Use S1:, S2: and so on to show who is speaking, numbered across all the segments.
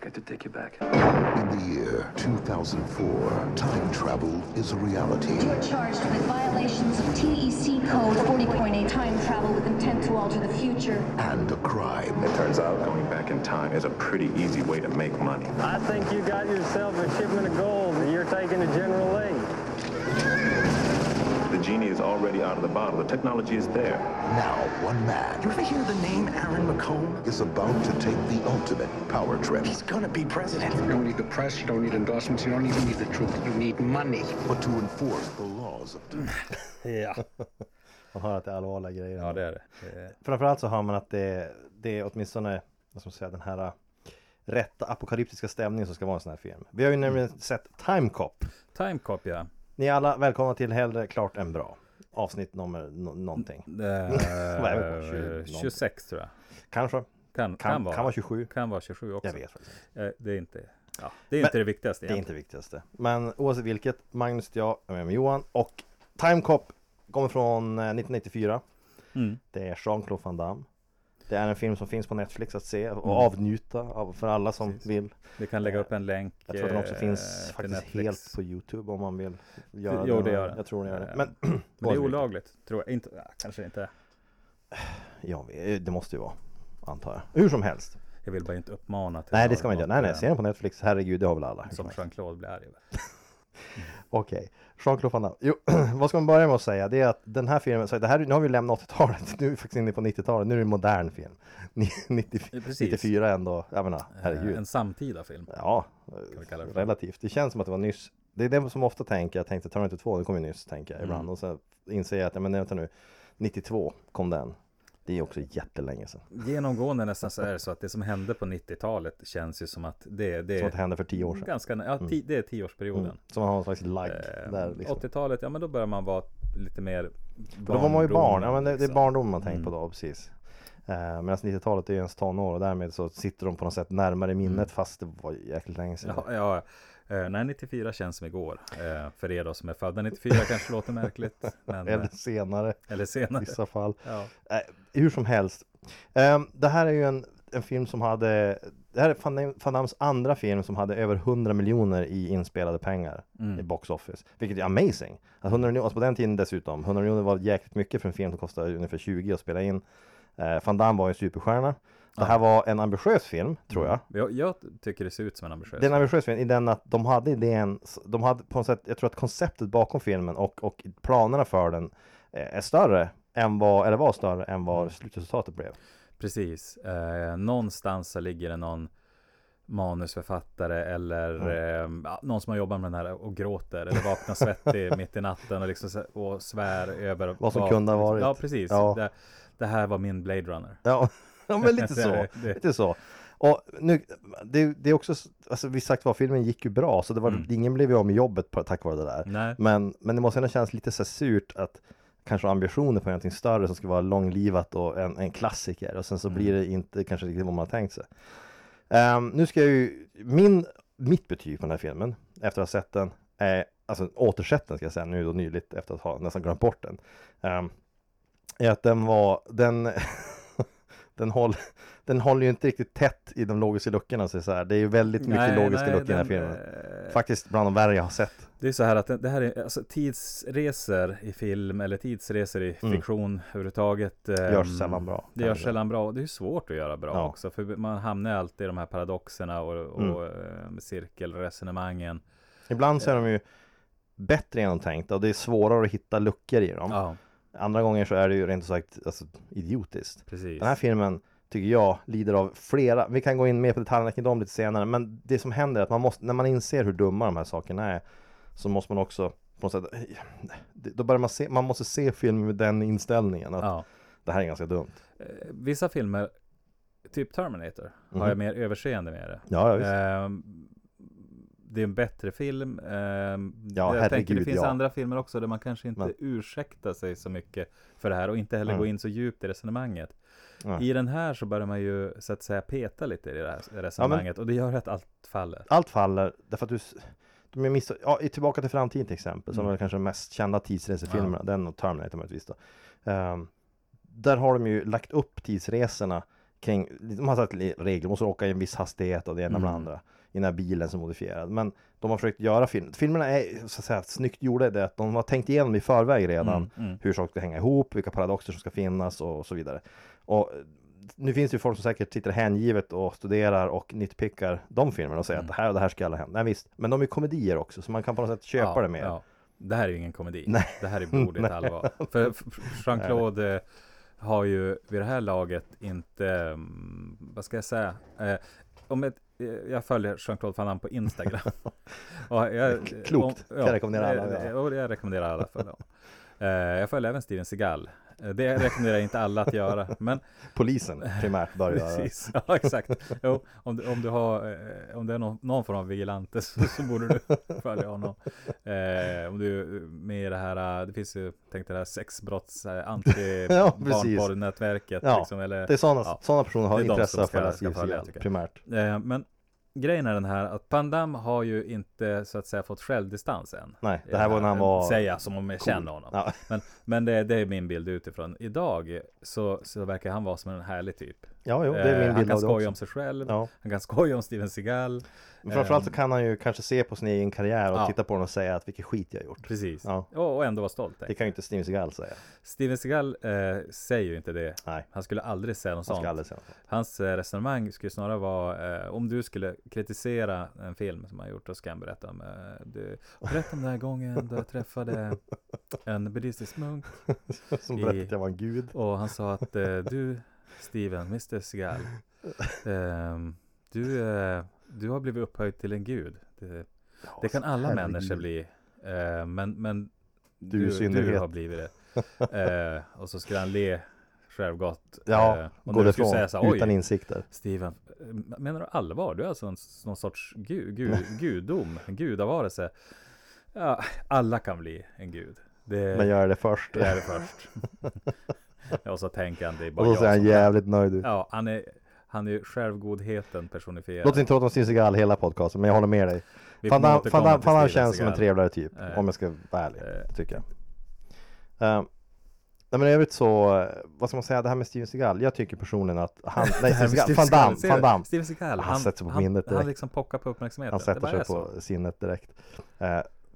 S1: Got to take you back.
S2: In the year 2004, time travel is a reality.
S3: You are charged with violations of TEC Code 40.8 time travel with intent to alter the future.
S2: And a crime.
S4: It turns out going back in time is a pretty easy way to make money.
S5: I think you got yourself a shipment of gold that you're taking to General Lee.
S4: The genie is already out of the bottle. The technology is there.
S2: Now, one man
S6: You ever hear the name Aaron McComb?
S2: is about to take the ultimate power trip.
S6: He's gonna be president.
S7: You don't need the press, you don't need endorsements, you don't even need the truth. You need money.
S2: But to enforce the laws of.
S8: Ja,
S9: Man hör att det är allvarliga grejer.
S8: ja det är det. det är...
S9: Framförallt så hör man att det, det är åtminstone, vad ska man säga, den här äh, rätta apokalyptiska stämningen som ska vara en sån här film. Vi har ju nämligen sett Time Cop.
S8: Time Cop ja.
S9: Ni är alla välkomna till Hellre klart än bra. Avsnitt nummer no någonting.
S8: Det
S9: Vad är
S8: är,
S9: det? 20 någonting.
S8: 26 tror jag.
S9: Kanske.
S8: Kan, kan,
S9: Kan,
S8: vara.
S9: kan vara 27.
S8: Kan vara 27 också.
S9: Jag vet faktiskt.
S8: Eh, Det är inte, ja, det är
S9: Men-
S8: inte det viktigaste
S9: Det är inte det viktigaste. Men oavsett vilket, Magnus jag är med, med Johan och Time Cop kommer från eh, 1994.
S8: Mm.
S9: Det är Jean-Claude Van Damme. Det är en film som finns på Netflix att se och
S8: Mm.
S9: avnjuta av, för alla som
S8: Precis.
S9: vill.
S8: Vi kan lägga upp en länk.
S9: Jag tror att den också
S8: eh,
S9: finns faktiskt
S8: Netflix.
S9: helt på Youtube om man vill göra
S8: Jo, det gör den.
S9: Jag tror den gör det.
S8: Eh,
S9: Men,
S8: Men det är olagligt, tror jag. Inte, kanske inte.
S9: Ja, det måste ju vara. Antar jag. Hur som helst.
S8: Jag vill bara inte uppmana till
S9: Nej, det ska man inte göra. Nej, nej. Se den på Netflix. Herregud, det har väl alla. som.
S8: Jean-Claude blir arg
S9: Okej, Jean-Claude Van Damme. Jo, vad ska man börja med att säga? Det är att den här filmen, så det här, nu har vi lämnat 80-talet, nu är vi faktiskt inne på 90-talet, nu är det en modern film. Ni- 90,
S8: Precis.
S9: 94 ändå, jag menar,
S8: Eh,
S9: herregud.
S8: En samtida film.
S9: Ja,
S8: för.
S9: relativt. Det känns som att det var nyss. Det är det som ofta tänker, jag tänkte Terminator 2, det kom ju nyss, tänker jag ibland.
S8: Mm.
S9: Och så inser jag att, ja men vänta nu, 92 kom den. Det är också jättelänge sedan.
S8: Genomgående nästan så är det så att det som hände på 90-talet känns ju som att det, det
S9: Som att det hände för 10 år sedan.
S8: Ganska, ja, ti, det är tioårsperioden.
S9: Mm. Som man har en slags like
S8: Eh,
S9: där liksom.
S8: 80-talet, ja men då börjar man vara lite mer
S9: Då var man ju barn, ja men det, det är
S8: liksom.
S9: barndom man tänker på
S8: Mm.
S9: då, precis. Eh, Medan 90-talet är ju ens tonår och därmed så sitter de på något sätt närmare minnet
S8: Mm.
S9: fast det var jäkligt länge sedan.
S8: Ja, ja. Eh, nej, 94 känns som igår. Eh, för er då som är födda 94 kanske låter märkligt. Men,
S9: Eller
S8: eh,
S9: senare
S8: eller
S9: i
S8: senare.
S9: vissa fall.
S8: Ja.
S9: Hur som helst. Det här är ju en, en film som hade Det här är Van Dammes andra film som hade över 100 miljoner i inspelade pengar
S8: Mm.
S9: i box office. Vilket är amazing. Att 100 miljoner, alltså på den tiden dessutom, 100 miljoner var jäkligt mycket för en film som kostade ungefär 20 att spela in. Eh, Van Damme var ju en superstjärna. Det här var en ambitiös film, tror jag.
S8: Jag, jag tycker det ser ut som en ambitiös
S9: Det är en ambitiös film i den att de hade idén, de hade på något sätt, jag tror att konceptet bakom filmen och, och planerna för den eh, är större än vad, eller var större än vad slutresultatet blev.
S8: Precis. Eh, någonstans så ligger det någon manusförfattare eller eh, ja, någon som har jobbat med den här och gråter eller vaknar svettig mitt i natten och, liksom, och svär över
S9: Vad som kunde ha varit.
S8: Ja, precis.
S9: Ja.
S8: Det, det här var min Blade Runner.
S9: Ja, ja men lite så. Lite så. Och nu, det, det är också, alltså vi sagt vad filmen gick ju bra, så det var,
S8: Mm.
S9: ingen blev ju av med jobbet på, tack vare det där.
S8: Nej.
S9: Men, men det måste ändå kännas lite så surt att kanske ambitioner på någonting större som ska vara långlivat och en, en klassiker och sen så blir
S8: Mm.
S9: det inte kanske riktigt vad man har tänkt sig. Ehm, nu ska jag ju, min, mitt betyg på den här filmen efter att ha sett den, är, alltså återsett den ska jag säga nu då nyligt efter att ha nästan glömt bort den. ehm, är att den var, den Den, håll, den håller ju inte riktigt tätt i de logiska luckorna så, så här. Det är ju väldigt mycket
S8: Nej,
S9: logiska
S8: nej,
S9: luckor i den här
S8: den,
S9: filmen
S8: eh,
S9: Faktiskt bland de värre jag har sett
S8: Det är så här att det, här är alltså tidsresor i film eller tidsresor i
S9: Mm.
S8: fiktion överhuvudtaget. ehm,
S9: Görs sällan bra,
S8: Det görs sällan bra och det är svårt att göra bra
S9: Ja.
S8: också. För man hamnar alltid i de här paradoxerna och, och
S9: Mm.
S8: eh, cirkelresonemangen.
S9: Ibland så är de ju bättre genomtänkta och det är svårare att hitta luckor i dem
S8: Ja,
S9: Andra gånger så är det ju rent ut sagt alltså, idiotiskt
S8: precis.
S9: Den här filmen tycker jag lider av flera, vi kan gå in mer på detaljerna kring dem lite senare Men det som händer är att man måste, när man inser hur dumma de här sakerna är Så måste man också på något sätt Då börjar man se, man måste se filmen med den inställningen att
S8: ja.
S9: det här är ganska dumt
S8: Eh, Vissa filmer, typ Terminator,
S9: Mhm.
S8: har jag mer överseende med det.
S9: Ja, ja visst.
S8: Ehm, det är en bättre film. Ehm,
S9: Ja,
S8: jag tänker det finns
S9: ja.
S8: andra filmer också där man kanske inte
S9: Men-
S8: ursäktar sig så mycket för det här och inte heller
S9: Mm.
S8: gå in så djupt i resonemanget.
S9: Nej.
S8: I den här så börjar man ju så att säga peta lite i det här resonemanget och det gör att allt faller.
S9: Allt faller därför att du de är miss- ja, i Tillbaka till framtiden till exempel, som
S8: Mm.
S9: är kanske de mest kända tidsresefilmerna, den och Terminator möjligtvis då. Ehm, där har de ju lagt upp tidsresorna kring, de har satt regler, måste åka i en viss hastighet och det ena med det
S8: Mm.
S9: andra i den här bilen som är modifierad. Men de har försökt göra film. Filmerna är så att säga snyggt gjorda i det att de har tänkt igenom i förväg redan
S8: Mm, mm.
S9: hur saker ska hänga ihop, vilka paradoxer som ska finnas och så vidare. Och nu finns det ju folk som säkert sitter hängivet och studerar och nitpickar de filmerna och säger
S8: Mm.
S9: att det här och det här ska alla hända. Nej visst, men de är komedier också så man kan på något sätt köpa
S8: ja,
S9: det mer.
S8: Ja. Det här är ju ingen komedi.
S9: Nej.
S8: Det här är blodigt allvar. För Jean-Claude eh, har ju vid det här laget inte, mm, vad ska jag säga, eh, om ett, jag följer Jean-Claude Van Damme på Instagram. och jag,
S9: Klokt. Kan jag rekommendera alla
S8: eh, och jag rekommenderar alla att följa honom. Eh, Jag följer även Steven Seagal. Eh, Det rekommenderar jag inte alla att göra, men
S9: Polisen primärt bör göra.
S8: Precis, ja exakt. Jo, om, du, om du har, eh, om det är någon, någon form av vigilante så, så borde du följa honom. Eh, om du är med i det här, eh, det finns ju, tänk det här sexbrotts, anti barnporrnätvätket.
S9: Ja,
S8: liksom, eller,
S9: Det är sådana,
S8: ja.
S9: sådana personer har
S8: Det
S9: intresse av att följa primärt.
S8: Eh, men grejen är den här att Van Damme har ju inte så att säga fått självdistans än.
S9: Nej, det här var när han var
S8: Säga som om jag
S9: cool.
S8: känner honom.
S9: Ja.
S8: Men, men det, det är min bild utifrån. Idag så, så verkar han vara som en härlig typ.
S9: Ja, jo, det är
S8: Eh,
S9: min
S8: han
S9: bild
S8: kan
S9: av det
S8: skoja
S9: också.
S8: om sig själv.
S9: Ja.
S8: Han kan skoja om Steven Seagal.
S9: Men framförallt så
S8: Ehm,
S9: kan han ju kanske se på sin egen karriär och
S8: Ja.
S9: titta på den och säga att vilken skit jag gjort.
S8: Precis.
S9: Ja.
S8: Och, ändå vara stolt.
S9: Det kan ju inte Steven Seagal säga.
S8: Steven Seagal eh, säger ju inte det.
S9: Nej,
S8: Han skulle aldrig säga något
S9: han
S8: sånt.
S9: aldrig säga något.
S8: Hans eh, resonemang skulle snarare vara eh, om du skulle kritisera en film som han gjort och ska han berätta om. Eh, du, berätta om den här gången då jag träffade en buddhistisk munk
S9: Som
S8: I-
S9: berättade att jag var en gud.
S8: och han sa att eh, du Steven, Mr Seagal, ehm, du, eh, du har blivit upphöjd till en gud. Det, det kan alla
S9: herregud.
S8: människor bli. Eh, men men
S9: Du
S8: du, du har blivit det. Eh, och så skulle han le självgott.
S9: Ja,
S8: eh, och
S9: gå
S8: när du skulle
S9: ifrån
S8: säga så
S9: utan insikter.
S8: Steven, eh, menar du allvar? Du är alltså en, någon sorts gud, gud, gudom, en gudavarelse. Ja, alla kan bli en gud. Det,
S9: Men gör det först.
S8: är det först. ja, och så tänker han, det är bara
S9: Och så ser
S8: jag
S9: han jävligt nöjd ut.
S8: Ja, han är, han är ju självgodheten personifierad.
S9: Låt oss inte prata om Seagal hela podcasten, men jag håller med dig. Damme
S8: Steven
S9: känns som en trevligare typ,
S8: Eh,
S9: om jag ska vara ärlig,
S8: eh,
S9: tycker jag. Uh, nej men i övrigt så, vad ska man säga, det här med Steven Seagal, jag tycker personligen att han, nej Steven Seagal, Van Damme, Van? Damme,
S8: Steven Seagal,
S9: Han sätter sig på
S8: han,
S9: minnet
S8: han
S9: direkt.
S8: liksom pockar på uppmärksamheten.
S9: han sätter sig på
S8: så.
S9: sinnet direkt. Uh,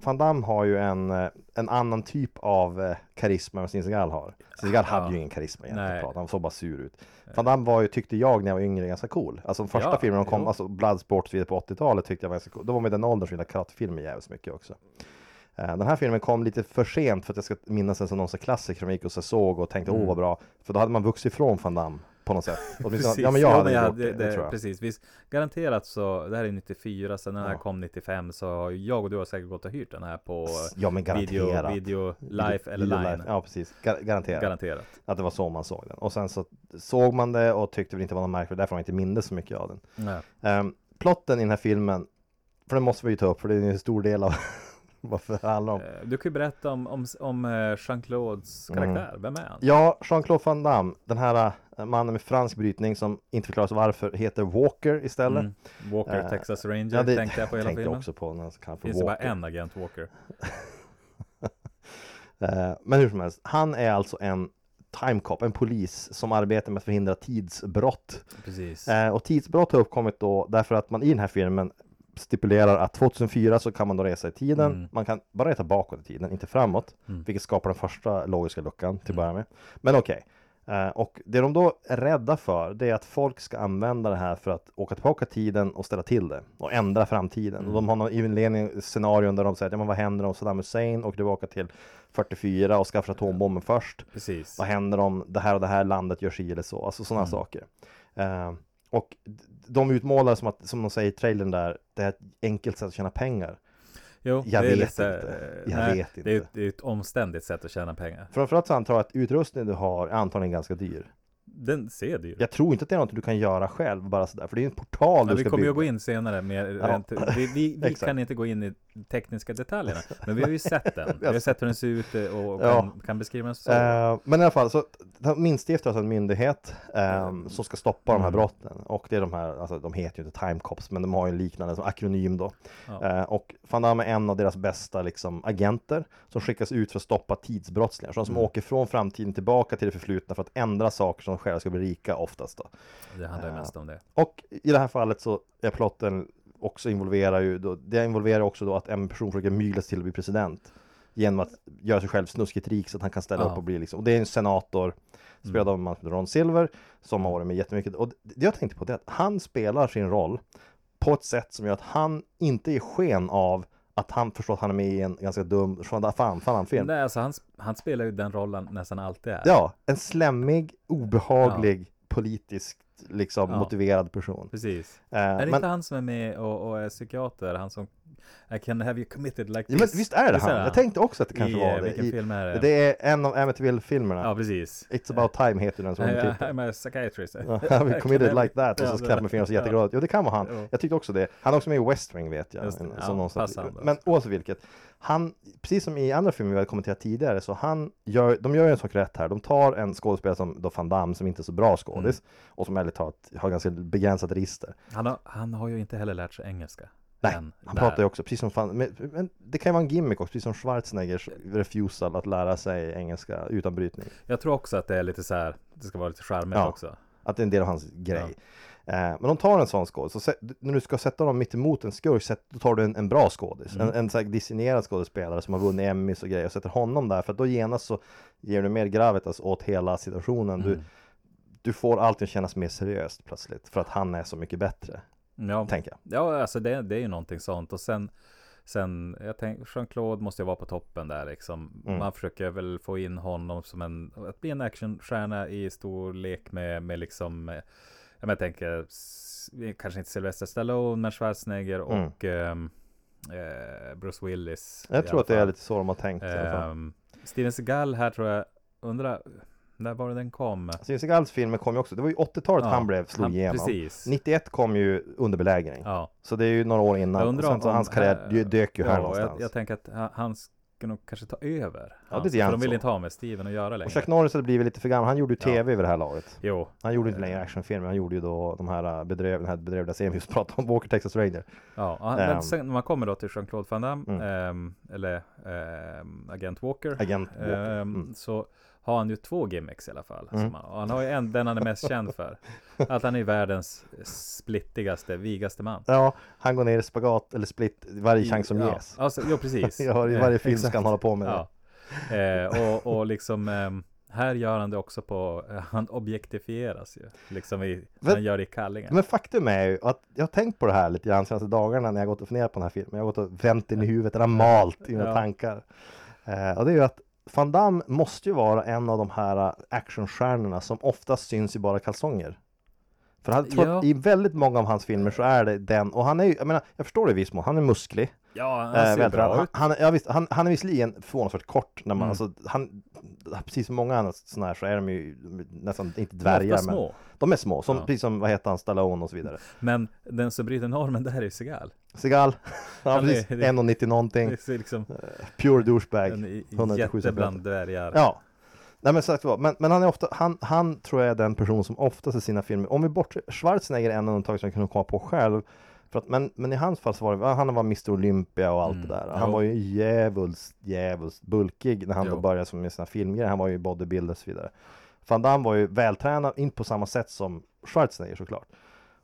S9: Van Damme har ju en, eh, en annan typ av eh, karisma än Seagal har. Steven Seagal hade
S8: Ja.
S9: ju ingen karisma egentligen,
S8: Nej.
S9: han såg bara sur ut. Van Damme var ju, tyckte jag när jag var yngre, ganska cool. Alltså de första
S8: Ja,
S9: filmerna kom,
S8: jo.
S9: alltså Bloodsport vidare på 80-talet tyckte jag var ganska cool. Då var man i den åldern som gillade karatefilmer jävligt mycket också. Eh, Den här filmen kom lite för sent för att jag ska minnas den som någon klassiker som vi gick och så såg och tänkte åh
S8: Mm.
S9: vad bra. För då hade man vuxit ifrån Van Damme på något sätt.
S8: Precis.
S9: ja men jag hade
S8: men
S9: gjort det, det, jag.
S8: Precis, visst. Garanterat så, det här är 94, sen när den här
S9: Ja.
S8: kom 95 så jag och du har säkert gått och hyrt den här på
S9: Ja men
S8: video,
S9: garanterat.
S8: video, live eller
S9: Video
S8: line.
S9: live. Ja precis, Gar- garanterat.
S8: Garanterat.
S9: Att det var så man såg den. Och sen så såg man det och tyckte väl inte det var något märkligt, därför man inte mindes så mycket av den.
S8: Ja.
S9: Um, plotten i den här filmen, för den måste vi ju ta upp för det är en stor del av varför det handlar om.
S8: Eh, Du kan ju berätta om, om, om eh, Jean-Claudes
S9: Mm.
S8: karaktär. Vem är han?
S9: Ja, Jean-Claude Van Damme, den här eh, mannen med fransk brytning som inte förklaras varför heter Walker istället.
S8: Mm. Walker,
S9: Eh,
S8: Texas Ranger
S9: Ja, det
S8: tänkte jag på hela
S9: tänkte
S8: filmen.
S9: också på när han
S8: Finns det bara en agent Walker?
S9: Eh, Men hur som helst, han är alltså en time cop, en polis som arbetar med att förhindra tidsbrott.
S8: Precis.
S9: Eh, Och tidsbrott har uppkommit då därför att man i den här filmen stipulerar att 2004 så kan man då resa i tiden.
S8: Mm.
S9: Man kan bara resa bakåt i tiden, inte framåt.
S8: Mm.
S9: Vilket skapar den första logiska luckan till att
S8: Mm.
S9: börja med. Men okej. Eh, och det de då är rädda för det är att folk ska använda det här för att åka tillbaka tiden och ställa till det och ändra framtiden.
S8: Mm.
S9: Och de har någon inledning scenarion där de säger att ja, men vad händer om Saddam Hussein åker tillbaka till 44 och skaffar atombomben först?
S8: Precis.
S9: Vad händer om det här och det här landet gör si eller så? Alltså sådana
S8: Mm.
S9: saker. Eh, och de utmålar som att, som de säger i trailern där, det är ett enkelt sätt att tjäna pengar.
S8: Jo,
S9: Jag
S8: det är
S9: vet
S8: lite,
S9: inte. Jag
S8: nej,
S9: vet
S8: Det är,
S9: inte.
S8: ett, det är ett omständigt sätt att tjäna pengar.
S9: Framförallt så antar jag att utrustningen du har är antagligen ganska dyr.
S8: Den ser ju.
S9: Jag tror inte att det är något du kan göra själv bara sådär, för det är en portal
S8: Ja,
S9: du
S8: vi
S9: ska
S8: kommer ju
S9: bygga.
S8: gå in senare med
S9: Ja.
S8: vi, vi, vi kan inte gå in i tekniska detaljerna. Men vi har ju sett den. Vi har sett hur den ser ut eh, och
S9: Ja.
S8: kan, kan beskriva den så.
S9: Eh, men i alla fall, så minstiftar alltså en myndighet ehm, som ska stoppa de här
S8: Mm.
S9: brotten. Och det är de här, alltså de heter ju inte Time Cops, men de har ju en liknande som akronym då.
S8: Ja.
S9: Eh, och Van Damme är en av deras bästa liksom, agenter som skickas ut för att stoppa tidsbrottslingar. Sådana som
S8: Mm.
S9: åker från framtiden tillbaka till det förflutna för att ändra saker som de själva ska bli rika oftast då.
S8: Det handlar ju
S9: eh,
S8: mest om det.
S9: Och i det här fallet så är plotten också involverar ju då, det involverar också då att en person försöker mygla sig till att bli president genom att göra sig själv snuskigt rik så att han kan ställa
S8: Ja.
S9: upp och bli liksom, och det är en senator spelad av en man som Ron Silver som har varit med jättemycket och det jag tänkte på det är att han spelar sin roll på ett sätt som gör att han inte ger sken av att han förstår att han är med i en ganska dum fan, fan, film.
S8: Nej, alltså han, han spelar ju den rollen nästan alltid är.
S9: Ja, en slemmig, obehaglig, politiskt liksom
S8: Ja.
S9: motiverad person.
S8: Precis.
S9: Eh,
S8: Är det
S9: men-
S8: inte han som är med och, och är psykiater? Han som I can have you committed like
S9: Ja,
S8: this.
S9: men visst är det han? Jag tänkte också att det kanske
S8: I,
S9: var
S8: eh,
S9: det.
S8: Vilken
S9: I,
S8: film är det?
S9: det är en av Amityville-filmerna.
S8: Ja, precis.
S9: It's about time heter den som undertitel.
S8: I'm a psychiatrist.
S9: Ja, We committed like that och
S8: Ja,
S9: så knäpper med fingrarna så jätteglad. Jo det kan vara han. Jag tyckte också det. Han är också med i West Wing vet jag.
S8: Just.
S9: En-
S8: Ja, passande.
S9: Men oavsett vilket. Han, precis som i andra filmer vi har kommenterat tidigare, så han gör, de gör ju en sak rätt här. De tar en skådespelare som då Van Damme som inte är så bra skådis
S8: Mm.
S9: och som ärligt talat har ganska begränsat register.
S8: Han har, han har ju inte heller lärt sig engelska.
S9: Nej, han
S8: där.
S9: pratar ju också precis som fan, men, men det kan ju vara en gimmick också, precis som Schwarzeneggers refusal att lära sig engelska utan brytning.
S8: Jag tror också att det är lite så här, det ska vara lite charmigt
S9: Ja.
S8: också.
S9: Att det är en del av hans grej. Eh, men de tar en sån skådis, så när du ska sätta dem mitt emot en skurk, sätt- då tar du en, en bra skådis.
S8: Mm.
S9: En, en så här designerad skådespelare som har vunnit Emmys och grejer och sätter honom där, för då genast så ger du mer gravitas åt hela situationen. Du,
S8: Mm.
S9: du får allting kännas mer seriöst plötsligt, för att han är så mycket bättre,
S8: Ja,
S9: tänker jag.
S8: ja alltså det, det är ju någonting sånt. Och sen, sen jag tänker, Jean-Claude måste ju vara på toppen där liksom.
S9: Mm.
S8: Man försöker väl få in honom som en, att bli en actionstjärna i stor lek med, med liksom, eh, jag, men, jag tänker, s- kanske inte Sylvester Stallone, men Schwarzenegger
S9: Mm.
S8: och ehm, eh, Bruce Willis.
S9: Jag tror att det är lite så de har tänkt.
S8: Ehm, Steven Seagal här tror jag, undrar, när var det den kom?
S9: Steven Seagals filmer kom ju också, det var ju 80-talet
S8: Ja,
S9: han blev, slog
S8: han-
S9: igenom.
S8: precis.
S9: 91 kom ju under belägring.
S8: Ja.
S9: Så det är ju några år innan.
S8: Jag
S9: Och
S8: undrar
S9: sen så
S8: om
S9: hans karriär
S8: här-
S9: dök ju här
S8: ja,
S9: någonstans.
S8: Jag, jag tänker att han, ska nog kanske ta över.
S9: Ja, lite grann
S8: för de vill
S9: så.
S8: inte ha med Steven att göra längre.
S9: Och Chuck Norris hade blivit lite för gammal. Han gjorde ju
S8: Ja.
S9: tv vid det här laget.
S8: Jo.
S9: Han gjorde inte längre actionfilmer. Han gjorde ju då de här äh, bedröv, den här bedrövliga serien vi pratade om, Walker Texas Ranger.
S8: Ja, han,
S9: Ehm.
S8: men sen när man kommer då till Jean-Claude Van Damme,
S9: Mm.
S8: ehm, eller ehm, Agent Walker,
S9: Agent Walker.
S8: ehm,
S9: Mm.
S8: så har han ju två gimmicks i alla fall.
S9: Mm.
S8: Han, han har ju en, den han är mest känd för. Att han är världens splittigaste, vigaste man.
S9: Ja, han går ner i spagat eller split varje chans som
S8: ja.
S9: ges.
S8: Alltså, jo, precis.
S9: Ja, i varje
S8: Eh,
S9: film ska han hålla på med det.
S8: Ja. Eh, och, och liksom ehm, här gör han det också på, eh, han objektifieras ju. Liksom i,
S9: Men-
S8: han gör det i kallingen.
S9: Men faktum är ju att jag har tänkt på det här lite grann de senaste dagarna när jag gått och funderat på den här filmen. Jag har gått och vänt den i huvudet, den har malt i mina
S8: Ja.
S9: tankar. Eh, och det är ju att Van Damme måste ju vara en av de här äh, actionstjärnorna som oftast syns i bara kalsonger. För tror
S8: Ja.
S9: i väldigt många av hans filmer så är det den, och han är ju, jag menar, jag förstår det i viss mån, han är musklig.
S8: Ja, han
S9: Eh,
S8: ser
S9: vältränad.
S8: bra
S9: han,
S8: ut.
S9: han, ja, visst, han, han är visserligen förvånansvärt kort när man,
S8: Mm.
S9: alltså, han, precis som många andra sådana här så är de ju nästan inte
S8: De är
S9: dvärgar men
S8: små.
S9: de är små, som,
S8: Ja.
S9: precis som vad heter han, Stallone och så vidare.
S8: Men den som bryter normen där är Seagal.
S9: Seagal, ja,
S8: Han är-
S9: precis,
S8: det-
S9: 1,90 någonting,
S8: Det är liksom
S9: pure douchebag.
S8: en i-
S9: 197
S8: jätte bland dvärgar.
S9: Ja. Nej men sagt vad, men, men han är ofta, han, han tror jag är den person som oftast i sina filmer, om vi bortser, Schwarzenegger är en undantag som jag kunde komma på själv. För att, men, men i hans fall så var det, han var Mr Olympia och allt
S8: Mm,
S9: det där.
S8: jo.
S9: Han var ju djävulskt, djävulskt bulkig när han då
S8: Jo.
S9: började med sina filmgrejer. Han var ju bodybuilder och så vidare. Van Damme var ju vältränad, inte på samma sätt som Schwarzenegger såklart.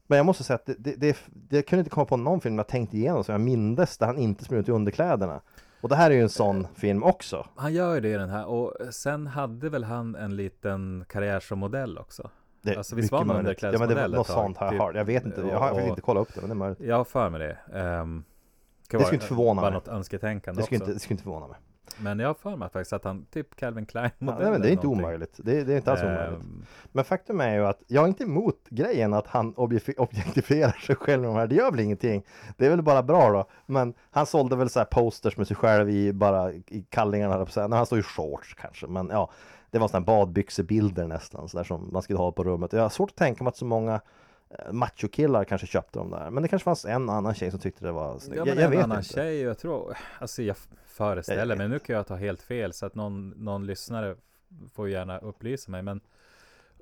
S9: Men jag måste säga att det, det, det, det jag kunde inte komma på någon film jag tänkt igenom som jag mindes där han inte smög ut i underkläderna. Och det här är ju en sån film också.
S8: Han gör ju det i den här och sen hade väl han en liten karriär som modell också.
S9: Det,
S8: Alltså, visst var man
S9: möjligt. Ja men det var
S8: underklädesmodell
S9: något sånt jag
S8: typ.
S9: Jag vet inte, jag har
S8: Och-
S9: inte kolla upp det men det är möjligt.
S8: Jag har för mig det. Um,
S9: Det skulle inte förvåna
S8: Bara
S9: mig.
S8: något önsketänkande
S9: Det skulle,
S8: också.
S9: inte, det skulle inte förvåna mig.
S8: Men jag har för mig faktiskt att han, typ Calvin Klein
S9: Ja, nej, men det är inte
S8: någonting.
S9: omöjligt. Det, det är inte alls omöjligt.
S8: Ehm,
S9: Men faktum är ju att jag är inte emot grejen att han objektif- objektifierar sig själv med de här. Det gör väl ingenting. Det är väl bara bra då. Men han sålde väl så här posters med sig själv i bara i kallingarna på. Nej, han står i shorts kanske. Men ja, det var sådana badbyxebilder nästan så där som man skulle ha på rummet. Jag har svårt att tänka mig att så många machokillar kanske köpte de där. Men det kanske fanns en annan tjej som tyckte det var snyggt.
S8: Ja,
S9: jag,
S8: men
S9: jag
S8: en
S9: vet
S8: annan
S9: inte.
S8: tjej, jag tror, alltså jag föreställer
S9: Jag vet
S8: mig, nu kan jag ta helt fel så att någon, någon lyssnare får gärna upplysa mig, men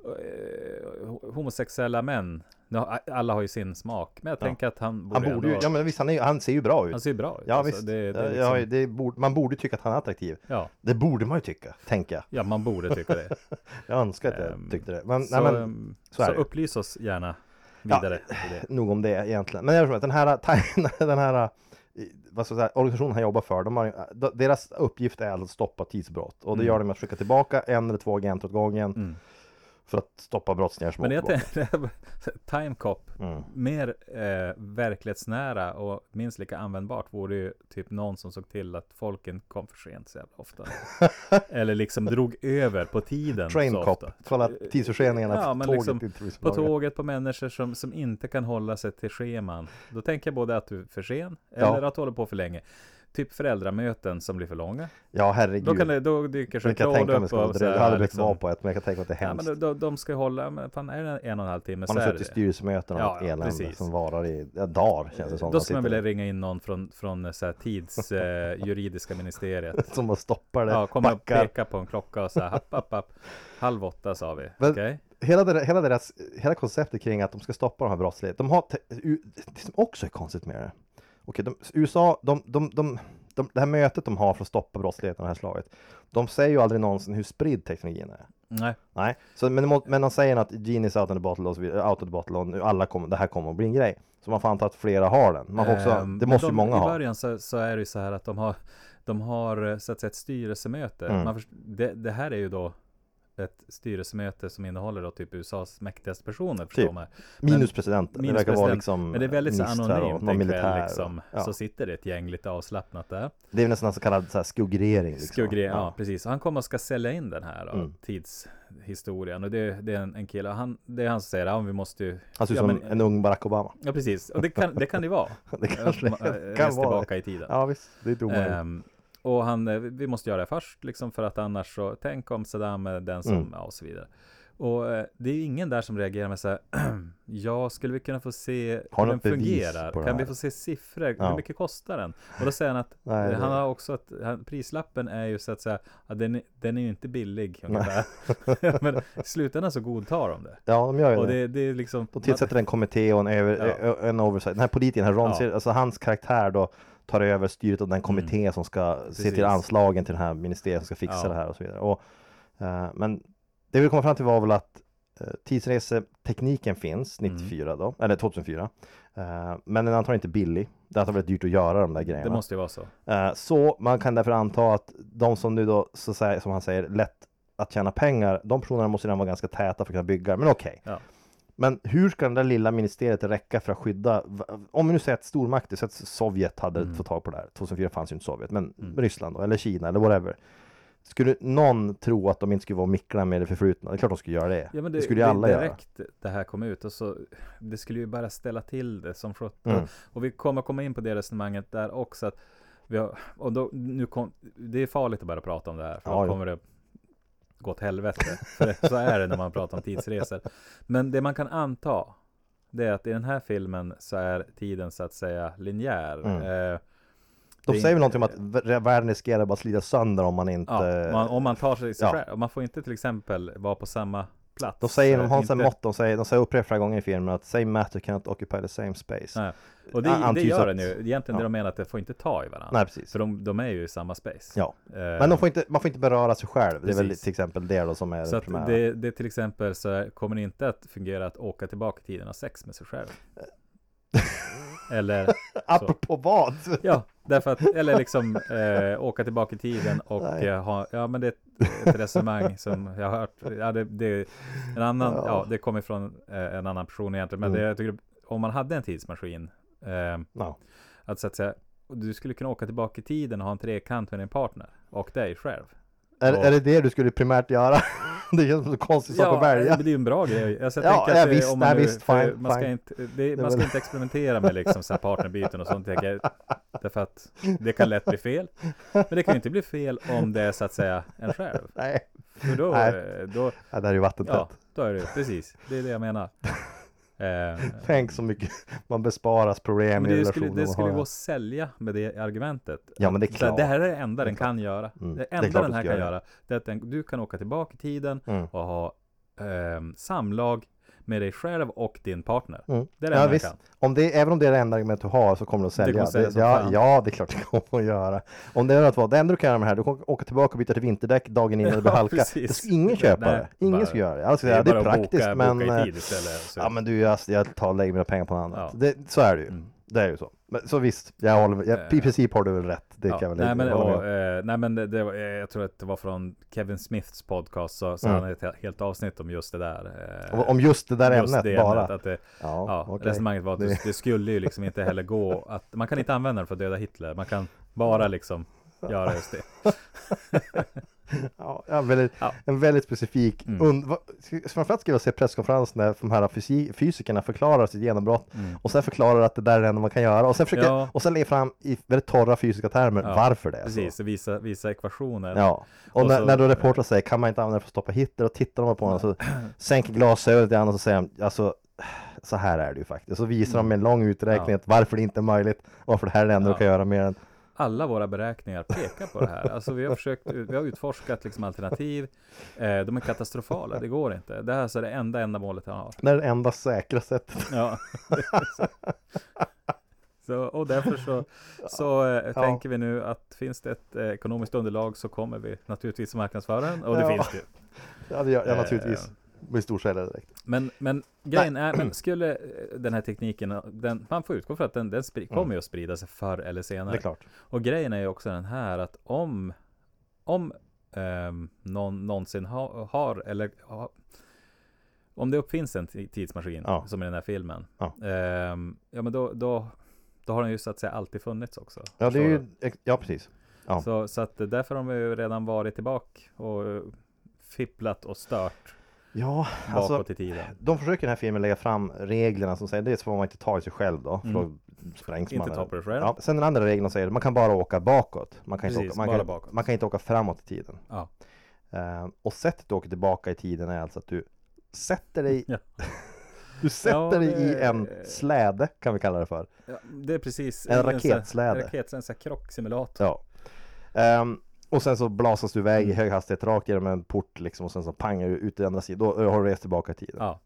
S8: eh, homosexuella män, alla har ju sin smak, men jag
S9: Ja.
S8: tänker att han borde,
S9: Han borde ju, ja men visst, han, är, han ser ju bra ut.
S8: han ser ju bra ut.
S9: Ja
S8: alltså,
S9: visst,
S8: det, det är
S9: Ja,
S8: liksom,
S9: det borde, man borde tycka att han är attraktiv.
S8: ja,
S9: Det borde man ju tycka, tänker jag.
S8: ja, man borde tycka det.
S9: Jag önskar att jag
S8: Ehm,
S9: tyckte det. Men,
S8: så,
S9: nej, men
S8: ehm,
S9: så
S8: så, upplys oss gärna vidare. det.
S9: nog om det egentligen. Men jag tror att den här, den här vad ska jag säga, organisationen han jobbar för, de har, de- deras uppgift är att stoppa tidsbrott. Och det
S8: Mm.
S9: gör de med att skicka tillbaka en eller två agenter åt gången
S8: Mm.
S9: För att stoppa brottslingar som
S8: Men jag tänkte, Time Cop,
S9: Mm.
S8: mer eh, verklighetsnära och minst lika användbart vore ju typ någon som såg till att folken kom för sent så jävla ofta. Eller liksom drog över på tiden
S9: Train
S8: så
S9: cop, kolla tidsförseningarna
S8: Ja,
S9: på
S8: men
S9: tåget.
S8: liksom På tåget på människor som, som inte kan hålla sig till scheman. Då tänker jag både att du är för sen
S9: Ja.
S8: eller att du håller på för länge. Typ föräldramöten som blir för långa.
S9: Ja, herregud.
S8: Då, kan det, då dyker
S9: mig
S8: upp och
S9: Jag hade blivit
S8: liksom,
S9: på ett, men jag kan tänka mig att det är
S8: Ja,
S9: hemskt.
S8: men de, de ska hålla, men fan är det en och en halv timme
S9: Man har suttit i styrelsemöten och
S8: Ja, ja,
S9: elände
S8: precis.
S9: som varar i ja, dagar känns det som.
S8: Då
S9: Man
S8: skulle man vilja ringa in någon från, från eh, så här, tids eh, juridiska ministeriet.
S9: Som att stoppa det,
S8: Ja, komma och
S9: backar.
S8: peka på en klocka och så här, happ, happ, happ. Halv åtta sa vi.
S9: Men-
S8: Okej?
S9: hela, det, hela deras, hela konceptet kring att de ska stoppa de här brottsligheten. De har, det som också är konstigt med det. Okej, de, USA, de, de, de, de, det här mötet de har för att stoppa brottsligheten av det här slaget. De säger ju aldrig någonsin hur spridd teknologin är.
S8: Nej.
S9: Nej, så, men, men de säger att genius out of the bottle och så vidare, out of the bottle och nu alla kommer, det här kommer att bli en grej. Så man får anta att flera har den. Man får också,
S8: Ehm,
S9: det måste
S8: de,
S9: ju många
S8: I
S9: ha.
S8: början så, så är det ju så här att de har, de har eh, så att säga ett styrelsemöte.
S9: Mm.
S8: Först, det, det här är ju då ett styrelsemöte som innehåller då typ USAs mäktigaste personer
S9: Typ.
S8: man.
S9: Minus presidenten.
S8: minus
S9: det verkar vara
S8: president.
S9: liksom
S8: Men det är väldigt så
S9: och
S8: anonymt
S9: någon militär. och-
S8: liksom.
S9: ja.
S8: Så sitter det ett gäng lite avslappnat där.
S9: Det är nästan så kallad så här, skuggregering. Liksom.
S8: Skuggre, ja. precis. Han kommer och ska sälja in den här då,
S9: Mm.
S8: tidshistorien. Och det, det är en, en kille, han, det är han som säger, ja vi måste ju...
S9: Han ser ut
S8: ja,
S9: som
S8: men-
S9: en ung Barack Obama.
S8: Ja precis, och det kan det, kan det vara.
S9: Det kanske det
S8: eh,
S9: kan
S8: rest
S9: vara.
S8: tillbaka i tiden.
S9: Ja visst, det är inte omöjligt.
S8: Ehm, och han, eh, vi måste göra det först liksom för att annars så, tänk om Saddam är den som,
S9: Mm.
S8: ja och så vidare. Och eh, det är ju ingen där som reagerar med så här, ja, skulle vi kunna få se
S9: Har
S8: hur den fungerar? Kan vi få se siffror?
S9: Ja.
S8: Hur mycket kostar den? Och då säger han att
S9: Nej, det-
S8: han har också att han, prislappen är ju så att säga, ja, den, är- den är ju inte billig ungefär. Men i slutändan så godtar de det.
S9: Ja, de gör ju
S8: Och
S9: det.
S8: det, det är liksom
S9: De tillsätter en kommitté och en, över,
S8: Ja.
S9: en oversight. Den här politikern, här Ron,
S8: Ja.
S9: Alltså hans karaktär då tar över styret av den kommitté som ska se
S8: Precis.
S9: till anslagen till den här ministeriet som ska fixa
S8: Ja.
S9: det här och så vidare. Och, eh, men det vi komma fram till var väl att uh, tidsresetekniken finns 94 då, eller 2004. Eh, men den är antagligen inte billig. Det är antagligen väldigt dyrt att göra de där grejerna.
S8: Det måste ju vara så.
S9: Så man kan därför anta att de som nu då, så säger, som han säger, lätt att tjäna pengar, de personerna måste redan vara ganska täta för att kunna bygga, men okej.
S8: Ja.
S9: Men hur ska det där lilla ministeriet räcka för att skydda, om vi nu säger att stormakter, så att Sovjet hade
S8: Mm.
S9: fått tag på det här, 2004 fanns ju inte Sovjet, men
S8: Mm.
S9: Ryssland då, eller Kina eller whatever. Skulle någon tro att de inte skulle vara mickla med det förflutna? Det är klart de skulle göra det.
S8: Ja men
S9: det,
S8: det,
S9: skulle ju alla
S8: det,
S9: göra.
S8: direkt det här kom ut och så Det skulle ju bara ställa till det som sjutton
S9: Mm.
S8: Och vi kommer komma in på det resonemanget där också att vi har, och då, nu kom, Det är farligt att börja prata om det här för
S9: Ja,
S8: då kommer det gå åt helvete För så är det när man pratar om tidsresor Men det man kan anta Det är att i den här filmen så är tiden så att säga linjär
S9: Mm.
S8: eh,
S9: De säger väl någonting om att världen riskerar bara att slita sönder om man inte...
S8: ja, man, Om man tar sig
S9: ja.
S8: själv Man får inte till exempel vara på samma plats
S9: De säger, de
S8: Eh,
S9: har en sån
S8: inte-
S9: här motto, de säger, de säger upprepade flera gånger i filmen att same matter cannot occupy the same space.
S8: Nej. Och det, det gör den ju. Egentligen det
S9: ja.
S8: de menar att det får inte ta i varandra.
S9: Nej, precis.
S8: För de, de är ju i samma space.
S9: Ja.
S8: Eh,
S9: Men de får inte, man får inte beröra sig själv. Det är väl
S8: Precis.
S9: till exempel det då som är
S8: så
S9: det primära.
S8: det, det till exempel så kommer det inte att fungera att åka tillbaka i tiden och ha sex med sig själv. Eller,
S9: Apropå vad?
S8: ja, därför att, eller liksom eh, åka tillbaka i tiden och eh, ha, ja men det är ett, ett resonemang som jag har hört, ja det, det en annan,
S9: Ja.
S8: ja, det kommer från eh, en annan person egentligen, men
S9: Mm.
S8: det, jag tycker, om man hade en tidsmaskin, eh,
S9: Ja.
S8: Att så att säga, du skulle kunna åka tillbaka i tiden och ha en trekant med din partner och dig själv.
S9: Är,
S8: Ja.
S9: är det det du skulle primärt göra? det känns som en konstig sak att välja.
S8: men det är ju en bra grej. Alltså, jag
S9: Ja,
S8: tänker att
S9: ja,
S8: det-
S9: visst,
S8: om man
S9: nej,
S8: nu-
S9: visst, fine,
S8: man ska
S9: fine.
S8: inte, det, man ska inte experimentera med liksom så här partnerbyten och sånt. Jag, därför att det kan lätt bli fel. Men det kan ju inte bli fel om det är så att säga en själv.
S9: Nej,
S8: För då,
S9: Nej.
S8: eh, då,
S9: ja, det här är ju vattentätt.
S8: ja, då är det precis. Det är det jag menar. Eh,
S9: Tänk så mycket man besparas problem i
S8: det
S9: relationen.
S8: skulle, det skulle
S9: har.
S8: gå att sälja med det argumentet.
S9: Ja, men det är klart.
S8: Det här är det enda den kan göra.
S9: Mm,
S8: Det
S9: det
S8: enda
S9: klart
S8: den här kan
S9: göra.
S8: det är att den, du kan åka tillbaka i tiden
S9: Mm.
S8: och ha ehm, samlag med dig själv och din partner.
S9: Mm.
S8: Det är det
S9: Ja, visst.
S8: kan.
S9: Om det, även om det är det enda argument du har så kommer du att sälja.
S8: kommer att sälja
S9: det, ja,
S8: fan.
S9: ja, det är klart det kommer att göra. Om det är att vara, det enda du kan göra med det här, du kommer åka tillbaka och byta till vinterdäck dagen innan det blir
S8: Ja,
S9: halka. Det ska ingen köpa
S8: Nej,
S9: det. Ingen
S8: bara-
S9: ska göra det. Alltså,
S8: Det är,
S9: det är,
S8: att
S9: praktiskt
S8: boka,
S9: men...
S8: boka i tid istället. Så.
S9: Ja men du, jag, jag tar lägger mina pengar på något annat.
S8: Ja.
S9: Det, så är det ju.
S8: Mm.
S9: Det är ju så. Men, så visst, jag håller, jag, i princip har du väl rätt. Det kan jag väl
S8: nej, men, och, eh, nej men det, var, eh, jag tror att det var från Kevin Smiths podcast så, så
S9: Mm.
S8: han ett he- helt avsnitt om just det där. eh,
S9: Om just det där
S8: just
S9: ämnet
S8: det
S9: bara.
S8: ämnet, att det,
S9: ja,
S8: ja,
S9: okej.
S8: resonemanget var att
S9: Det-
S8: det, det skulle ju liksom inte heller gå att man kan inte använda den för att döda Hitler. Man kan bara liksom göra just det.
S9: Ja, ja, väldigt,
S8: Ja.
S9: En väldigt specifik,
S8: Mm.
S9: und, framförallt ska jag se presskonferensen när de här fysi, fysikerna förklarar sitt genombrott
S8: Mm.
S9: och sen förklarar att det där är det enda man kan göra och sen försöker,
S8: Ja.
S9: och sen lägger fram i väldigt torra fysiska termer
S8: Ja,
S9: varför det är
S8: Precis,
S9: så.
S8: visa, visa ekvationer.
S9: Ja, och,
S8: Och
S9: när,
S8: så-
S9: när då reportrar säger kan man inte använda det för att stoppa Hitler och tittar de på honom så sänker glasögonet lite grann och så säger de alltså så här är det ju faktiskt. Så visar de med en lång uträkning
S8: Mm. Ja.
S9: varför det inte är möjligt, varför det här är det enda
S8: Ja.
S9: du kan göra mer än
S8: Alla våra beräkningar pekar på det här. Alltså vi har försökt, vi har utforskat liksom alternativ. Eh, de är katastrofala, det går inte. Det här är alltså det enda ändamålet han har.
S9: det är det enda säkra sättet.
S8: Ja. så, och därför så, så eh,
S9: Ja.
S8: tänker vi nu att finns det ett eh, ekonomiskt underlag så kommer vi naturligtvis marknadsföra den. Och det
S9: Ja.
S8: finns det ju.
S9: Ja, det gör jag
S8: Eh,
S9: naturligtvis. Blir storsäljare direkt.
S8: Men, men grejen är, men skulle eh, den här tekniken, den, man får utgå från att den, den spri, kommer ju att sprida sig förr eller
S9: Mm. Det
S8: senare.
S9: är klart.
S8: Och grejen är ju också den här att om, om ehm, någon någonsin ha, har, eller ha, om det uppfinns en ti- tidsmaskin,
S9: Ja.
S8: som i den här filmen,
S9: Ja.
S8: ehm, ja men då, då, då har den ju så att säga alltid funnits också.
S9: Ja, det är ju, ja precis. ja.
S8: Så, så att därför har de ju redan varit tillbaka och eh, fipplat och stört
S9: Ja,
S8: bakåt
S9: alltså
S8: i tiden.
S9: de försöker i den här filmen lägga fram reglerna som säger dels får man inte ta i sig själv då, för
S8: Mm.
S9: då sprängs
S8: Inte
S9: man.
S8: ta på dig själv.
S9: Ja, sen den andra regeln säger att man kan bara åka bakåt. Man kan, inte
S8: Precis,
S9: åka, man, kan,
S8: bakåt.
S9: man kan inte åka framåt i tiden.
S8: Ja.
S9: Eh, och sättet du åker tillbaka i tiden är alltså att du sätter dig
S8: Ja.
S9: Du sätter
S8: Ja,
S9: dig i en släde kan vi kalla det för.
S8: Ja, det är precis
S9: En raketsläde.
S8: En en sån här krocksimulator.
S9: Ja. Ehm, och sen så blasas du iväg
S8: Mm.
S9: i hög hastighet rakt genom en port liksom och sen så pangar du ut i andra sidan. Då har du rest tillbaka i tiden.
S8: Ja.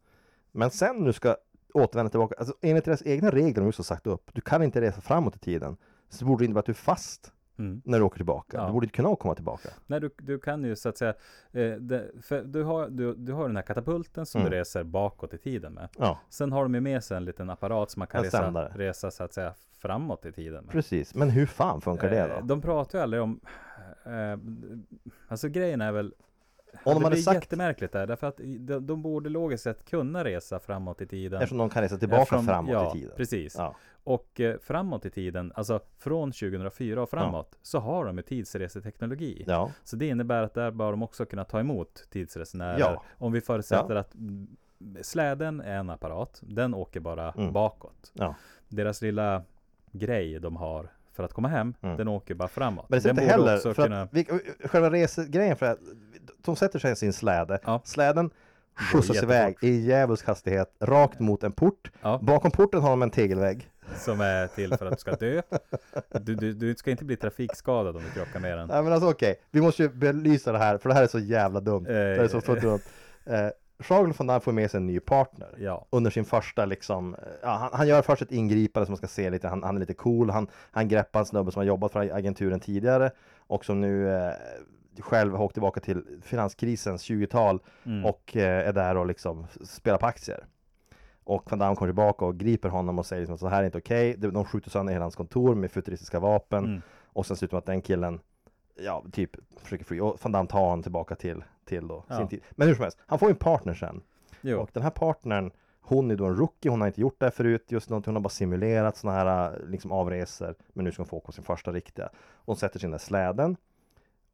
S9: Men sen nu ska återvända tillbaka, alltså enligt deras egna regler de just har sagt upp, du kan inte resa framåt i tiden. Så borde det innebära att du är fast
S8: Mm.
S9: när du åker tillbaka.
S8: Ja.
S9: Du borde inte kunna komma tillbaka.
S8: Nej, du, du kan ju så att säga, eh, det, du har, du, du har den här katapulten som
S9: Mm.
S8: du reser bakåt i tiden med.
S9: Ja,
S8: Sen har de ju med sig en liten apparat som man kan resa, resa så att säga framåt i tiden med.
S9: precis. Men hur fan funkar det
S8: Eh,
S9: då?
S8: De pratar ju aldrig om, eh, alltså grejen är väl,
S9: Om de
S8: det
S9: hade
S8: blir
S9: sagt,
S8: jättemärkligt där, därför att de, de borde logiskt sett kunna resa framåt i tiden.
S9: eftersom de kan resa tillbaka
S8: Eftersom-
S9: framåt
S8: ja,
S9: i tiden.
S8: precis.
S9: Ja,
S8: Och eh, framåt i tiden, alltså från 2004 och framåt, så har de ju tidsreseteknologi.
S9: ja,
S8: Så det innebär att där bör de också kunna ta emot tidsresenärer.
S9: Ja.
S8: Om vi förutsätter att släden är en apparat, den åker bara
S9: Mm.
S8: bakåt.
S9: ja.
S8: Deras lilla grej de har för att komma hem,
S9: Mm.
S8: den åker bara framåt.
S9: Men det
S8: den
S9: inte heller,
S8: också
S9: för
S8: kunna...
S9: att vi, själva resegrejen för att de sätter sig i sin släde,
S8: Ja.
S9: släden skjutsas iväg i djävulsk hastighet rakt mot en port.
S8: Ja,
S9: Bakom porten har de en tegelvägg.
S8: som är till för att du ska dö. Du, du, du ska inte bli trafikskadad om du krockar med den.
S9: Nej men alltså okej, vi måste ju belysa det här för det här är så jävla dumt.
S8: Eh,
S9: det är så, så dumt. Eh, Jean van Damme får med sig en ny partner.
S8: Ja,
S9: Under sin första liksom, ja, han, han gör först ett ingripande som man ska se lite, han, han är lite cool, han, han greppar en snubbe som har jobbat för agenturen tidigare och som nu eh, själv har åkt tillbaka till finanskrisens 20-tal
S8: mm.
S9: och eh, är där och liksom spelar på aktier. Och Van Damme kommer tillbaka och griper honom och säger liksom, så här är inte okej. De- De skjuter sönder hela hans kontor med futuristiska vapen.
S8: Mm.
S9: Och sen slutar med att den killen, ja, typ försöker fly. Och Van Damme tar honom tillbaka till, till då
S8: Ja.
S9: sin tid. Men hur som helst, han får ju en partner sen.
S8: Jo.
S9: Och den här partnern, hon är då en rookie, hon har inte gjort det här förut, just någonting, hon har bara simulerat sådana här liksom avresor. Men nu ska hon få åka på sin första riktiga. Hon sätter sig i den där släden.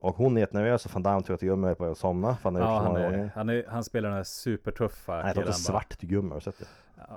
S9: Och hon är jättenervös och Van Damme tror att Gummi är på väg att somna. För han
S8: Ja, han, är, han, är, han spelar den här supertuffa
S9: Nej, låter
S8: killen bara.
S9: svart till Gummi, har du sett det?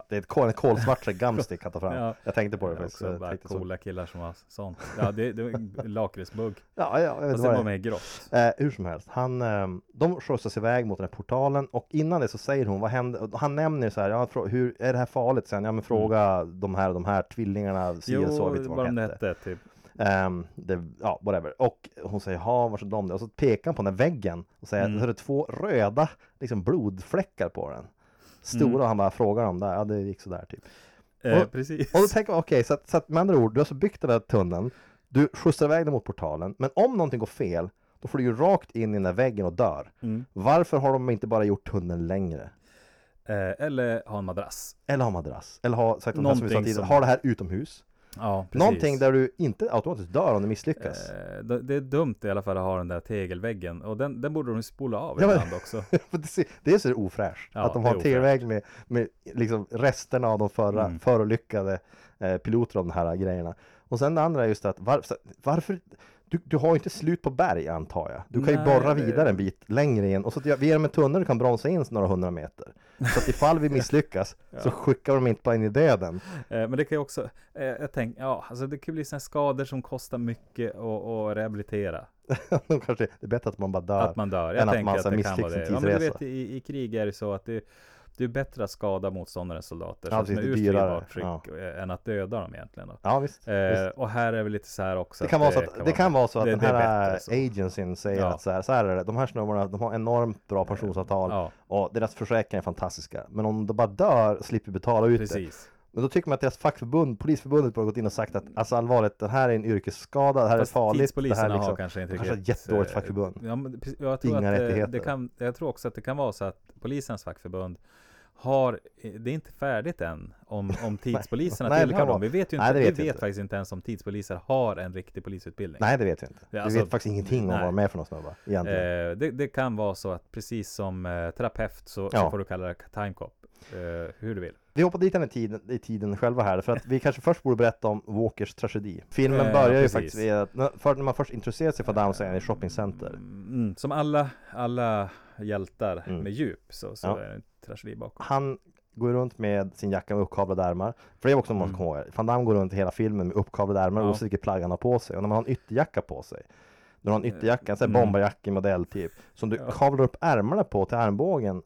S9: Det är ett kol, en kolsvart gumstick han tar fram.
S8: Ja.
S9: Jag tänkte på det faktiskt.
S8: också bara
S9: tänkte så.
S8: coola killar som har sånt. Ja, det, det är en lakritsbugg.
S9: Ja, ja, jag vet
S8: Fast det var mer grått.
S9: Eh, hur som helst, han, eh, de skjutsas iväg mot den här portalen och innan det så säger hon, vad händer? Han nämner så här, ja, hur, är det här farligt sen? Ja men fråga de här de här tvillingarna, si och så, vet
S8: vad de
S9: hette.
S8: typ.
S9: Ehm, det, ja, whatever. Och hon säger, ja, var så de det? Och så pekar han på den här väggen och säger,
S8: Mm.
S9: så är det två röda liksom blodfläckar på den. Stora,
S8: Mm.
S9: han bara frågar om det, ja det gick sådär typ.
S8: Eh,
S9: Och-
S8: precis.
S9: Och då tänker man, okej, så, att, så att med andra ord, du har alltså byggt den där tunneln, du skjutsar iväg den mot portalen, men om någonting går fel, då får du ju rakt in i den där väggen och dör.
S8: Mm.
S9: Varför har de inte bara gjort tunneln längre?
S8: Eh, eller ha en madrass.
S9: Eller ha madrass? Eller ha, sagt som vi sa tidigare,
S8: som-
S9: ha det här utomhus?
S8: Ja, precis.
S9: Någonting där du inte automatiskt dör om du misslyckas.
S8: Eh, det, det är dumt i alla fall att ha den där tegelväggen. Och den, den borde de spola av
S9: Ja, men-
S8: ibland också.
S9: Det är det ofräscht
S8: Ja,
S9: att de har T-väg med, med liksom resterna av de förra
S8: Mm.
S9: förolyckade eh, piloter av de här grejerna. Och sen det andra är just att var, så- varför du, du har ju inte slut på berg antar jag. Du kan ju
S8: Nej,
S9: borra
S8: det-
S9: vidare en bit längre in och så ger dem en tunnel du kan bromsa in några hundra meter. Så att ifall vi misslyckas så skickar de inte bara in i döden.
S8: Eh, men det kan ju också, eh, jag tänker, ja, alltså det kan bli sådana skador som kostar mycket att, rehabilitera.
S9: De kanske, det är bättre att man bara dör.
S8: Att man dör. Jag
S9: än att man
S8: att,
S9: misslyckas
S8: det.
S9: en
S8: Ja, men du
S9: tidsresa.
S8: vet, i, i krig är det så att det, det är bättre att skada motståndarens soldater
S9: Ja,
S8: så
S9: lite dyrare.
S8: urskiljbart tryck eh, än att döda dem egentligen. Då.
S9: Ja visst.
S8: Eh,
S9: visst.
S8: och här är väl lite så här också
S9: Det kan, vara så att, det kan vara så att
S8: det-
S9: den här agencyn säger
S8: Ja.
S9: att så här, så här är det, de här snubbarna de har enormt bra pensionsavtal
S8: Ja,
S9: och deras försäkringar är fantastiska. Men om de bara dör slipper betala ut det. Men då tycker man att deras fackförbund, Polisförbundet, borde gått in och sagt att alltså allvarligt, det här är en yrkesskada, det här
S8: Fast
S9: är farligt. Det här liksom,
S8: har kanske inte
S9: kanske
S8: riktigt...
S9: ett jättedåligt
S8: eh,
S9: fackförbund.
S8: Ja, men jag tror
S9: Inga
S8: att eh,
S9: rättigheter.
S8: det kan, jag tror också att det kan vara så att polisens fackförbund har, det är inte färdigt än om, om tidspoliserna
S9: Nej,
S8: tillhör dem.
S9: vara-
S8: Vi vet ju
S9: Nej,
S8: inte, vi
S9: vet
S8: vet,
S9: jag inte.
S8: faktiskt inte ens om tidspoliser har en riktig polisutbildning.
S9: Nej, det vet jag inte.
S8: Ja,
S9: Vi
S8: alltså-
S9: vet faktiskt ingenting om
S8: nej.
S9: vad de är för några snubbar.
S8: Eh, det, det kan vara så att precis som eh, terapeut så,
S9: Ja.
S8: så får du kalla det timecop. Eh, hur du vill.
S9: Vi hoppar dit i tiden, i tiden själva här, för att vi kanske först borde berätta om Walkers tragedi. Filmen
S8: Eh,
S9: börjar ju faktiskt att, när- för när man först introducerar sig för Down så är han i shoppingcenter.
S8: Mm, som alla, alla hjältar
S9: Mm.
S8: med djup så, så
S9: Ja.
S8: är det en tragedi bakom.
S9: Han går runt med sin jacka med uppkavlade ärmar. För det är också något man
S8: Mm.
S9: ska komma ihåg. Van Damme går runt hela filmen med uppkavlade ärmar
S8: Ja.
S9: oavsett vilket plagg han har på sig. Och när man har en ytterjacka på sig. När man har en ytterjacka, en sån här
S8: Mm.
S9: bomberjacka i modell typ. Som du
S8: Ja.
S9: kavlar upp ärmarna på till armbågen.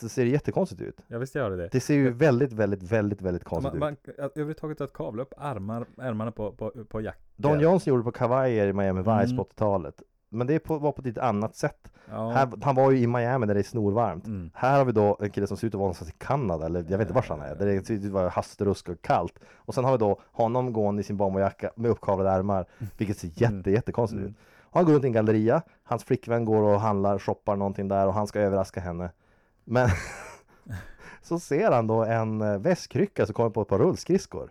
S9: Så ser det jättekonstigt ut.
S8: Ja visst gör det det.
S9: Det ser ju väldigt, väldigt, väldigt, väldigt konstigt
S8: Man,
S9: ut.
S8: man, att överhuvudtaget att kavla upp armar, ärmarna på, på, på jackor.
S9: Don Johnson gjorde det på kavajer i Miami Vice
S8: Mm.
S9: på 80-talet. Men det på, var på ett lite annat sätt.
S8: Ja.
S9: Här, han var ju i Miami där det är snorvarmt.
S8: Mm.
S9: Här har vi då en kille som ser ut att vara någonstans i Kanada eller jag vet inte var han är. Där det ser ut att vara hastrusk och kallt. Och sen har vi då honom gående i sin bomberjacka med uppkavlade ärmar. Vilket ser jätte,
S8: Mm.
S9: jättekonstigt
S8: Mm.
S9: ut. Han går runt i en galleria. Hans flickvän går och handlar, shoppar någonting där och han ska överraska henne. Men så ser han då en eh, väskryckare som kommer på ett par rullskridskor.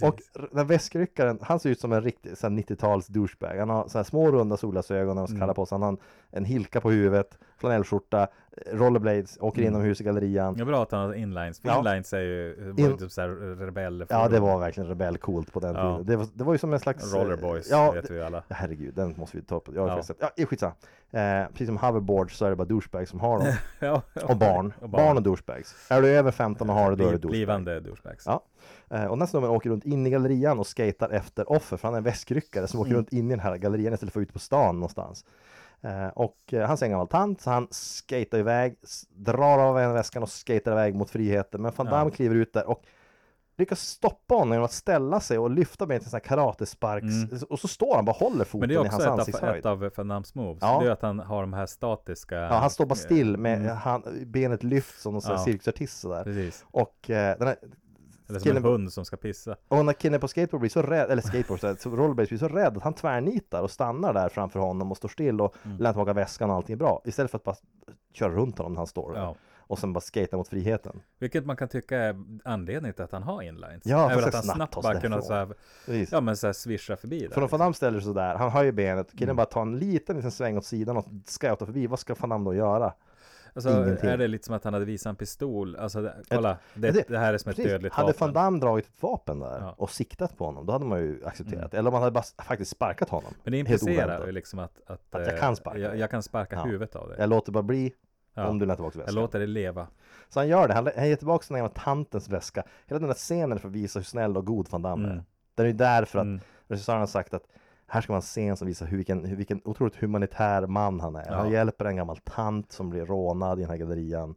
S8: Ja.
S9: Och den väskryckaren, han ser ut som en riktig så här 90-tals douchebag. Han har så här små runda solglasögon ska
S8: Mm.
S9: på sig. Han har en, en hilka på huvudet, flanellskjorta, eh, rollerblades, åker
S8: Mm.
S9: inomhus i gallerian.
S8: det är bra att han har inlines. För
S9: Ja.
S8: inlines är ju var
S9: In-
S8: typ såhär rebell.
S9: Ja, det var verkligen rebellcoolt på den
S8: Ja.
S9: tiden. Det var, det var ju som en slags... eh,
S8: Rollerboys
S9: Ja,
S8: vet vi alla.
S9: det- herregud, den måste vi ta upp. Jag har
S8: Ja.
S9: ja. sett. Ja, skitsamma. Eh, precis som hoverboards så är det bara douchebags som har dem.
S8: ja,
S9: Och barn. barn. och douchebags. Är du över 15 och har det, då är du
S8: Bli-
S9: douchebag.
S8: Blivande douchebags.
S9: Ja. Eh, och här snubben åker runt in i gallerian och skatar efter offer, för han är en väskryckare som åker
S8: Mm.
S9: runt in i den här gallerian istället för ut på stan någonstans. Eh, och eh, han är en gammal tant, så han skatar iväg, drar av en väskan och skatar iväg mot friheten. Men van
S8: Ja.
S9: Damme kliver ut där och lyckas stoppa honom genom att ställa sig och lyfta med en sån här karatesparks...
S8: Mm.
S9: Och så står han bara och håller foten
S8: Men det är
S9: i hans
S8: också ett av,
S9: ansiktshöjd.
S8: ett av Van Dammes moves.
S9: Ja.
S8: Det är att han har de här statiska...
S9: Ja, han står bara still med
S8: Mm.
S9: han, benet lyft som någon
S8: Ja.
S9: cirkusartist sådär.
S8: Precis.
S9: Och eh, den här
S8: Eller som en hund som ska pissa.
S9: Och när killen på skateboard blir så rädd, eller skateboard, så rollerblades blir så rädd att han tvärnitar och stannar där framför honom och står still och
S8: Mm.
S9: lämnar tillbaka väskan och allting är bra. Istället för att bara köra runt honom när han står där.
S8: Ja.
S9: Och sen bara skata mot friheten.
S8: Vilket man kan tycka är anledningen till att han har inlines.
S9: Ja, för att
S8: han
S9: snabbt
S8: snabbt bara kunna så här, ja men så här swisha förbi där.
S9: För om Van Damme ställer sig sådär, han har ju benet, killen
S8: Mm.
S9: bara tar en liten, liten sväng åt sidan och scoutar förbi. Vad ska Van Damme då göra?
S8: Alltså
S9: ingenting.
S8: är det lite som att han hade visat en pistol? Alltså kolla, det,
S9: det-
S8: det, här är som ett
S9: Precis.
S8: dödligt
S9: Hade
S8: vapen.
S9: Van Damme dragit ett vapen där
S8: Ja.
S9: och siktat på honom, då hade man ju accepterat.
S8: Mm.
S9: Eller om man hade bara faktiskt sparkat honom.
S8: Men det implicerar ju liksom att, att,
S9: Att jag
S8: eh,
S9: kan sparka
S8: jag, jag kan sparka
S9: Ja.
S8: huvudet av dig.
S9: Jag låter bara bli
S8: Ja.
S9: Om du lämnar tillbaka
S8: Jag
S9: väskan.
S8: låter det leva.
S9: Så han gör det, han, han ger tillbaka den gamla tantens väska. Hela den där scenen för att visa hur snäll och god van Damme är.
S8: Mm.
S9: Den är ju därför att
S8: Mm.
S9: regissören har sagt att här ska man se en som visar hur, vilken, vilken otroligt humanitär man han är.
S8: Ja.
S9: Han hjälper en gammal tant som blir rånad i den här gallerian.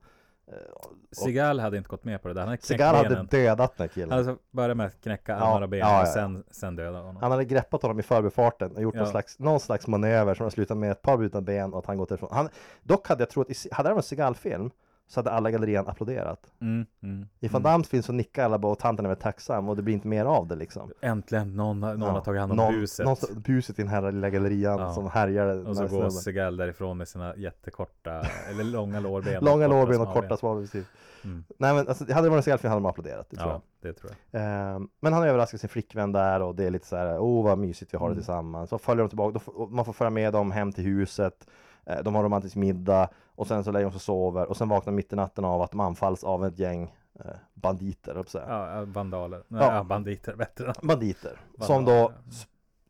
S8: Seagal hade inte gått med på det där. Han hade
S9: Segal hade dödat den här killen.
S8: Han hade börjat med att knäcka
S9: Ja,
S8: armar och ben
S9: ja, ja,
S8: och sen, sen döda honom.
S9: Han hade greppat honom i förbifarten och gjort någon, slags, någon slags manöver som har slutat med ett par brutna ben och att han gått därifrån. Han, dock hade jag trott, hade det varit en Seagal-film så hade alla gallerian applåderat.
S8: Mm, mm,
S9: I Van Dammes film så nickar alla bara och tanten är väl tacksam och det blir inte mer av det liksom.
S8: Äntligen någon, någon
S9: Ja.
S8: har tagit hand om
S9: Någon-
S8: buset.
S9: Någon, buset i den här lilla gallerian
S8: Ja.
S9: som härjar.
S8: och så går. Seagal därifrån med sina jättekorta, eller långa lårben.
S9: Långa lårben och
S8: smalben.
S9: korta svavelstyr.
S8: Mm.
S9: Nej men alltså, hade det varit en Seagal-film hade de applåderat, det tror jag.
S8: Ja, det tror jag.
S9: Ehm, Men han överraskar sin flickvän där och det är lite så här, oh vad mysigt vi har det
S8: Mm.
S9: tillsammans. Så följer de tillbaka, då man får följa med dem hem till huset. Eh, De har romantisk middag och sen så lägger de sig och sover och sen vaknar mitt i natten av att de anfalls av ett gäng eh, banditer.
S8: Ja, ja, vandaler. Nej,
S9: Ja.
S8: ja. banditer, bättre.
S9: Banditer. Som
S8: Vandaler,
S9: då, s-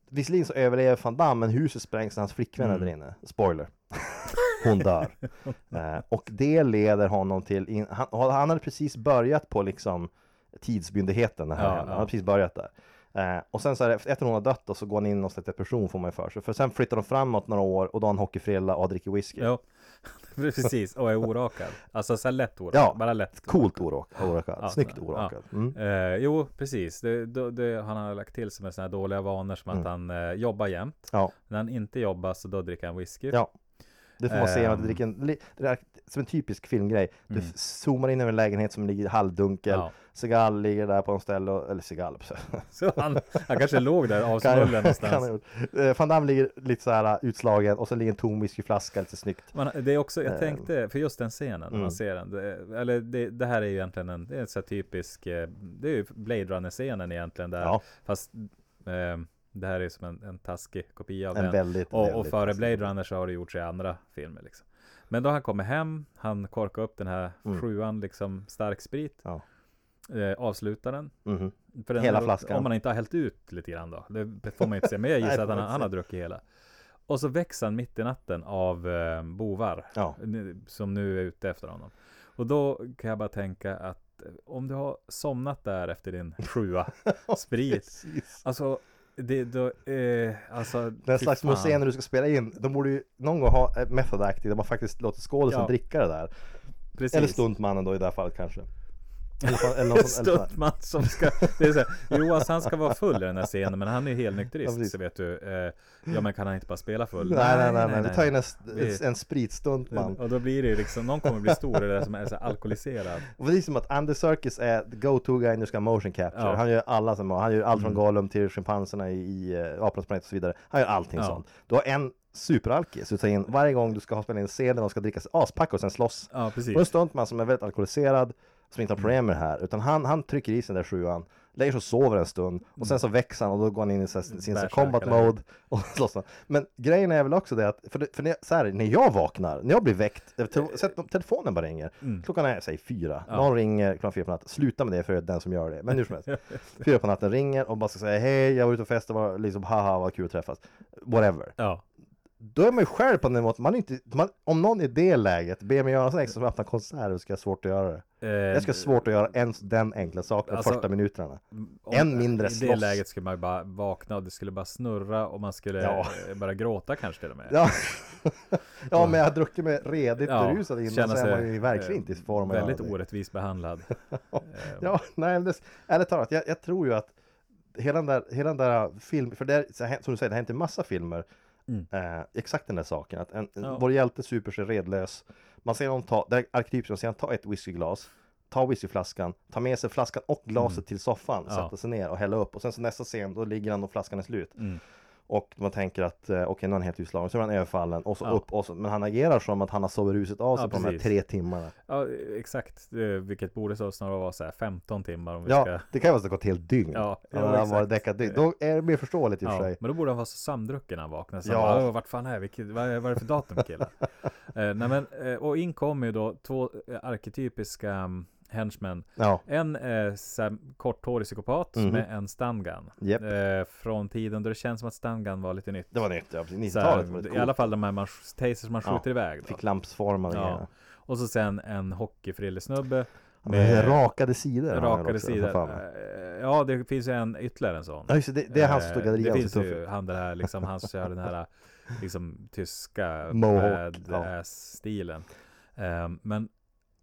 S9: visserligen så överlever van Damme men huset sprängs när hans flickvän är
S8: Mm.
S9: där inne. Spoiler. Hon dör. eh, och det leder honom till, in, han, han hade precis börjat på liksom tidsmyndigheten, den här,
S8: Ja,
S9: han
S8: ja.
S9: hade precis börjat där. Eh, och sen så är det, efter hon har dött då, så går han in någon slags depression får man ju för sig. För sen flyttar de framåt några år och då har han hockeyfrilla och dricker whisky.
S8: Ja, precis. Och är orakad. Alltså så här lätt orakad.
S9: Ja,
S8: Bara lätt.
S9: Coolt orakad. orakad.
S8: Ja,
S9: Snyggt
S8: ja.
S9: orakad. Mm.
S8: Eh, jo, precis. Det, det, det, han har lagt till sig med sådana här dåliga vanor som att
S9: Mm.
S8: han eh, jobbar jämt.
S9: Ja.
S8: När han inte jobbar så då dricker han whisky.
S9: Ja. Det får man se, att
S8: Ehm.
S9: det dricker en, det är som en typisk filmgrej. Du
S8: Mm.
S9: zoomar in över en lägenhet som ligger halvdunkel.
S8: Ja.
S9: Segal ligger där på en ställe, och, eller Segal,
S8: Så han, han kanske låg där avsmullen någonstans.
S9: Eh, Van Damme ligger lite så här uh, utslagen och så ligger en tom whiskyflaska lite snyggt.
S8: Man, det är också, jag
S9: Ehm.
S8: tänkte, för just den scenen
S9: Mm.
S8: man ser den. Det, eller det, det här är ju egentligen en, det är en så här typisk, eh, det är ju Blade Runner-scenen egentligen där.
S9: Ja.
S8: Fast eh, det här är som en, en taskig kopia av
S9: En
S8: den.
S9: väldigt,
S8: Och, och
S9: väldigt
S8: före
S9: taskig.
S8: Blade Runner så har det gjorts i andra filmer liksom. Men då han kommer hem, han korkar upp den här
S9: Mm.
S8: sjuan liksom stark sprit.
S9: Ja.
S8: Eh, avslutar den.
S9: Mhm.
S8: För den
S9: Hela
S8: här-
S9: flaskan.
S8: Om man inte har hällt ut lite grann då. Det får man inte se. Men jag gissar att han, han har druckit hela. Och så väcks han mitt i natten av eh, bovar.
S9: Ja.
S8: Som nu är ute efter honom. Och då kan jag bara tänka att eh, om du har somnat där efter din sjua sprit. Alltså, det, då, eh, alltså,
S9: Den slags museum när du ska spela in, de borde ju någon gång ha ett method acting där man faktiskt låter skådisen
S8: Ja.
S9: dricka det där.
S8: Precis.
S9: Eller stuntmannen då i det här fallet kanske. Eller, eller.
S8: Stuntman som ska, det är så här, Johan han ska vara full i den här scenen men han är
S9: Ja,
S8: helnykterist
S9: precis.
S8: så vet du. Eh, ja men kan han inte bara spela full?
S9: Nej, nej, nej, nej, det tar in en,
S8: Vi-
S9: en spritstuntman.
S8: Och då blir det ju liksom, någon kommer bli stor i det där som är så alkoholiserad.
S9: Och det är som att Andy Serkis är the go-to guy när du ska motion capture.
S8: Ja.
S9: Han gör alla som han gör allt från
S8: Mm.
S9: Gollum till schimpanserna i, i uh, Apornas planet och så vidare. Han gör allting
S8: Ja.
S9: sånt. Du har en superalkis du tar in varje gång du ska ha spela in en scen där de ska dricka sig aspacka och sen slåss.
S8: Ja
S9: Och en
S8: precis.
S9: stuntman som är väldigt alkoholiserad som inte har problem med det här utan han, han trycker i sig den där sjuan lägger sig och sover en stund och sen så växer han och då går han in i här, sin
S8: Bärsärkare.
S9: combat mode och slåss. Men grejen är väl också det att, för, det, för när, så här, när jag vaknar, när jag blir väckt, eh, te- telefonen bara ringer,
S8: Mm.
S9: klockan är säg fyra,
S8: Ja.
S9: någon ringer klockan fyra på natten, sluta med det för den som gör det, men hur som helst. fyra på natten ringer och bara ska säga hej, jag var ute och festade, var liksom haha vad kul att träffas, whatever.
S8: Ja.
S9: Då är man ju själv på den måten, man är inte, man, om någon i det läget ber mig göra något extra som att öppna konsert, så ska jag ha svårt att göra det.
S8: Eh,
S9: Jag ska ha svårt att göra ens den enkla saken
S8: Alltså,
S9: första minuterna. än mindre
S8: I det
S9: slåss.
S8: läget skulle man ju bara vakna och det skulle bara snurra och man skulle
S9: Ja.
S8: eh, bara gråta kanske till och med.
S9: Ja, ja men jag har druckit mig redigt
S8: Ja,
S9: berusad innan så är man ju verkligen
S8: eh,
S9: inte i form att
S8: Väldigt orättvist behandlad. Eh,
S9: Ja, nej, det, ärligt talat, jag, jag tror ju att hela den där, hela den där film, för det är, som du säger, det har hänt i massa filmer,
S8: Mm.
S9: eh, exakt den där saken, att en,
S8: Ja.
S9: vår hjälte super sig redlös, man ser honom ta, det är arketypiskt, man ser honom ta ett whiskyglas, ta whiskyflaskan, ta med sig flaskan och glaset till soffan,
S8: Mm. Ja.
S9: sätta sig ner och hälla upp, och sen så nästa scen, då ligger han och flaskan är slut.
S8: Mm.
S9: Och man tänker att eh, okej, nu är han helt utslagen, så är han överfallen och så
S8: Ja.
S9: upp och så, men han agerar som att han har sovit ruset av sig
S8: Ja,
S9: på de här
S8: precis.
S9: tre timmarna.
S8: Ja, exakt. Vilket borde så snarare vara så här 15 timmar om vi
S9: Ja,
S8: ska...
S9: det kan ju vara så gått helt dygn.
S8: Ja,
S9: Ja, han var däckat dygn. Då är det mer förståeligt i och för sig.
S8: men då borde han vara så samdrucken när han vaknar. Så
S9: Ja.
S8: ja. bara, "Åh, vart fan är vi? Vilket- Vad är, vad är det för datum killar? eh, nej men, eh, och in kommer ju då två eh, arketypiska mm, henchmen.
S9: Ja,
S8: En eh, korthårig psykopat
S9: Mhm.
S8: med en stungun.
S9: Japp.
S8: Eh, från tiden då det känns som att stungun var lite nytt.
S9: det var nytt. Ja, precis.
S8: Så
S9: 90-talet var
S8: här,
S9: lite
S8: I alla fall de här man, tasers man
S9: Ja,
S8: skjuter iväg. Då.
S9: Fick lampsformade
S8: Ja. Och så sen en hockeyfrillesnubbe.
S9: Med rakade sidor.
S8: rakade
S9: också,
S8: sidor. Eh, Ja, det finns ju en ytterligare en sån.
S9: Ja, just det, det, är hans
S8: Eh,
S9: gallerian.
S8: Det
S9: så
S8: finns ju han det här liksom, han kör den här liksom tyska
S9: Mohawk, ja.
S8: badass-stilen. Ehm, men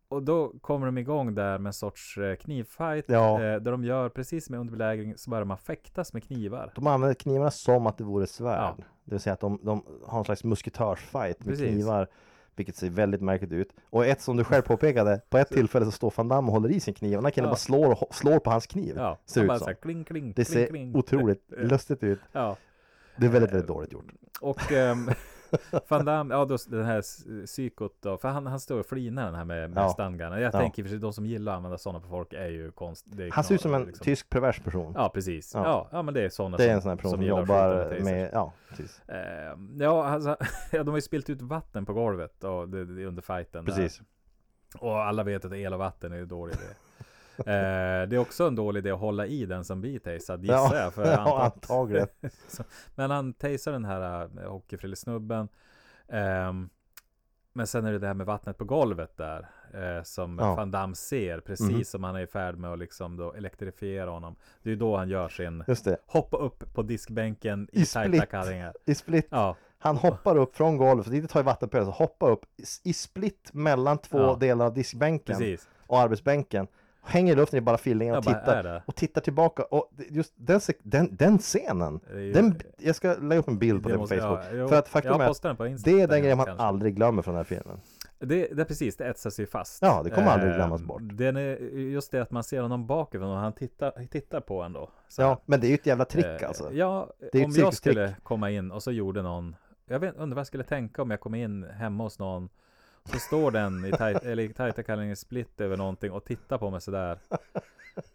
S8: och då kommer de igång där med en sorts eh, knivfight.
S9: Ja.
S8: eh, där de gör precis med under belägring så börjar man fäktas med knivar.
S9: De använder knivarna som att det vore svärd.
S8: Ja.
S9: Det vill säga att de, de har en slags musketörsfight med
S8: Precis.
S9: knivar. Vilket ser väldigt märkligt ut. Och ett som du själv påpekade, på ett tillfälle så står Van Damme och håller i sin kniv. Och den här killen
S8: Ja.
S9: bara slår, och slår på hans kniv.
S8: Ja,
S9: ser ut som.
S8: här kling, kling,
S9: Det ser
S8: kling.
S9: otroligt lustigt ut.
S8: Ja,
S9: Det är väldigt, väldigt dåligt gjort.
S8: och ehm, Van Damme, ja då den här psykot då, för han, han står och flinar den här med, med
S9: Ja.
S8: stangarna. Jag
S9: Ja.
S8: tänker för sig, de som gillar att använda sådana på folk är ju konst. är
S9: Han ser ut som en
S8: liksom.
S9: tysk pervers person.
S8: Ja, precis.
S9: Ja.
S8: Ja. Ja, men det är sådana
S9: det är
S8: som,
S9: en sån här person som,
S8: skjuta
S9: jobbar
S8: tasers.
S9: med, ja, precis.
S8: Ehm, ja, alltså, ja, de har ju spilt ut vatten på golvet och det, det, under fighten. där.
S9: Precis.
S8: Och alla vet att el och vatten är dålig idé. Eh, det är också en dålig idé att hålla i den som blir tasad gissar jag. För
S9: ja, antagligen.
S8: Men han tasar den här uh, hockeyfrillesnubben. Ehm, men sen är det det här med vattnet på golvet där. eh, som
S9: Ja.
S8: Van Damme ser. Precis
S9: Mhm.
S8: som han är i färd med att liksom då elektrifiera honom. Det är då han gör sin
S9: Just det.
S8: hoppa upp på diskbänken i,
S9: I
S8: tajta kallingar.
S9: I split.
S8: Ja,
S9: Han hoppar upp från golvet, inte ta i vattenpölen, så hoppa upp i- i split mellan två
S8: Ja.
S9: delar av diskbänken
S8: precis.
S9: och arbetsbänken. Hänger i luften i bara fillingen och
S8: Jag
S9: tittar.
S8: det?
S9: Och tittar tillbaka. Och det- just den, den, den scenen.
S8: Det ju-
S9: Den, jag ska lägga upp en bild på det, på
S8: måste-
S9: Facebook.
S8: ja, jo,
S9: för att faktum
S8: jag
S9: är att
S8: på
S9: det är den grejen man
S8: kanske.
S9: aldrig glömmer från den här filmen.
S8: Det, det är precis, det etsar sig fast.
S9: Ja, det kommer aldrig
S8: Eh,
S9: glömmas bort.
S8: Den är just det att man ser honom bakifrån och han tittar, tittar på en då. Så.
S9: Ja, men det är ju ett jävla trick
S8: Eh,
S9: alltså.
S8: Ja,
S9: Det
S8: om jag skulle komma in och så gjorde någon Jag vet, undrar vad jag skulle tänka om jag kom in hemma hos någon Så står den i, taj, eller i tajta kallingar split över någonting och tittar på mig sådär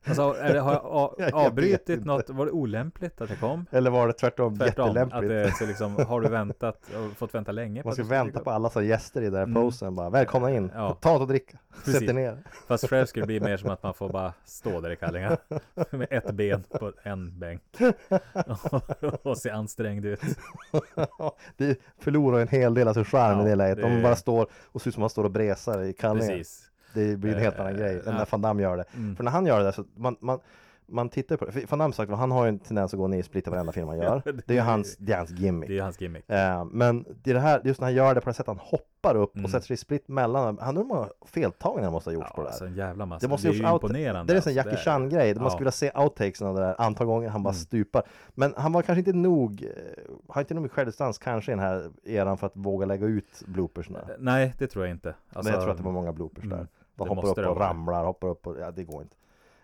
S8: Alltså, är det, har jag a,
S9: Jag
S8: avbrutit något? Var det olämpligt att jag kom?
S9: Eller var det tvärtom,
S8: Tvärtom, att
S9: jättelämpligt?
S8: det, så liksom, har du väntat och fått vänta länge på
S9: Man
S8: att
S9: ska
S8: ska
S9: vänta på alla som gäster i den här
S8: Mm.
S9: posen bara. Välkomna in,
S8: Ja.
S9: ta något att dricka, sätt
S8: Precis.
S9: er ner.
S8: Fast själv skulle det bli mer som att man får bara stå där i kallingar Med ett ben på en bänk Och se ansträngd ut
S9: det förlorar en hel del av sin charm
S8: Ja,
S9: i det läget. Om man bara står och ser ut som man står och bresar i kallingen.
S8: Precis
S9: Det blir en helt
S8: Eh,
S9: annan grej än när Van Damme gör det.
S8: Mm.
S9: För när han gör det så man, man, man tittar på det. Van Damme sagt, han har ju en tendens att gå ner i split i varenda film han gör.
S8: Ja,
S9: Det är ju hans, det är hans gimmick.
S8: Det är hans gimmick
S9: Eh, men det är det här, just när han gör det på det sättet han hoppar upp
S8: Mm.
S9: och sätter sig i split mellan. Han undrar hur många feltagningar han måste ha gjorts på
S8: Ja,
S9: det
S8: alltså
S9: här.
S8: en jävla massa
S9: Det måste
S8: Det är ju
S9: out-
S8: imponerande
S9: Det är en sån
S8: alltså.
S9: Jackie
S8: Det
S9: Chan-grej. Man
S8: Ja.
S9: skulle vilja se outtakesen av det där antal gånger han bara
S8: Mm.
S9: stupar. Men han var kanske inte nog, eh, har inte nog med självdistans kanske i den här eran för att våga lägga ut bloopersna.
S8: Nej, det tror jag inte
S9: Men jag tror att det var många bloopers
S8: mm,
S9: där.
S8: det
S9: De hoppar upp
S8: det
S9: och ramlar, hoppar upp och, ja det går inte.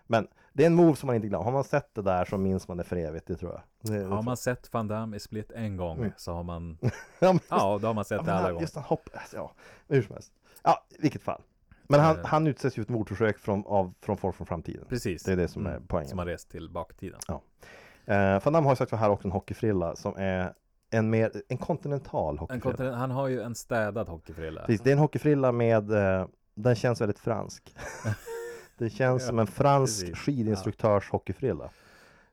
S9: Men det är en move som man inte glömmer. Har man sett det där så minns man det för evigt, det tror jag. Det, det tror
S8: Har man sett Van Damme i Split en gång
S9: Mm.
S8: så har man
S9: Ja, just-
S8: Ja, då har man sett
S9: ja,
S8: det alla gånger
S9: just han hopp, alltså, ja, hur som helst. Ja, vilket fall. Men han,
S8: Eh.
S9: han utsätts ju ett mordförsök från, av, från folk från framtiden.
S8: Precis
S9: Det är det som är
S8: Mm,
S9: poängen.
S8: Som har rest till baktiden
S9: Eh, Van Damme har ju sagt för här också en hockeyfrilla som är en mer, en kontinental
S8: en
S9: hockeyfrilla.
S8: kontinent, Han har ju en städad hockeyfrilla
S9: Precis, det är en hockeyfrilla med, eh, den känns väldigt fransk. det känns
S8: Ja,
S9: som en fransk
S8: precis.
S9: skidinstruktörs hockeyfrilla.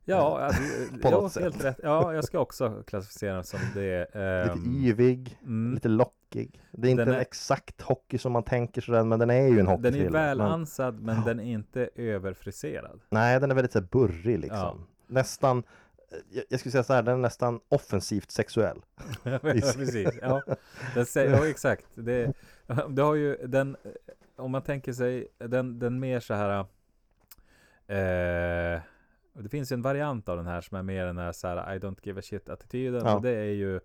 S8: Ja, alltså,
S9: På
S8: ja,
S9: något sätt.
S8: helt rätt Ja, jag ska också klassificera den som det
S9: Lite
S8: ehm,
S9: yvig,
S8: mm.
S9: lite lockig. Det är inte
S8: Den
S9: en
S8: är-
S9: exakt hockey som man tänker sig den, men den är ju en
S8: Den är
S9: hockeyfrilla.
S8: väl
S9: men,
S8: men
S9: Ja.
S8: den är inte överfriserad
S9: Nej, den är väldigt så här, burrig liksom.
S8: Ja.
S9: Nästan, eh, jag, jag skulle säga så här, den är nästan offensivt sexuell.
S8: Ja, precis. Ja, den säger, ja exakt. Det, det har ju den, om man tänker sig den, den mer så här. Eh, det finns ju en variant av den här som är mer den här så här I don't give a shit attityden.
S9: Ja.
S8: Och det är ju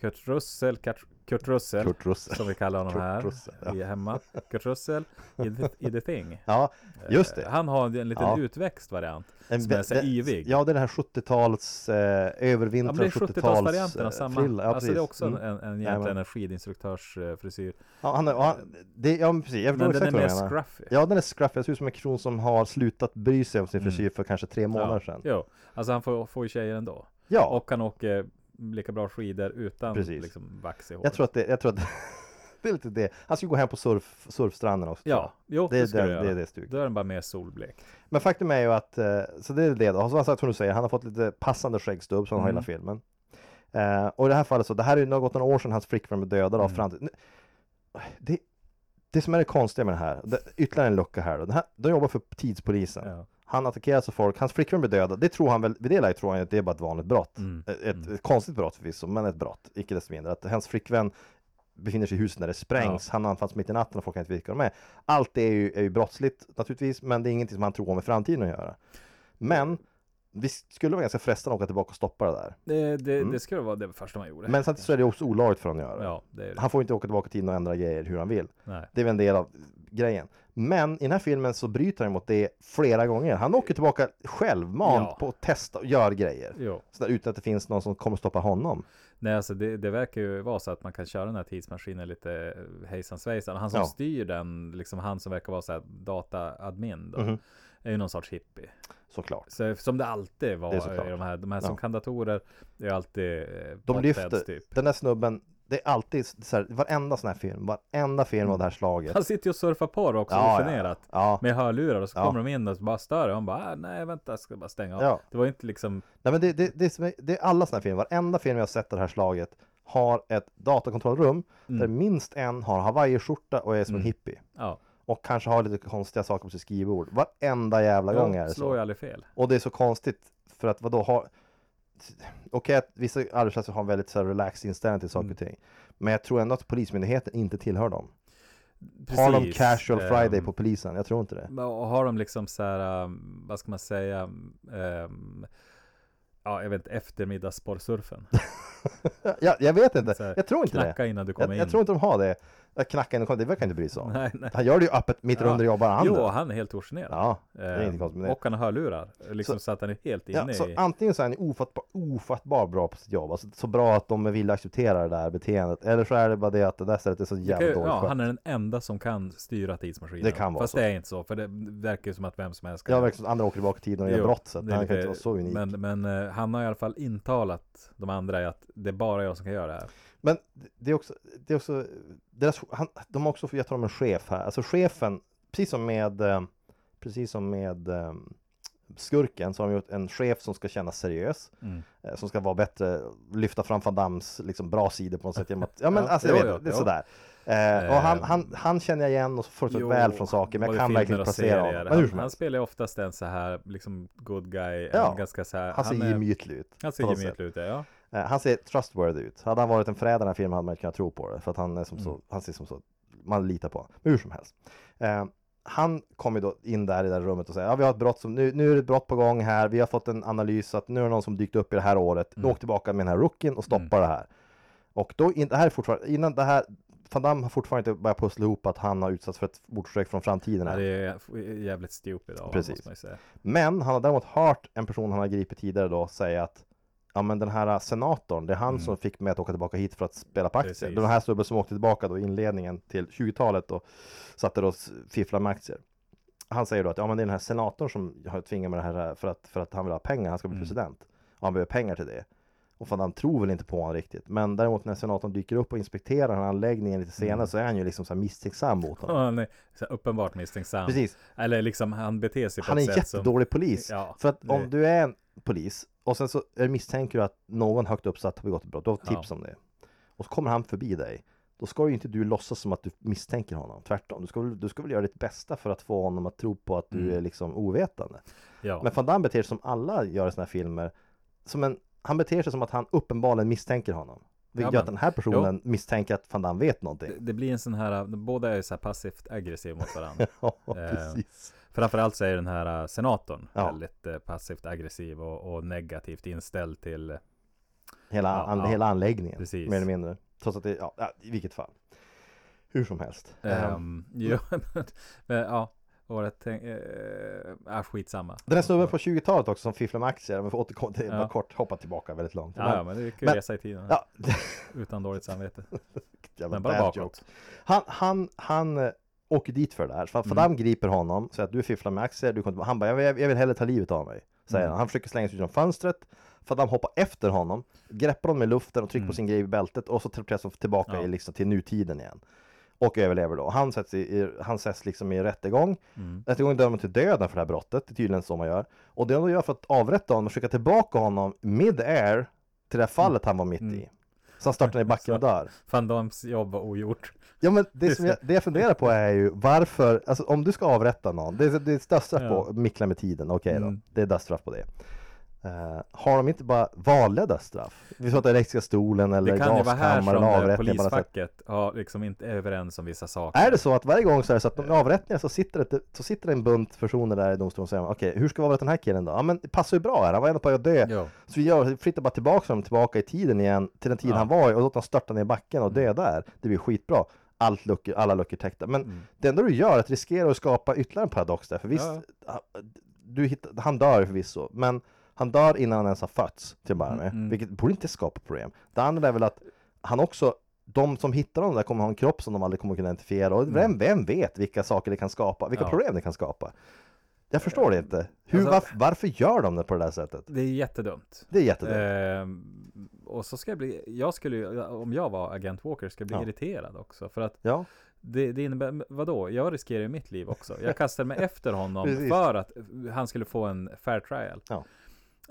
S8: Kurt Russell, Kurt, Kurt Russell,
S9: Kurt Russell.
S8: som vi kallar honom
S9: Kurt
S8: här
S9: Russell, ja.
S8: i hemma. Kurt Russell i The, i the Thing.
S9: Ja, just det.
S8: Eh, Han har en liten
S9: Ja.
S8: utväxt variant.
S9: En,
S8: Som är så yvig.
S9: Ja, det är den här 70-tals, eh,
S8: Ja,
S9: övervintrad
S8: är
S9: 70-tals
S8: 70-talsvarianten av
S9: eh,
S8: samma.
S9: frilla. Ja,
S8: alltså det är också en,
S9: Mm.
S8: en, en
S9: Jajamän.
S8: egentligen en skidinstruktörsfrisyr.
S9: Ja, han, är- ja, det, ja, precis. Jag förstår
S8: Men den är
S9: exakt vad
S8: mer
S9: du menar.
S8: scruffy.
S9: Ja, den är scruffy. Jag ser ut som en person som har slutat bry sig om sin
S8: Mm.
S9: frisyr för kanske tre månader sedan.
S8: Jo, alltså han får, får ju tjejer ändå.
S9: Ja,
S8: Och han åker lika bra skidor utan
S9: Precis.
S8: liksom vax i håret.
S9: jag tror att det, jag tror att det är lite det. Han skulle gå hem på surf, surfstranden också.
S8: Ja, jo,
S9: Det är
S8: det, jag
S9: det är det stuket.
S8: Då är den bara mer solblek.
S9: Men faktum är ju att, eh, så det är det då. Som han sagt, som du säger, han har fått lite passande skäggstubb som han har
S8: Mm.
S9: hela filmen. Eh, och i det här fallet så, det här är ju, det har gått några år sedan hans flickvän blev dödad av
S8: Mm.
S9: det, det som är det konstiga med det här, det, ytterligare en lucka här då. Den här de jobbar för tidspolisen.
S8: Ja.
S9: Han attackeras av folk, hans flickvän blir dödad. Det tror han väl, vid det läget tror han att det är bara ett vanligt brott.
S8: Mm.
S9: Ett, ett, ett konstigt brott förvisso, men ett brott. Icke desto mindre. Att hans flickvän befinner sig i huset när det sprängs. Han anfalls mitt i natten och folk kan inte veta de är. Allt det är ju, är ju brottsligt naturligtvis, men det är ingenting som han tror har med framtiden att göra. Men vi skulle vara ganska frestande att åka tillbaka och stoppa det där.
S8: Det, det,
S9: Mm.
S8: det skulle vara det första man gjorde.
S9: Men samtidigt så är det också olagligt för honom att göra.
S8: Ja, det.
S9: Han får inte åka tillbaka till och ändra grejer hur han vill.
S8: Nej.
S9: Det är väl en del av grejen. Men i den här filmen så bryter han mot det flera gånger. Han åker tillbaka självmant
S8: Ja.
S9: på att testa och göra grejer.
S8: Jo.
S9: Så där, utan att det finns någon som kommer stoppa honom.
S8: Nej, alltså det, det verkar ju vara så att man kan köra den här tidsmaskinen lite hejsan svejsan. Han som
S9: Ja.
S8: styr den, liksom han som verkar vara så här data-admin då,
S9: Mhm.
S8: är ju någon sorts hippie.
S9: Såklart.
S8: Så, som det alltid var
S9: Det
S8: de här, de här som
S9: Ja.
S8: kan datorer, är alltid eh,
S9: De lyfter,
S8: typ.
S9: den där snubben, det är alltid så här, varenda sån här film, varenda film av det här slaget.
S8: Han sitter ju och surfar på det också,
S9: Ja, ja,
S8: ogenerat.
S9: ja.
S8: Med hörlurar och så
S9: Ja.
S8: kommer de in och så bara stör och han bara, ah, nej vänta, jag ska bara stänga av.
S9: Ja.
S8: Det var inte liksom,
S9: Nej men det, det, det, är det är alla såna här filmer, varenda film jag har sett av det här slaget har ett datakontrollrum där minst en har hawaiiskjorta och är som en hippie.
S8: ja.
S9: Och kanske har lite konstiga saker på sitt skrivbord. Varenda jävla gång är det
S8: slår ju
S9: så.
S8: aldrig fel.
S9: Och det är så konstigt för att vadå ha Okej att vissa arbetsplatser har en väldigt så här, relaxed inställning till saker
S8: Mm.
S9: och ting. Men jag tror ändå att Polismyndigheten inte tillhör dem. Har de
S8: Precis.
S9: casual friday
S8: Ehm,
S9: på polisen? Jag tror inte det.
S8: Och har de liksom så här, um, vad ska man säga, um, ja, jag vet inte, eftermiddagsporrsurfen.
S9: Jag, jag vet inte. Jag tror inte det.
S8: Knacka innan du kommer
S9: Jag,
S8: in.
S9: jag tror inte de har det. Att knacka innan de kommer, det verkar inte bry sig om.
S8: Nej, nej.
S9: Han gör det ju öppet mitt under jobbar han
S8: Jo, han är helt ogenerad.
S9: Ja, det är inget konstigt med det.
S8: Och han har hörlurar. Liksom
S9: Så-
S8: så, att han är helt inne
S9: Ja, så
S8: i...
S9: antingen så är han ofattbar, ofattbar bra på sitt jobb, alltså så bra att de vill acceptera det där beteendet, eller så är det bara det att det där stället är så jävla dåligt
S8: ja,
S9: skött.
S8: han är den enda som kan styra tidsmaskinen.
S9: Det kan vara
S8: Fast
S9: så.
S8: det är inte så, för det verkar ju som att vem som helst kan.
S9: Ja, verkar som att andra åker tillbaka i tiden och gör brott, så han kan inte vara så unik. Men,
S8: Men, men eh, han har i alla fall intalat de andra att det är bara jag som kan göra det här.
S9: det är också, det är också deras, han, de har också gett honom en chef här, alltså chefen, precis som med, eh, precis som med eh, skurken så har de gjort en chef som ska kännas seriös,
S8: Mm.
S9: eh, som ska vara bättre, lyfta fram Van Dams liksom, bra sidor på något sätt genom att, ja men
S8: Ja,
S9: alltså
S8: jo,
S9: vet,
S8: jo,
S9: det är
S8: jo.
S9: sådär. Eh, och han, han, han känner jag igen och får
S8: Jo,
S9: väl från saker, men jag kan verkligen
S8: och
S9: placera honom. Men
S8: Han, han spelar ju oftast en så här, liksom good guy,
S9: Ja,
S8: ganska så här,
S9: Han ser gemytlig ut.
S8: Han ser gemytlig ut, ja.
S9: Eh, Han ser trustworthy ut. Hade han varit en förrädare i den här filmen hade man inte kunnat tro på det. För att han är som så,
S8: Mm.
S9: han ser som så, man litar på honom. Men hur som helst. Eh, han kommer då in där i det där rummet och säger, ja vi har ett brott som, nu, nu är det ett brott på gång här, vi har fått en analys att nu är det någon som dykt upp i det här året,
S8: Mm.
S9: åk tillbaka med den här rookien och stoppa det här. Och då, in, det här är fortfarande, innan det här, Van Damme har fortfarande inte börjat pussla ihop att han har utsatts för ett mordförsök från framtiden.
S8: Ja,
S9: Här.
S8: Det är jävligt stupid av
S9: Precis.
S8: måste man ju säga.
S9: Men han har däremot hört en person han har gripit tidigare då säga att Ja men den här senatorn, det är han
S8: Mm.
S9: som fick mig att åka tillbaka hit för att spela på aktier.
S8: Precis.
S9: Den här snubben som åkte tillbaka då i inledningen till 20-talet och satte och fifflade med aktier. Han säger då att ja men det är den här senatorn som har tvingat mig det här för att, för att han vill ha pengar, han ska bli
S8: Mm.
S9: president. Och han behöver pengar till det. Och fan han tror väl inte på honom riktigt. Men däremot när senatorn dyker upp och inspekterar den här anläggningen lite senare
S8: Mm.
S9: så är han ju liksom så här misstänksam mot honom.
S8: Han är uppenbart misstänksam.
S9: Precis.
S8: Eller liksom han beter sig på
S9: Han är
S8: ett
S9: en
S8: sätt som...
S9: jättedålig polis.
S8: Ja,
S9: För att
S8: det-
S9: om du är en polis och sen så misstänker du att någon högt uppsatt har begått ett brott, du har tips
S8: Ja.
S9: om det. Och så kommer han förbi dig. Då ska ju inte du låtsas som att du misstänker honom. Tvärtom. Du ska, du ska väl göra ditt bästa för att få honom att tro på att du
S8: Mm.
S9: är liksom ovetande.
S8: Ja.
S9: Men Van Damme beter sig som alla gör i såna här filmer. Som en, han beter sig som att han uppenbarligen misstänker honom. Vilket
S8: Ja,
S9: gör att den här personen misstänker att Van Damme vet någonting.
S8: det, det blir en sån här, båda är så här passivt aggressiv mot varandra.
S9: ja,
S8: Eh,
S9: precis.
S8: Framförallt så är den här eh, senatorn
S9: Ja.
S8: väldigt eh, passivt aggressiv och, och negativt inställd till
S9: Hela,
S8: Ja,
S9: an,
S8: ja.
S9: hela anläggningen.
S8: Precis.
S9: Mer eller mindre. Trots att det, ja, ja, i vilket fall. Hur som helst. Ehm,
S8: Um, jo, men, men, ja, det tänk, eh, ah, skitsamma.
S9: Den här snubben på 20-talet också som fifflar med aktier, vi får återkomma till
S8: Ja.
S9: kort, hoppa tillbaka väldigt långt.
S8: Ja, ja, men det kan ju
S9: men-
S8: resa i tiden.
S9: ja,
S8: Utan dåligt samvete. Men bara bakåt.
S9: Han, han, han eh, åker dit för det där. För
S8: Mm.
S9: Van Damme griper honom, säger att du fifflar med aktier, du kommer han bara, jag vill, jag vill hellre ta livet av mig. Säger
S8: Mm.
S9: han. Han försöker slänga sig ut genom fönstret. Van Damme hoppar efter honom, greppar honom i luften och trycker på
S8: Mm.
S9: sin grej i bältet och så teleporteras de tillbaka
S8: Ja.
S9: i, liksom, till nutiden igen. och överlever då. Han sätts, i, i, han sätts liksom i rättegång.
S8: Mm.
S9: Rättegången dömer till döden för det här brottet. Det är tydligen så man gör. Och det de gör för att avrätta honom skicka tillbaka honom mid-air till det här fallet han var mitt
S8: Mm.
S9: i. Så han startar ner i backen och dör.
S8: Van Dams jobb var ogjort.
S9: Ja men det, som jag, det jag funderar på är ju varför, alltså om du ska avrätta någon, det det är dödsstraff
S8: Ja.
S9: på mickla med tiden, okej då,
S8: Mm.
S9: det är dödsstraff på det. Eh, har de inte bara vanliga dödsstraff? Vi pratar elektriska stolen eller
S8: Det kan ju vara här
S9: gaskammare
S8: som
S9: eller
S8: eh,
S9: avrättning på något sätt.
S8: polisfacket har liksom inte är överens om vissa saker.
S9: Är det så att varje gång så är det så att med avrättningar så sitter det, så sitter det en bunt personer där i domstolen och säger okej, hur ska vi avrätta den här killen då? Ja men det passar ju bra här, han var ändå på att dö.
S8: Jo.
S9: Så vi gör, flyttar bara tillbaka honom tillbaka i tiden igen, till den tid
S8: Ja.
S9: han var i och låter honom störta ner i backen och dö
S8: Mm.
S9: där. Det blir skitbra. Allt luckor, alla luckor täckta. Men
S8: Mm.
S9: det enda du gör är att riskera att skapa ytterligare en paradox där. För visst,
S8: Ja.
S9: du hittar, han dör förvisso, men han dör innan han ens har fötts till att börja med.
S8: Mm, mm.
S9: Vilket borde inte skapa problem. Det andra är väl att han också de som hittar honom där kommer ha en kropp som de aldrig kommer kunna identifiera och vem, vem vet vilka saker det kan skapa, vilka
S8: Mm. Ja.
S9: problem det kan skapa. Jag förstår det inte. Hur,
S8: Alltså-
S9: varför, varför gör de det på det där sättet?
S8: Det är jättedumt.
S9: Det är jättedumt.
S8: Ehm, och så ska jag bli, jag skulle ju, om jag var agent Walker, skulle jag bli
S9: Ja.
S8: irriterad också. För att
S9: Ja,
S8: det, det innebär, vadå? Jag riskerar ju mitt liv också. Jag kastade mig efter honom för att han skulle få en fair trial.
S9: Ja.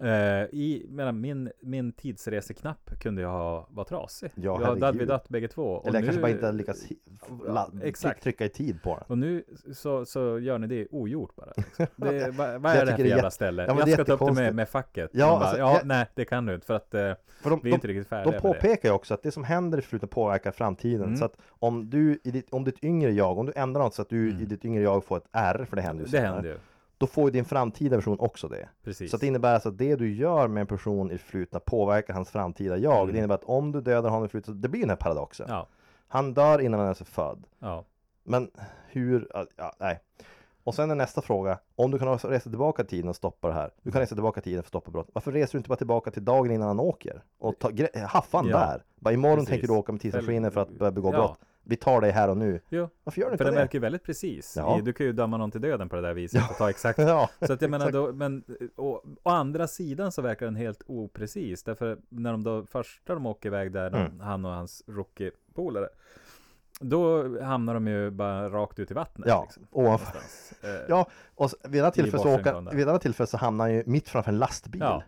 S8: Eh, i, medan min, min tidsreseknapp kunde jag ha var trasig.
S9: Ja,
S8: jag hade vi dött bägge två.
S9: Eller jag
S8: nu,
S9: kanske bara inte hi-
S8: Ja,
S9: la,
S8: exakt.
S9: trycka i tid på den.
S8: Och nu så, så gör ni det ogjort bara. Liksom. Det, vad, vad är det här för jävla ställe?
S9: Ja,
S8: jag ska ta upp det med, med facket.
S9: Ja,
S8: Man bara,
S9: alltså,
S8: ja
S9: jag-
S8: nej det kan du inte för att eh,
S9: För de,
S8: vi är
S9: de,
S8: inte riktigt
S9: de
S8: färdiga med det.
S9: påpekar ju också att det som händer i förflutna påverkar framtiden.
S8: Mm.
S9: Så att om du, i ditt, om ditt yngre jag, om du ändrar något så att du
S8: Mm.
S9: i ditt yngre jag får ett R, för det händer ju
S8: Det händer ju.
S9: Då får ju din framtida version också det.
S8: Precis.
S9: Så det innebär alltså att det du gör med en person i det förflutna påverkar hans framtida jag.
S8: Mm.
S9: Det innebär att om du dödar honom i förflutna, det blir den här paradoxen.
S8: Ja,
S9: Han dör innan han ens är född.
S8: ja.
S9: Men hur, ja, nej. Och sen är nästa fråga, om du kan resa tillbaka tiden och stoppa det här. Du kan resa tillbaka tiden för att stoppa brott. Varför reser du inte bara tillbaka till dagen innan han åker? Och ta, gre- haffa han
S8: Ja,
S9: där. Bara imorgon
S8: precis.
S9: tänker du åka med tidsmaskinen för att börja begå
S8: Ja.
S9: brott. Vi tar dig här och nu.
S8: Jo,
S9: Varför gör du
S8: för
S9: inte
S8: den
S9: det?
S8: verkar ju väldigt precis.
S9: Ja.
S8: Du kan ju döma någon till döden på det där viset och ta exakt
S9: Ja,
S8: Så att jag menar då, men å, å andra sidan så verkar den helt oprecis. Därför när de då första de åker iväg där, de,
S9: Mm.
S8: han och hans rookie-polare. Då hamnar de ju bara rakt ut i vattnet.
S9: Ja,
S8: liksom,
S9: ovanför.
S8: Eh,
S9: Ja, och vid ett tillfälle så tillfälle hamnar han ju mitt framför en lastbil.
S8: Ja.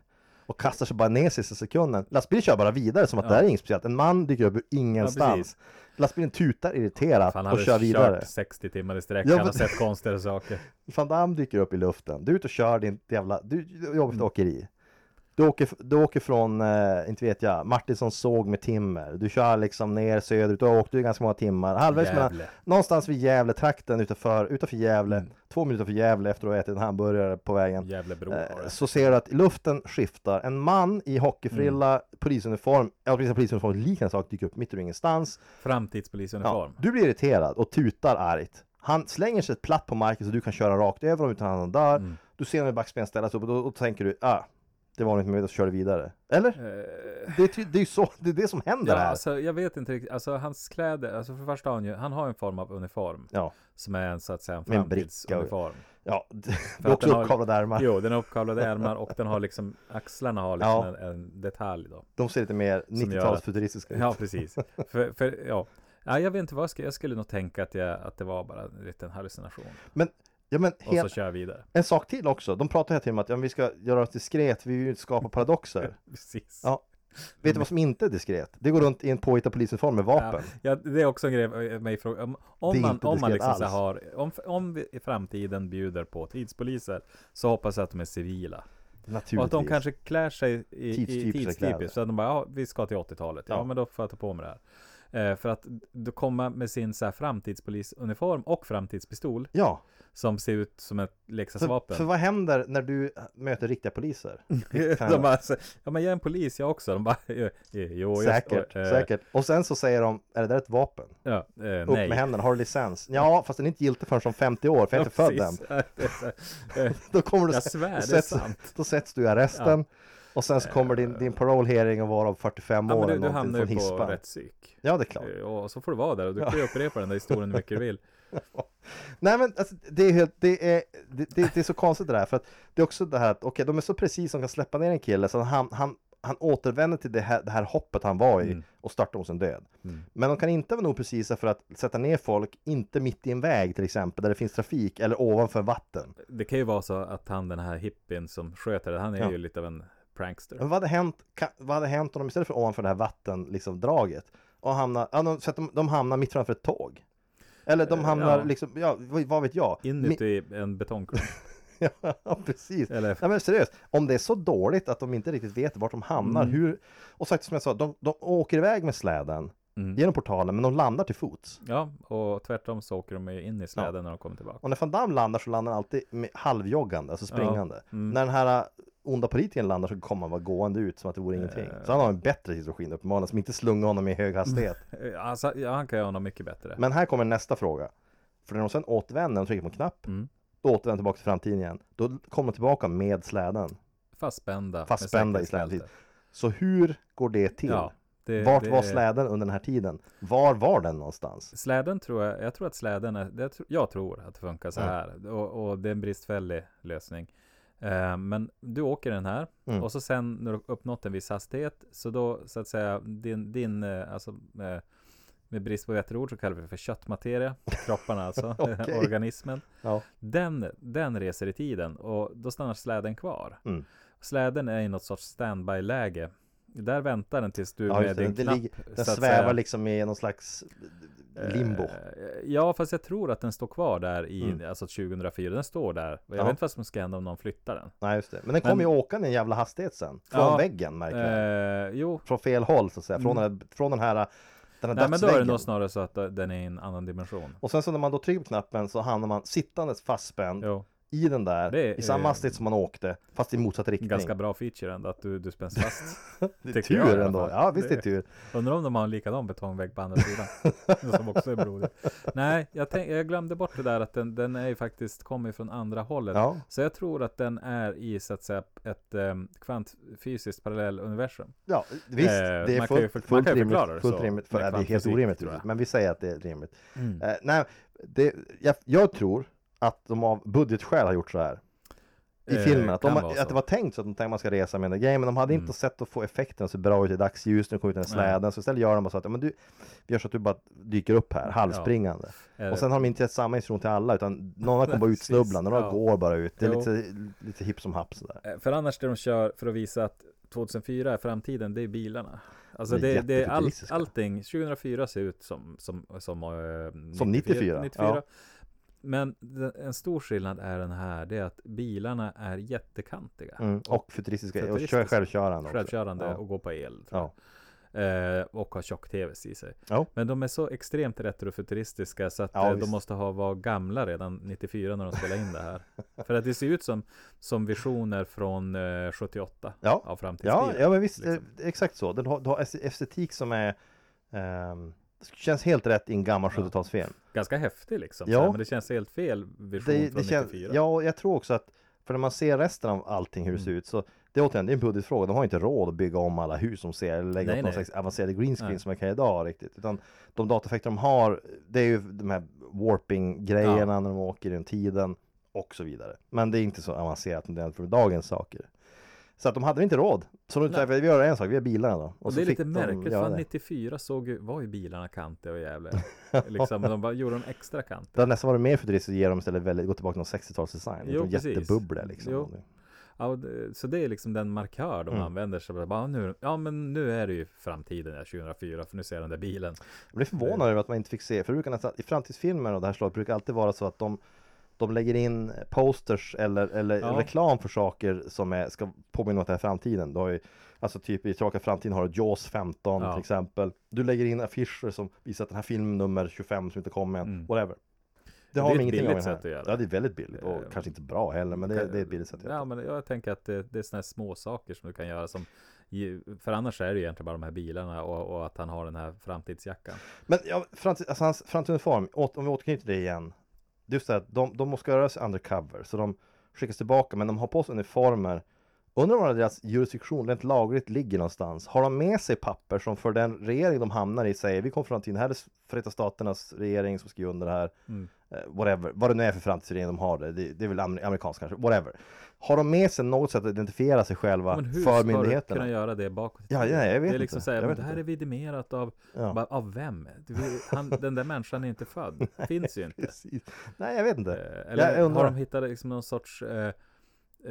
S9: Och kastar sig bara ner sista sekunden. Lastbilen kör bara vidare som att
S8: Ja.
S9: det här är inget speciellt. En man dyker upp ur ingenstans.
S8: precis.
S9: Lastbilen tutar irriterat
S8: Han
S9: och
S8: hade
S9: kör vidare.
S8: kört 60 timmar i sträck.
S9: Ja,
S8: han
S9: men-
S8: har sett konstigare saker.
S9: Van Damme dyker upp i luften. Du är ute och kör din jävla... Du du jobbar för ett
S8: Mm.
S9: åkeri. Du åker, du åker från, eh, inte vet jag, Martinsons såg med timmer. Du kör liksom ner söderut. Du har åkt du ganska många timmar. Halvvägs mellan, någonstans vid Gävle-trakten utanför, utanför Gävle.
S8: Mm.
S9: Två minuter för Gävle efter att ha ätit en hamburgare på vägen.
S8: Gävlebro
S9: Eh, så ser du att luften skiftar. En man i hockeyfrilla,
S8: Mm.
S9: polisuniform, ja precis polisuniform, liknande sak dyker upp mitt ur ingenstans. Ja,
S8: Framtidspolisuniform.
S9: du blir irriterad och tutar argt. Han slänger sig platt på marken så du kan köra rakt över honom utan att han dör.
S8: Mm.
S9: Du ser honom i backspegeln sig upp och då, då tänker du, ah, det var inte med och så kör du vidare. Eller?
S8: Eh,
S9: Det är, det är ju så, det är det som händer
S8: Ja,
S9: här.
S8: alltså, jag vet inte riktigt. Alltså hans kläder, alltså för första han ju, han har en form av uniform.
S9: Ja,
S8: Som är en så att säga en framtidsuniform.
S9: ja. Det är
S8: att
S9: också uppkavlade ärmar.
S8: Jo, den har uppkavlade ärmar och den har liksom axlarna har liksom
S9: Ja.
S8: en, en detalj då.
S9: De ser lite mer
S8: gör
S9: 90-tals
S8: att-
S9: futuristiska ut.
S8: Ja, precis. för, för, ja. ja, jag vet inte vad jag skulle, jag skulle nog tänka att, jag, att det var bara en liten hallucination.
S9: Men, ja men
S8: Och
S9: helt,
S8: så kör jag vidare.
S9: en sak till också. De pratar hela tiden om att ja, vi ska göra oss diskret, vi vill inte skapa paradoxer.
S8: Precis.
S9: Ja. Vet du vad som inte är diskret? Det går runt i en påhittad polisuniform med vapen.
S8: Ja, ja, det är också en grej med fråga. Om,
S9: Det är
S8: om man, om man liksom så har, om, om vi i framtiden bjuder på tidspoliser så hoppas jag att de är civila.
S9: Naturligtvis.
S8: Och att de kanske klär sig i, i tidstypiskt. Så att de bara, ja, vi ska till 80-talet. Ja,
S9: Ja.
S8: men då får jag ta på mig det här. Eh, för att då komma med sin så här framtidspolisuniform och framtidspistol
S9: Ja,
S8: som ser ut som ett
S9: för,
S8: leksaksvapen.
S9: för vad händer när du möter riktiga poliser?
S8: de bara, så, ja men jag är en polis jag också. De bara, jo, jo just,
S9: säkert,
S8: och,
S9: säkert. Sen så säger de, är det där ett vapen?
S8: Ja, eh,
S9: Upp
S8: nej.
S9: med händerna, har du licens? Ja, fast den är inte giltig förrän om 50 år, för jag är inte född än.
S8: Ja, här, eh,
S9: Då kommer du,
S8: Jag svär,
S9: då sätts,
S8: sant.
S9: då sätts du i arresten. Och sen så kommer din, din parole hearing att vara av 45
S8: Ja,
S9: år
S8: men du, du hamnar ju på
S9: hispan.
S8: rätt psyk.
S9: Ja, det är klart.
S8: Eh, Och så får du vara där och du kan ju upprepa den där historien hur mycket du vill.
S9: Nej men alltså, det är helt, det är, det, det, det är så konstigt det där för att det är också det här att okej de är så precis som kan släppa ner en kille så han, han han återvänder till det här, det här hoppet han var i
S8: Mm.
S9: och startar mot sin död. Men de kan inte vara nog precisa för att sätta ner folk, inte mitt i en väg till exempel, där det finns trafik eller ovanför vatten.
S8: Det kan ju vara så att han den här hippien som sköter det, han är
S9: Ja.
S8: ju lite av en prankster.
S9: Men vad hade hänt, vad hade hänt om de istället för ovanför det här vatten, liksom draget, och hamnar, ja, de, så att de, de hamnar mitt framför ett tåg? Eller de
S8: Eh,
S9: hamnar
S8: ja.
S9: liksom, ja, vad, vet jag? Mi-
S8: Inuti en betongklump.
S9: ja, precis.
S8: Eller-
S9: Nej men seriöst, om det är så dåligt att de inte riktigt vet vart de hamnar,
S8: Mm.
S9: hur... Och sagt som jag sa, de, de åker iväg med släden
S8: Mm.
S9: genom portalen, men de landar till fots.
S8: Ja, och tvärtom så åker de ju in i släden när de kommer tillbaka.
S9: Och när van Damme landar så landar han alltid med halvjoggande, alltså springande.
S8: Mm.
S9: När den här äh, onda politikern landar så kommer han vara gående ut som att det vore ingenting.
S8: Eh.
S9: Så han har en bättre situation uppenbarligen, som inte slungar honom i hög hastighet.
S8: Alltså, ja, han kan göra något mycket bättre.
S9: Men här kommer nästa fråga. För när de sen återvänder och trycker på en knapp,
S8: Mm.
S9: då återvänder de tillbaka till framtiden igen. Då kommer de tillbaka med släden.
S8: Fastspända.
S9: Fastspända i släden. Så hur går det till?
S8: Ja, det,
S9: Vart
S8: det
S9: var släden under den här tiden? Var var den någonstans?
S8: Släden tror jag, jag tror att släden är, det, tro- jag tror att det funkar så här. Och, och det är en bristfällig lösning. Eh, men du åker den här
S9: Mm.
S8: och så sen när du uppnått en viss hastighet så då så att säga din, din eh, alltså med, med brist på bättre ord så kallar vi det för köttmateria, kropparna alltså, organismen.
S9: Ja.
S8: Den, den reser i tiden och då stannar släden kvar.
S9: Mm.
S8: Släden är i något sorts standby-läge. Där väntar den tills du
S9: Ja,
S8: med din
S9: Det
S8: knapp
S9: ligger, den svävar
S8: säga,
S9: liksom i någon slags limbo.
S8: Eh, Ja, fast jag tror att den står kvar där i
S9: Mm.
S8: alltså 2004. Den står där. Jag
S9: Ja.
S8: vet inte vad som ska hända om någon flyttar den.
S9: Nej, just det. Men den kommer ju åka i en jävla hastighet sen. Från
S8: Ja.
S9: väggen märker jag.
S8: Eh, jo,
S9: Från fel håll så att säga. Från,
S8: Mm.
S9: den, från den här, den
S8: nej, men då är det nog snarare så att eh, den är i en annan dimension.
S9: Och sen så när man då trycker på knappen så hamnar man sittandes fastspänd
S8: Jo,
S9: i den där.
S8: Det är-
S9: I samma hastighet som man åkte. Fast i motsatt riktning.
S8: ganska bra feature ändå att du, du spänns fast.
S9: det är
S8: jag
S9: tur
S8: alla
S9: ändå. Ja, visst det är tur.
S8: Undrar om de har en likadan betongvägg på andra sidan. som också är blodig. Nej, jag, tänk, jag glömde bort det där att den, den är ju faktiskt kommer från andra hållet.
S9: Ja,
S8: Så jag tror att den är i så att säga ett um, kvantfysiskt parallelluniversum.
S9: ja visst.
S8: Eh,
S9: det är
S8: kan ju
S9: fullt, fullt rimligt.
S8: det
S9: Fullt rimligt. För, det är helt orimligt.
S8: jag.
S9: Men vi säger att det är rimligt.
S8: Mm.
S9: Eh, nej, det, jag, jag tror att de av budgetskäl har gjort så här. I
S8: Eh,
S9: filmen, att, de, att det var tänkt så att de tänkte man ska resa med en grej, men de hade
S8: Mm.
S9: inte sett att få effekten så bra ut i dagsljus när de kom ut den
S8: Nej.
S9: släden, så istället gör de bara så att, ja, men du, vi gör så att du bara dyker upp här, halvspringande.
S8: Eh,
S9: Och sen har de inte gett samma instruktion till alla, utan några kommer bara utsnubblande, några
S8: ja.
S9: går bara ut. Det är
S8: Jo.
S9: lite, lite hipp som happ sådär.
S8: Eh, För annars det de kör för att visa att 2004 är framtiden, det är bilarna. Alltså
S9: De är
S8: det, det är all, allting, 2004 ser ut som, som, som, eh,
S9: Som 94, ja.
S8: Men en stor skillnad är den här, det är att bilarna är jättekantiga.
S9: Mm. Och futuristiska, och kör
S8: Futuristiska.
S9: självkörande också.
S8: Självkörande
S9: Ja.
S8: och går på el.
S9: Ja.
S8: Eh, och har tjock-tvs i sig.
S9: Ja.
S8: Men de är så extremt retrofuturistiska så att
S9: Ja,
S8: eh, de måste ha varit gamla redan 94 när de spelade in det här. För att det ser ut som, som visioner från eh, 78
S9: Ja.
S8: av
S9: Ja,
S8: framtidsbilar.
S9: ja men visst,
S8: liksom.
S9: eh, exakt så. Den har, har es- estetik som är ehm, Känns helt rätt i en gammal
S8: Ja.
S9: 70-talsfilm.
S8: Ganska häftig liksom.
S9: Ja.
S8: Men det känns helt fel vision
S9: Det,
S8: från
S9: det känns,
S8: 94.
S9: ja, och jag tror också att För när man ser resten av allting hur det
S8: Mm.
S9: ser ut så Det är återigen, det är en budgetfråga. De har inte råd att bygga om alla hus som ser Eller lägga
S8: Nej,
S9: upp någon
S8: nej.
S9: slags avancerade green screen
S8: Nej.
S9: som man kan idag riktigt Utan de dataeffekter de har Det är ju de här warping grejerna när de åker i den tiden Och så vidare Men det är inte så avancerat som för dagens saker Så att de hade inte råd Så de sa vi gör en sak, vi har bilarna då
S8: Och
S9: så
S8: det är lite märkligt, för
S9: det.
S8: 94 såg ju, var ju bilarna kantiga och jävliga. liksom, de bara gjorde dem extra kantiga.
S9: Det hade nästan varit mer futuristiskt att ge dem istället väldigt, gå tillbaka till någon 60-talsdesign.
S8: Jo,
S9: jättebubblor liksom.
S8: Jo. Ja, och så det är liksom den markör de
S9: Mm.
S8: använder sig bara, nu, Ja men nu är det ju framtiden, ja, 2004, för nu ser jag den där bilen.
S9: Jag blir förvånad över att man inte fick se, för brukar nästan, i framtidsfilmer och det här slaget brukar alltid vara så att de de lägger in posters eller, eller
S8: Ja.
S9: reklam för saker som är, ska påminna om att det är framtiden. Du har ju, alltså typ i Tillbaka framtiden har du Jaws 15
S8: Ja.
S9: till exempel. Du lägger in affischer som visar att den här film nummer 25 som inte kommer än,
S8: Mm.
S9: whatever. Det
S8: Det
S9: har
S8: är
S9: de
S8: ett billigt sätt att göra.
S9: Ja, det är väldigt billigt och kanske inte bra heller, men det, är- det är ett billigt sätt att göra.
S8: Ja men jag tänker att det, det är sådana här små saker som du kan göra som För annars är det ju egentligen bara de här bilarna och, och att han har den här framtidsjackan.
S9: Men ja, framtid, alltså hans framtidsuniform, om vi återknyter det igen. Det är så att de, de måste göra sig undercover, så de skickas tillbaka, men de har på sig uniformer. Undrar var deras jurisdiktion rent lagligt ligger någonstans. Har de med sig papper som för den regering de hamnar i säger vi kommer från det här är Förenta Staternas regering som skriver under det här.
S8: Mm
S9: eh, whatever, vad det nu är för framtidsregering de har det, det, är väl amer- amerikanskt kanske, whatever. Har de med sig något sätt att identifiera sig själva
S8: Men hur
S9: för
S8: ska du
S9: myndigheterna?
S8: kunna göra det bakåt
S9: Ja, ja, jag vet
S8: Det är liksom
S9: inte.
S8: men
S9: vet
S8: det här
S9: inte.
S8: är vidimerat av,
S9: Ja.
S8: av vem? Han, den där människan är inte född, finns ju inte.
S9: Precis. Nej, jag vet inte.
S8: Eh, Eller
S9: jag
S8: har de hittat liksom någon sorts eh,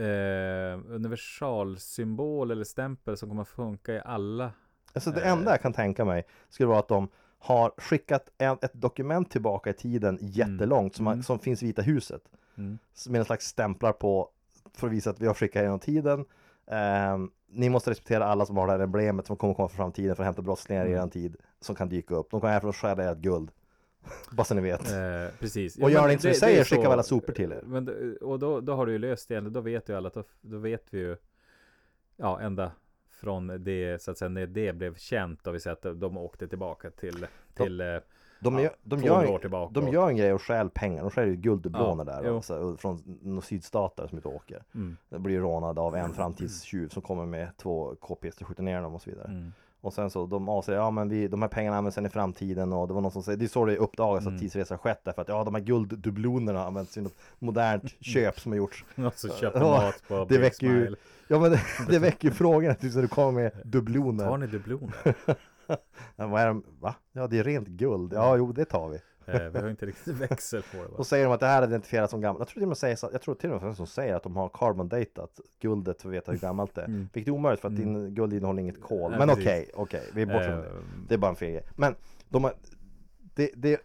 S8: eh, universalsymbol eller stämpel som kommer att funka i alla?
S9: Alltså det
S8: Eh.
S9: enda jag kan tänka mig skulle vara att de har skickat en, ett dokument tillbaka i tiden jättelångt som,
S8: Mm.
S9: som finns i Vita huset.
S8: Mm.
S9: Med en slags stämplar på för att visa att vi har skickat genom tiden. Ehm, ni måste respektera alla som har det här emblemet som kommer komma från framtiden för att hämta brottslingar i
S8: Mm.
S9: er tid som kan dyka upp. De kommer här för att stjäla ert guld. Bara så ni vet.
S8: Eh, precis.
S9: Och gör
S8: men
S9: ni inte som vi säger, skicka alla sopor till er.
S8: Men, det- och då, då har du ju löst det, då vet ju alla då, då vet vi ju Ja, ända från det, så att säga, när det blev känt, då vi säger att de åkte tillbaka till, till eh,
S9: De,
S8: ja,
S9: gör, de,
S8: 200
S9: gör,
S8: tillbaka.
S9: de gör en grej och stjäl pengar. De stjäl ju gulddubloner
S8: Ja,
S9: där.
S8: jo.
S9: Alltså, från några sydstater som inte åker.
S8: Mm.
S9: Det blir rånad av en framtidstjuv som kommer med två och skjuter ner dem och så vidare.
S8: Mm.
S9: Och sen så de avser, ja men vi, de här pengarna används sen i framtiden och det var någon som säger, det är så det uppdagas
S8: Mm.
S9: att tidsresa skett därför att ja de här gulddublonerna används i något modernt köp som har gjorts.
S8: Och så köper mat på
S9: det väcker ju, ja men det, det väcker ju frågan att du kommer med dubloner.
S8: Tar ni dubloner?
S9: Ja, vad är de, va? Ja det är rent guld, ja jo det tar vi.
S8: Eh, vi har inte riktigt växel på det?
S9: Och säger de att det här är identifierat som gammalt. Jag tror till och med, säger, så- jag tror till och med som säger att de har carbon datat guldet för att veta hur gammalt det är.
S8: Mm.
S9: Vilket är omöjligt för att din guld innehåller inget kol.
S8: Nej,
S9: Men okej, okej, vi är borta från det.
S8: Eh,
S9: Det är bara en grej. Men de har, det, det,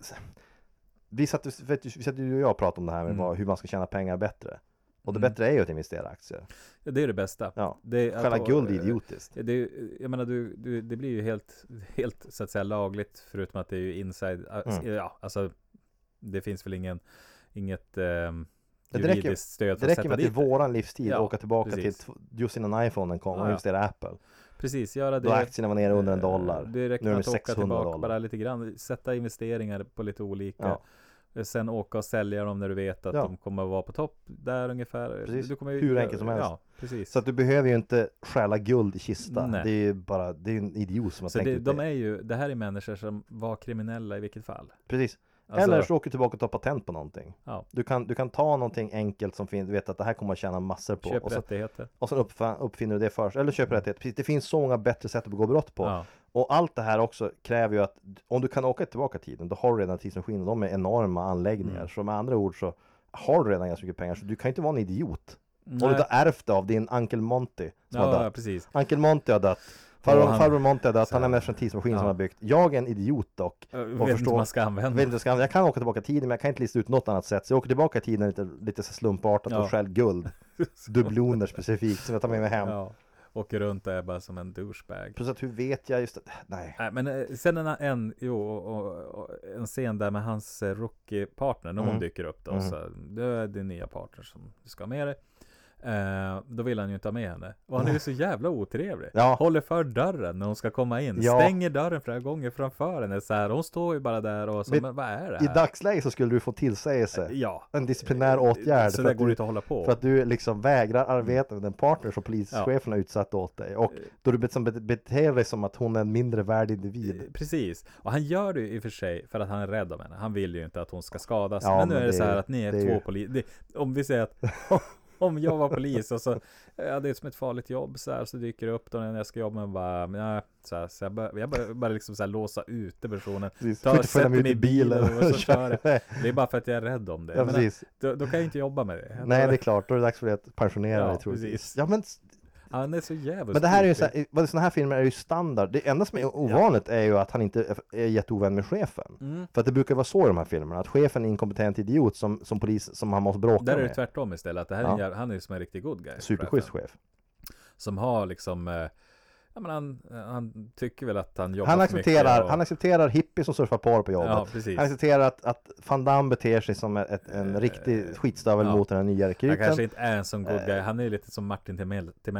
S9: vi satt, vi satt ju och jag och pratade om det här med
S8: Mm.
S9: hur man ska tjäna pengar bättre. Och det
S8: Mm.
S9: bättre är ju att investera i aktier.
S8: Ja, det är det bästa.
S9: Ja.
S8: Det
S9: Själva
S8: att-
S9: guld är idiotiskt.
S8: Det, jag menar, du, du, det blir ju helt, helt så att säga lagligt förutom att det är ju inside.
S9: Mm.
S8: Ja, alltså det finns väl ingen, inget
S9: Det räcker-
S8: juridiskt stöd för
S9: Det
S8: att
S9: räcker
S8: sätta
S9: med att i
S8: dit det.
S9: våran livstid
S8: Ja,
S9: åka tillbaka
S8: precis.
S9: till just innan iPhonen kom och
S8: Ja,
S9: investera i Apple.
S8: Precis, göra det.
S9: Då aktierna var nere under en
S8: Eh,
S9: dollar.
S8: Det räcker
S9: Nu är
S8: med att åka
S9: 600
S8: tillbaka
S9: dollar.
S8: bara lite grann. Sätta investeringar på lite olika.
S9: Ja.
S8: Sen åka och sälja dem när du vet att
S9: Ja.
S8: de kommer att vara på topp där ungefär.
S9: Precis.
S8: Du kommer ju,
S9: Hur enkelt som helst.
S8: Ja, precis.
S9: Så att du behöver ju inte stjäla guld i kista.
S8: Nej.
S9: Det är ju bara, det är en idiot som har
S8: Så
S9: tänkt
S8: det,
S9: ut
S8: de
S9: det.
S8: är ju, det här är människor som var kriminella i vilket fall.
S9: Precis.
S8: Alltså-
S9: Eller så åker du tillbaka och tar patent på någonting.
S8: Ja.
S9: Du kan, du kan ta någonting enkelt som finns, du vet att det här kommer man tjäna massor på.
S8: Köp
S9: och, så,
S8: rättigheter.
S9: och uppfann, uppfinner du det först. Eller köper rättigheter. Precis, Det finns så många bättre sätt att begå brott på.
S8: Ja.
S9: Och allt det här också kräver ju att om du kan åka tillbaka i tiden, då har du redan tidsmaskinen. De är enorma anläggningar.
S8: Mm.
S9: Så med andra ord så har du redan ganska mycket pengar. Så du kan inte vara en idiot. Om du
S8: Nej.
S9: har ärvt det av din Uncle Monty som har
S8: Ja,
S9: dött.
S8: precis.
S9: Uncle Monty har dött. Farbror,
S8: Och han-
S9: farbror Monty har dött.
S8: så
S9: Han lämnar efter en tidsmaskin
S8: Ja.
S9: som han har byggt. Jag är en idiot dock.
S8: Jag
S9: Och
S8: vet inte
S9: förstår-
S8: vad man ska använda.
S9: Jag, vet inte, ska- jag kan åka tillbaka i tiden men jag kan inte lista ut något annat sätt. Så jag åker tillbaka i tiden lite, lite så slumpartat
S8: Ja.
S9: och stjäl guld. Dubbloner specifikt som jag tar med mig hem.
S8: Ja. Åker runt där bara som en douchebag.
S9: Plus att hur vet jag just det? Nej.
S8: Nej, men eh, sen en, en, jo, och, och, och, en scen där med hans eh, rookie-partner, när hon
S9: Mm.
S8: dyker upp då,
S9: Mm.
S8: så det är din nya partner som du ska ha med dig. Eh, då vill han ju inte ha med henne. Och han är ju så jävla otrevlig.
S9: Ja.
S8: Håller för dörren när hon ska komma in.
S9: Ja.
S8: Stänger dörren flera gånger framför henne. Så här, hon står ju bara där och så,
S9: Vet-
S8: men vad är det
S9: I
S8: här?
S9: dagsläget så skulle du få tillsägelse.
S8: Ja.
S9: En disciplinär åtgärd.
S8: Så
S9: för
S8: det
S9: att
S8: går
S9: du-
S8: inte att hålla på.
S9: För att du liksom vägrar arbeta med den partner som polischefen har utsatt åt dig. Och då du liksom bet- beter dig som att hon är en mindre värd individ.
S8: Eh, Precis, och han gör det ju i och för sig för att han är rädd om henne. Han vill ju inte att hon ska skadas.
S9: Ja,
S8: men nu
S9: men
S8: är det
S9: det
S8: så
S9: är
S8: här att ni är
S9: är
S8: två
S9: ju-
S8: poliser. Om vi säger att om jag var polis och så, ja det är som ett farligt jobb så här, så dyker det upp då när jag ska jobba med bara, ja, så, här, så jag börjar bara liksom så här låsa ute personen.
S9: Precis.
S8: Ta, sätter mig
S9: i bilen
S8: och så
S9: och
S8: kör jag. Det är bara för att jag är rädd om det.
S9: Ja,
S8: menar, då, då kan jag inte jobba med det.
S9: Nej, det är klart. Då är det dags för dig att pensionera
S8: Ja,
S9: dig troligtvis. Ja, men,
S8: Han är så jävla
S9: men det här är ju så
S8: stupid.
S9: här, vad sådana här filmer är ju standard. Det enda som är ovanligt är ju att han inte är- jätteovän med chefen.
S8: Mm.
S9: För att det brukar vara så i de här filmerna. Att chefen är en inkompetent idiot som, som polis som han måste bråka
S8: Där är det
S9: med.
S8: tvärtom istället. Att det här är
S9: Ja.
S8: en, han är ju som en riktig good guy.
S9: Superschysst chef.
S8: Som har liksom eh, Ja men han, han tycker väl att han jobbar
S9: Han accepterar,
S8: och-
S9: han accepterar hippies som surfar på på jobbet.
S8: Ja.
S9: Han accepterar att, att Van Damme beter sig som ett, en riktig skitstövel
S8: ja.
S9: mot den här nya
S8: Han
S9: rekryten.
S8: kanske inte är en sån good guy.
S9: Eh.
S8: Han är ju lite som Martin Timell.
S9: Ja,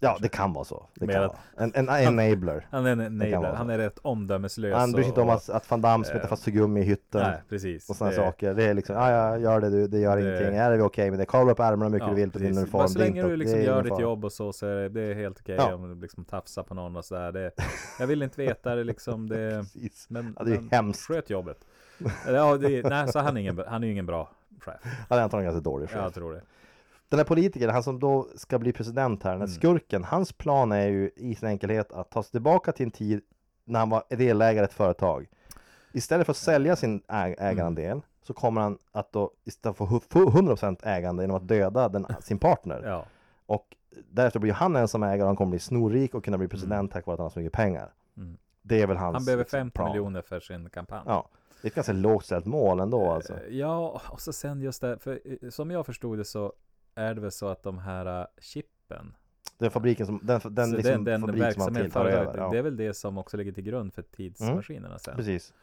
S8: kanske.
S9: det kan vara så. Det
S8: Mer
S9: kan
S8: att-
S9: vara. En, en enabler.
S8: Han är en enabler. Han är rätt omdömeslös.
S9: Han bryr sig inte om att, att Van Damme smetar
S8: eh,
S9: fast tuggummi i hytten.
S8: Nej, precis.
S9: Och sådana
S8: Det-
S9: saker. Det är liksom, ja, ja, gör det du, det gör
S8: Det-
S9: ingenting. Är det okej med det? Kavla upp ärmarna hur mycket
S8: Ja,
S9: du vill på din uniform.
S8: Bara så länge du liksom gör ditt jobb och så, så är det, det är helt okej om du liksom tafsar på någon och sådär. Det, jag vill inte veta det liksom. Det, men,
S9: Ja, det är
S8: men
S9: hemskt.
S8: Sköt jobbet. Ja, det, nej, så han är ingen, han är ingen bra chef.
S9: Han är antagligen ganska dålig chef.
S8: Jag tror det.
S9: Den här politikern, han som då ska bli president här, den
S8: Mm.
S9: här skurken, hans plan är ju i sin enkelhet att ta sig tillbaka till en tid när han var delägare i ett företag. Istället för att sälja sin ä- ägarandel så kommer han att då istället få 100% ägande genom att döda den, sin partner.
S8: Ja,
S9: Och därefter blir han ensam ägare han kommer bli snorrik och kunna bli president tack vare att han har så mycket pengar.
S8: Mm.
S9: Det är väl hans
S8: han behöver
S9: liksom,
S8: 50
S9: plan.
S8: miljoner för sin kampanj.
S9: Ja, det är ett ganska lågt ställt mål ändå alltså.
S8: Eh, Ja, och så sen just det, för eh, som jag förstod det så är det väl så att de här eh, chippen,
S9: Den fabriken som, den, den,
S8: så
S9: liksom
S8: den, den
S9: fabrik som han tilltar över. Ja.
S8: det är väl det som också ligger till grund för tidsmaskinerna sen.
S9: Precis.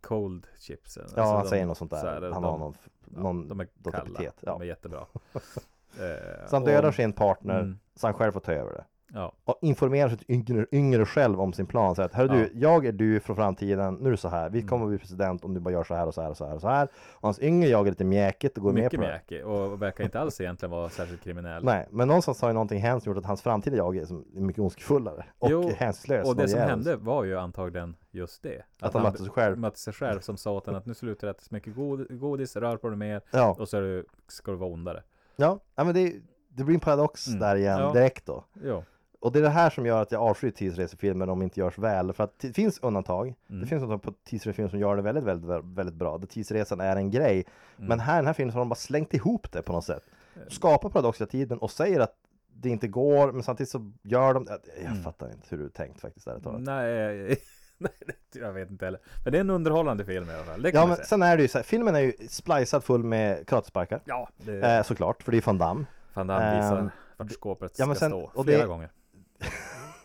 S8: Cold chips. alltså
S9: Ja, han
S8: de-
S9: säger något sånt
S8: så
S9: där.
S8: här,
S9: han
S8: de,
S9: har någon,
S8: ja,
S9: någon
S8: de är kalla,
S9: ja.
S8: de är jättebra. Eh,
S9: Så han
S8: och-
S9: dödar sin partner,
S8: Mm.
S9: så han själv får ta över det.
S8: Ja,
S9: Och informerar sitt yngre, yngre själv om sin plan. Så att,
S8: Ja. Mm.
S9: du, jag är du från framtiden, nu är det så här. Vi kommer att bli president om du bara gör så här och så här och så här och så här. Och hans yngre jag är lite mjäkigt och går med
S8: mycket
S9: på det.
S8: mjäkig och verkar inte alls egentligen vara särskilt kriminell.
S9: Nej, men någonstans har ju någonting hänt som gjort att hans framtida jag är mycket ondskefullare och
S8: Jo,
S9: hänsynslös.
S8: Och det som hände var ju antagligen just det.
S9: Att han mötte sig själv.
S8: mötte sig själv som sa åt en att nu slutar du äta så mycket god, godis, rör på dig mer
S9: Ja,
S8: och så är du, ska du vara ondare.
S9: Ja, ja men det, det blir en paradox
S8: Mm.
S9: där igen
S8: Ja.
S9: direkt då.
S8: Jo.
S9: Och det är det här som gör att jag avskyr tidsresefilmer om de inte görs väl. För att det finns undantag.
S8: Mm.
S9: Det finns undantag på tidsresefilmer som gör det väldigt, väldigt, väldigt, bra. Där tidsresan är en grej.
S8: Mm.
S9: Men här i den här filmen så har de bara slängt ihop det på något sätt. Skapar paradox hela tiden och säger att det inte går, men samtidigt så gör de Jag,
S8: Mm.
S9: fattar inte hur du tänkt faktiskt. Där, talat.
S8: Nej, nej, det- jag vet inte heller. Men det är en underhållande film i alla fall.
S9: Ja, men sen är det ju så här, filmen är ju splicad full med karatesparkar.
S8: Ja, det
S9: Eh, såklart, för det är Van Damme.
S8: Van Damme visar
S9: ehm,
S8: vart skåpet
S9: ja,
S8: ska
S9: sen-
S8: stå flera
S9: det-
S8: gånger.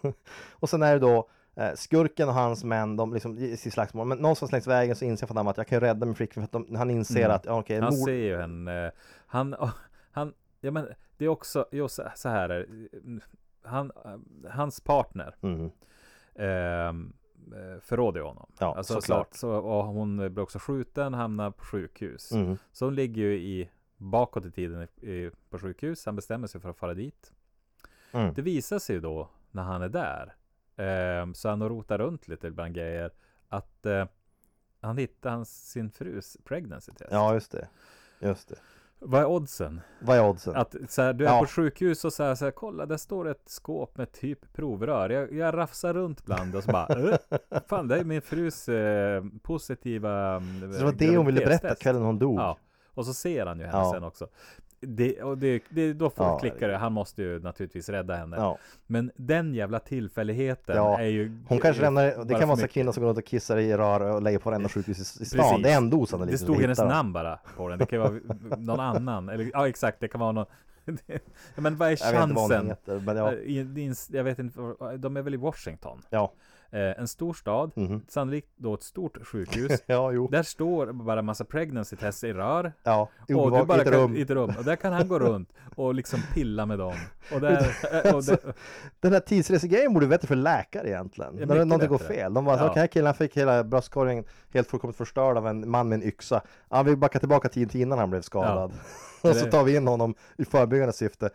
S9: Och sen är det då eh, skurken och hans män, de liksom i slagsmål. Men någonstans längs vägen så inser Van Damme att jag kan rädda min flickvän för att de, han inser
S8: Mm.
S9: att, okej,
S8: Han
S9: mord...
S8: ser ju henne. Han, han, ja men det är också, jo, så, här är han, hans partner
S9: Mm.
S8: eh, förråder ju honom.
S9: Ja,
S8: alltså,
S9: såklart.
S8: Så, så, och hon blir också skjuten, hamnar på sjukhus.
S9: Mm.
S8: Så hon ligger ju i bakåt i tiden i, i, på sjukhus. Han bestämmer sig för att fara dit.
S9: Mm.
S8: Det visar sig ju då när han är där. ehm, så han rotar runt lite bland grejer. Att eh, han hittar hans, sin frus pregnancy test.
S9: Ja, just det. Just det.
S8: Vad är oddsen?
S9: Vad är oddsen?
S8: Att så här, du är
S9: Ja.
S8: på sjukhus och så här, så här, kolla där står ett skåp med typ provrör. Jag, jag rafsar runt bland och så bara, äh, fan det är min frus eh, positiva
S9: Så det var det hon ville berätta kvällen hon dog?
S8: Ja, och så ser han ju henne
S9: Ja.
S8: sen också. Det, och det, det, då får
S9: Ja.
S8: klickar det. Han måste ju naturligtvis rädda henne.
S9: Ja.
S8: Men den jävla tillfälligheten
S9: Ja.
S8: är ju
S9: Hon kanske lämnar, det kan vara så
S8: mycket.
S9: kvinnor som går runt och kissar i rör och lägger på varenda sjukhus i, i stan.
S8: Precis.
S9: Det är ändå osannolikt.
S8: Det stod hennes namn bara på den. Det kan vara någon annan. Eller ja, exakt. Det kan vara någon. Men vad är
S9: Jag vet inte vad
S8: chansen?
S9: heter, men ja.
S8: Eh, jag vet inte. De är väl i Washington?
S9: Ja.
S8: Eh, en stor stad.
S9: Mhm.
S8: Sannolikt då ett stort sjukhus.
S9: Ja, jo.
S8: Där står bara en massa pregnancy tests i rör.
S9: Ja,
S8: Och du bara
S9: i ett
S8: kan,
S9: rum.
S8: i ett rum. Och där kan han gå runt och liksom pilla med dem. Och där, och det,
S9: Den här tidsresegrejen borde vara bättre för läkare egentligen.
S8: Ja,
S9: När någonting går fel. De bara, så,
S8: Ja.
S9: okej killen fick hela bröstkorgen helt fullkomligt förstörd av en man med en yxa. Ja, vi backar tillbaka tiden till innan han blev skadad. och så tar vi in honom i förebyggande syfte.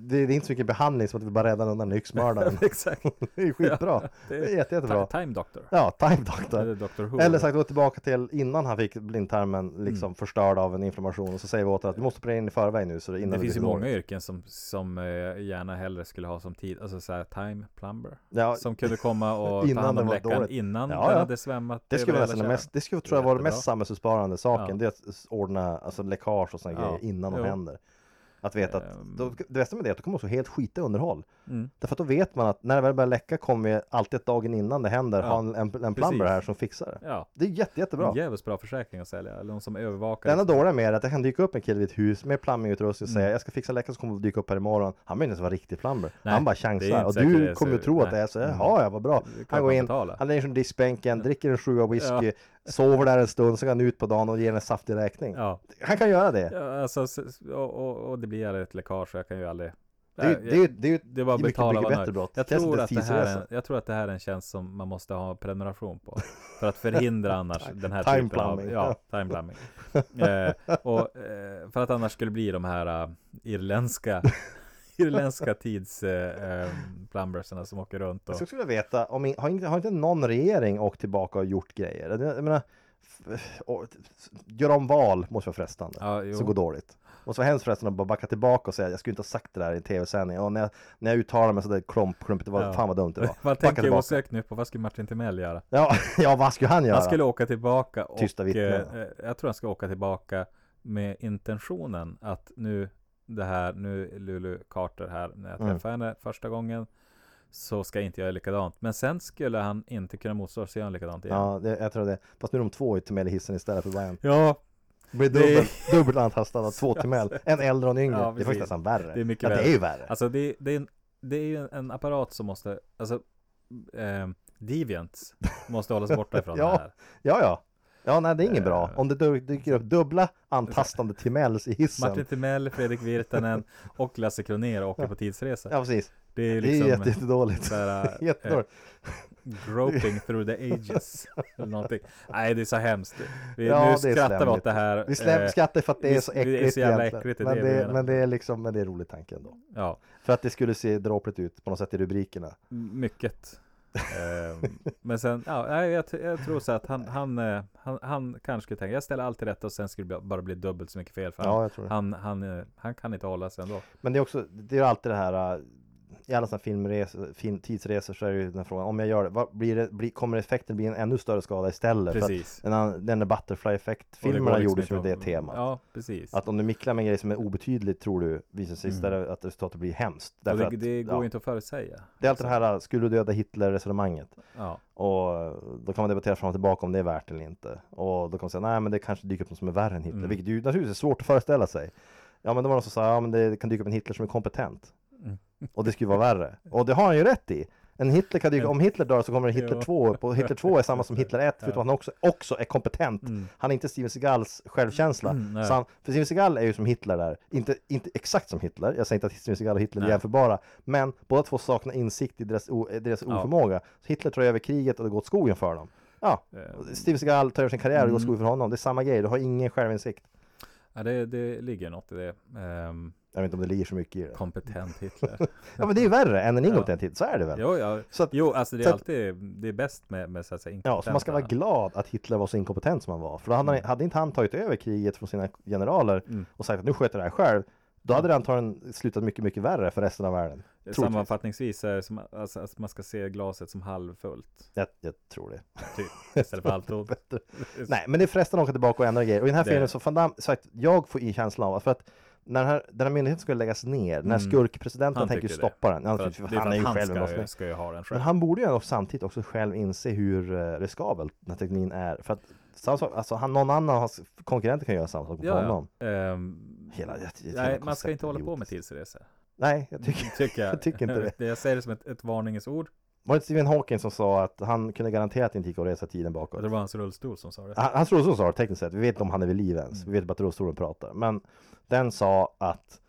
S9: Det, är inte så mycket behandling som att vi bara räddar undan yxmördaren.
S8: exakt.
S9: det är skitbra.
S8: Ja,
S9: det är jätte, jättebra.
S8: Ti- Time Doctor.
S9: Ja, Time Doctor.
S8: Eller Doctor Who.
S9: Eller sagt gå tillbaka till innan han fick blindtarmen liksom
S8: Mm.
S9: förstörd av en inflammation och så säger vi åt att vi måste operera in i förväg nu så det innan
S8: det
S9: det
S8: finns ju många yrken som, som eh, gärna hellre skulle ha som tid, alltså såhär time plumber.
S9: Ja,
S8: Som kunde komma och ta
S9: Innan
S8: hand om läckan innan
S9: Ja,
S8: den
S9: ja.
S8: hade svämmat.
S9: Det skulle vara mest, det skulle tror jag vara det mest
S8: Jättebra.
S9: samhällsbesparande saken. Det är att ordna alltså, läckage och sådana grejer innan de händer. Att veta att,
S8: Ehm.
S9: då, det bästa med det är att då kommer också helt skita i underhåll.
S8: Mm.
S9: Därför att då vet man att när det väl börjar läcka kommer vi alltid dagen innan det händer
S8: Ja.
S9: ha en, en, en plumber här som fixar det.
S8: Ja,
S9: Det är jätte, jättebra.
S8: en jävligt bra försäkring att sälja. Eller någon som övervakar.
S9: Det enda dåliga med det är att det kan dyka upp en kille vid ett hus med plammingutrustning och säga
S8: Mm.
S9: jag ska fixa läckan som kommer dyka upp här imorgon. Han behöver inte ens vara riktig plumber.
S8: Nej,
S9: han bara chansar och du kommer ju tro att det är så. Jaha, ja vad bra. Han går in,
S8: betalar.
S9: han lägger sig i diskbänken, dricker en sjua whisky, sover där en stund, så går han ut på dagen och ger en saftig räkning.
S8: Ja,
S9: Han kan göra det.
S8: ja alltså, och, och, och det blir ett läckage. Jag kan ju aldrig.
S9: Det är ju- det är det
S8: det
S9: mycket, mycket bättre brott.
S8: Jag tror, att det här är, en- jag tror att det här är en tjänst som man måste ha prenumeration på. För att förhindra annars den här
S9: Time
S8: typen av... Ja, time plumbing. eh, och eh, för att annars skulle bli de här uh, irländska irländska tids eh, eh, som åker runt och
S9: Jag skulle vilja veta, om, har, inte, har inte någon regering åkt tillbaka och gjort grejer? Jag jag menar, och- göra om val måste vara frestande,
S8: Ja,
S9: som går dåligt. Måste vara hemskt frestande att bara backa tillbaka och säga jag skulle inte ha sagt det där i en tv-sändning. Och när jag, när jag uttalar mig sådär klump, klumpigt, det var,
S8: Ja.
S9: fan vad dumt det var. Backa
S8: tänker
S9: tillbaka.
S8: osökt nu på vad skulle Martin Timell göra?
S9: Ja, ja, vad skulle han göra?
S8: Han skulle åka tillbaka och
S9: Tysta vittnen.
S8: eh, jag tror han ska åka tillbaka med intentionen att nu det här, nu Lulu Carter här när jag
S9: Mm.
S8: träffade henne första gången så ska jag inte göra likadant. Men sen skulle han inte kunna motstå sig göra likadant igen.
S9: Ja, det, jag tror det. Fast nu är de två i Timell i hissen istället för bara en.
S8: Ja,
S9: Det blir
S8: Det-
S9: dubbel, dubbelt antastad av två Timell. En äldre och en yngre.
S8: Ja,
S9: det är faktiskt nästan värre.
S8: Det är mycket
S9: ja, det
S8: värre.
S9: är ju värre.
S8: alltså det, det, är, en, det är ju en, apparat som måste, alltså eh, Deviants måste hålla sig borta ifrån
S9: Ja.
S8: det här.
S9: Ja, ja. Ja, nej det är inget bra.
S8: Eh.
S9: Om det dyker upp dubbla antastande Timells i hissen.
S8: Martin Timell, Fredrik Virtanen och Lasse Kronér åker på tidsresa.
S9: Ja, precis.
S8: Det är
S9: Det är
S8: liksom
S9: jätte, jättedåligt.
S8: eh,
S9: Jättedåligt.
S8: groping through the ages. Eller någonting. Nej, det är så hemskt. Vi,
S9: Ja,
S8: nu
S9: är
S8: skrattar vi åt det här.
S9: Vi släpp,
S8: eh,
S9: skrattar för att det är så
S8: det är
S9: äckligt
S8: så jävla äckligt, är
S9: men,
S8: det
S9: men det är liksom, men det är rolig tanke ändå.
S8: Ja,
S9: För att det skulle se dråpligt ut på något sätt i rubrikerna.
S8: mycket. Eh, men sen, ja, jag, jag tror så att han, han, eh, han, han kanske skulle tänka, jag ställer alltid rätt och sen skulle det bara bli dubbelt så mycket fel. För
S9: Ja,
S8: han,
S9: det.
S8: han, han, eh, han kan inte hålla sig ändå.
S9: Men det är också, det är alltid det här äh, i alla sådana filmresor, film, tidsresor så är det ju den frågan, om jag gör det, vad, blir det blir, kommer effekten bli en ännu större skada istället? För
S8: Precis.
S9: att den, den där butterfly effekt
S8: Och det går
S9: filmerna
S8: liksom
S9: gjordes
S8: inte
S9: det temat.
S8: Ja, precis.
S9: Att om du micklar med en grej som är obetydlig tror du visar sig
S8: Mm.
S9: att resultatet blir hemskt. Därför
S8: det,
S9: att,
S8: det går
S9: ja,
S8: inte att förutsäga.
S9: det är alltid det här, skulle du döda Hitler resonemanget?
S8: Ja,
S9: Och då kan man debattera fram och tillbaka om det är värt eller inte. Och då kan man säga, nej men det kanske dyker upp något som är värre än Hitler.
S8: Mm.
S9: Vilket ju naturligtvis är svårt att föreställa sig. Ja men det var någon som sa, ja men det kan dyka upp en Hitler som är kompetent. Och det skulle vara värre. Och det har han ju rätt i. En Hitler kan dyka, om Hitler dör så kommer det Hitler
S8: Jo.
S9: 2 upp. Och Hitler 2 är samma som Hitler 1, förutom att han också, också är kompetent.
S8: Mm.
S9: Han är inte Steven Seagals självkänsla.
S8: Mm,
S9: han, för Steven Seagal är ju som Hitler där. Inte, inte exakt som Hitler. Jag säger inte att Steven Seagal och Hitler är jämförbara. Men båda två saknar insikt i deras, o, deras
S8: Ja.
S9: oförmåga. Så Hitler tar över kriget och det går åt skogen för dem. Ja,
S8: Eh,
S9: Steven Seagal tar över sin karriär och det går åt
S8: Mm.
S9: skogen för honom. Det är samma grej. Du har ingen självinsikt.
S8: ja det, det ligger något i det. Ehm,
S9: Jag vet inte om det ligger så mycket i det.
S8: kompetent Hitler.
S9: Ja men det är ju värre än en
S8: Ja.
S9: inkompetent Hitler. Så är det väl?
S8: jo, ja.
S9: Så att,
S8: jo, alltså det är
S9: så att-
S8: alltid, det är bäst med, med så att säga
S9: Ja, så man ska vara glad att Hitler var så inkompetent som han var. För då hade, han,
S8: Mm.
S9: hade inte han tagit över kriget från sina generaler
S8: Mm.
S9: och sagt att nu sköter det här själv. Då hade det antagligen slutat mycket, mycket värre för resten av världen. Troligtvis.
S8: Sammanfattningsvis är det som alltså, att man ska se glaset som halvfullt.
S9: Jag, jag tror det.
S8: Typ, istället för halvtomt.
S9: Nej, men det är frestande att åka tillbaka och ändra grejer. Och i den här filmen så Van Damme, sagt, jag får i känslan av att för att när den här, den här myndigheten skulle läggas ner,
S8: Mm.
S9: skurkpresidenten
S8: Han
S9: tänker
S8: tycker det.
S9: stoppa den. Han,
S8: För
S9: för han är ju
S8: han
S9: själv en
S8: ska,
S9: brottsling.
S8: ju- ska ju ha den
S9: Men
S8: själv.
S9: han borde ju samtidigt också själv inse hur uh, riskabel den här tekniken är. För att samma sak, alltså han, någon annan hans konkurrenter kan göra samma sak på
S8: ja,
S9: honom.
S8: ja. Ehm,
S9: Hela, hela
S8: nej, man ska inte hålla på med tidsresor.
S9: Nej, jag tycker
S8: Tycker jag.
S9: jag tycker inte det.
S8: Jag säger det som ett, ett varningens ord.
S9: Var det Stephen Hawking som sa att han kunde garantera att det inte gick att resa tiden bakåt?
S8: Det var hans rullstol som sa det.
S9: Han, hans rullstol sa det tekniskt sett, vi vet inte om han är vid liv ens.
S8: Mm.
S9: Vi vet bara att rullstolen pratar. Men den sa att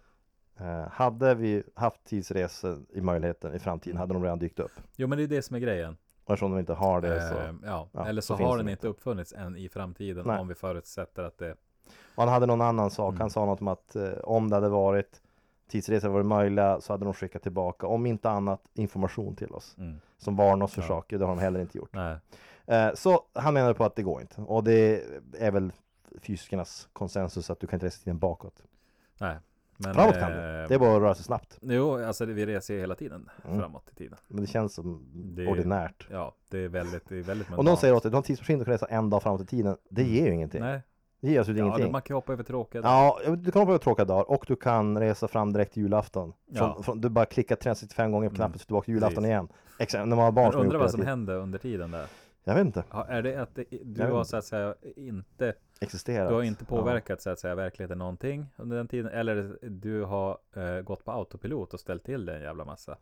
S9: eh, hade vi haft tidsresor i möjligheten i framtiden hade de redan dykt upp.
S8: Jo, men det är det som är grejen.
S9: Och eftersom de inte har det så...
S8: Ehm, ja.
S9: ja,
S8: eller
S9: så
S8: så, har
S9: de
S8: den
S9: inte.
S8: inte uppfunnits än i framtiden
S9: Nej.
S8: om vi förutsätter att det
S9: Och han hade någon annan sak,
S8: Mm.
S9: han sa något om att eh, om det hade varit tidsresor varit möjliga så hade de skickat tillbaka, om inte annat, information till oss.
S8: mm,
S9: Som varnar oss för
S8: Ja.
S9: saker, det har de heller inte gjort. Eh, så han menade på att det går inte. Och det är väl fysikernas konsensus att du kan inte resa tiden bakåt.
S8: nej. Men,
S9: Framåt kan du.
S8: eh,
S9: Det är bara att röra sig snabbt.
S8: Jo, alltså det- vi reser ju hela tiden
S9: Mm.
S8: framåt i tiden.
S9: Men det känns som
S8: Det-
S9: ordinärt.
S8: Ja, det är väldigt, det är väldigt
S9: Om någon säger åt dig, du har en tidsmaskin du kan resa en dag framåt i tiden. Det ger ju ingenting.
S8: Nej,
S9: Det ger absolut
S8: ja,
S9: ingenting.
S8: man kan hoppa över tråkiga
S9: Ja, du kan hoppa över tråkiga dagar och du kan resa fram direkt till julafton. Från,
S8: Ja.
S9: från, du bara klickar 365 gånger på
S8: Mm.
S9: knappen så tillbaka till julafton
S8: Precis.
S9: igen. Exakt, när man har barn har
S8: undrar vad som hände under tiden där?
S9: Jag vet inte.
S8: Ja, är det att det, du
S9: Jag
S8: har så att säga inte
S9: Existerat.
S8: Du har inte påverkat så att säga verkligheten någonting under den tiden Eller du har eh, gått på autopilot och ställt till det en jävla massa
S9: Ja,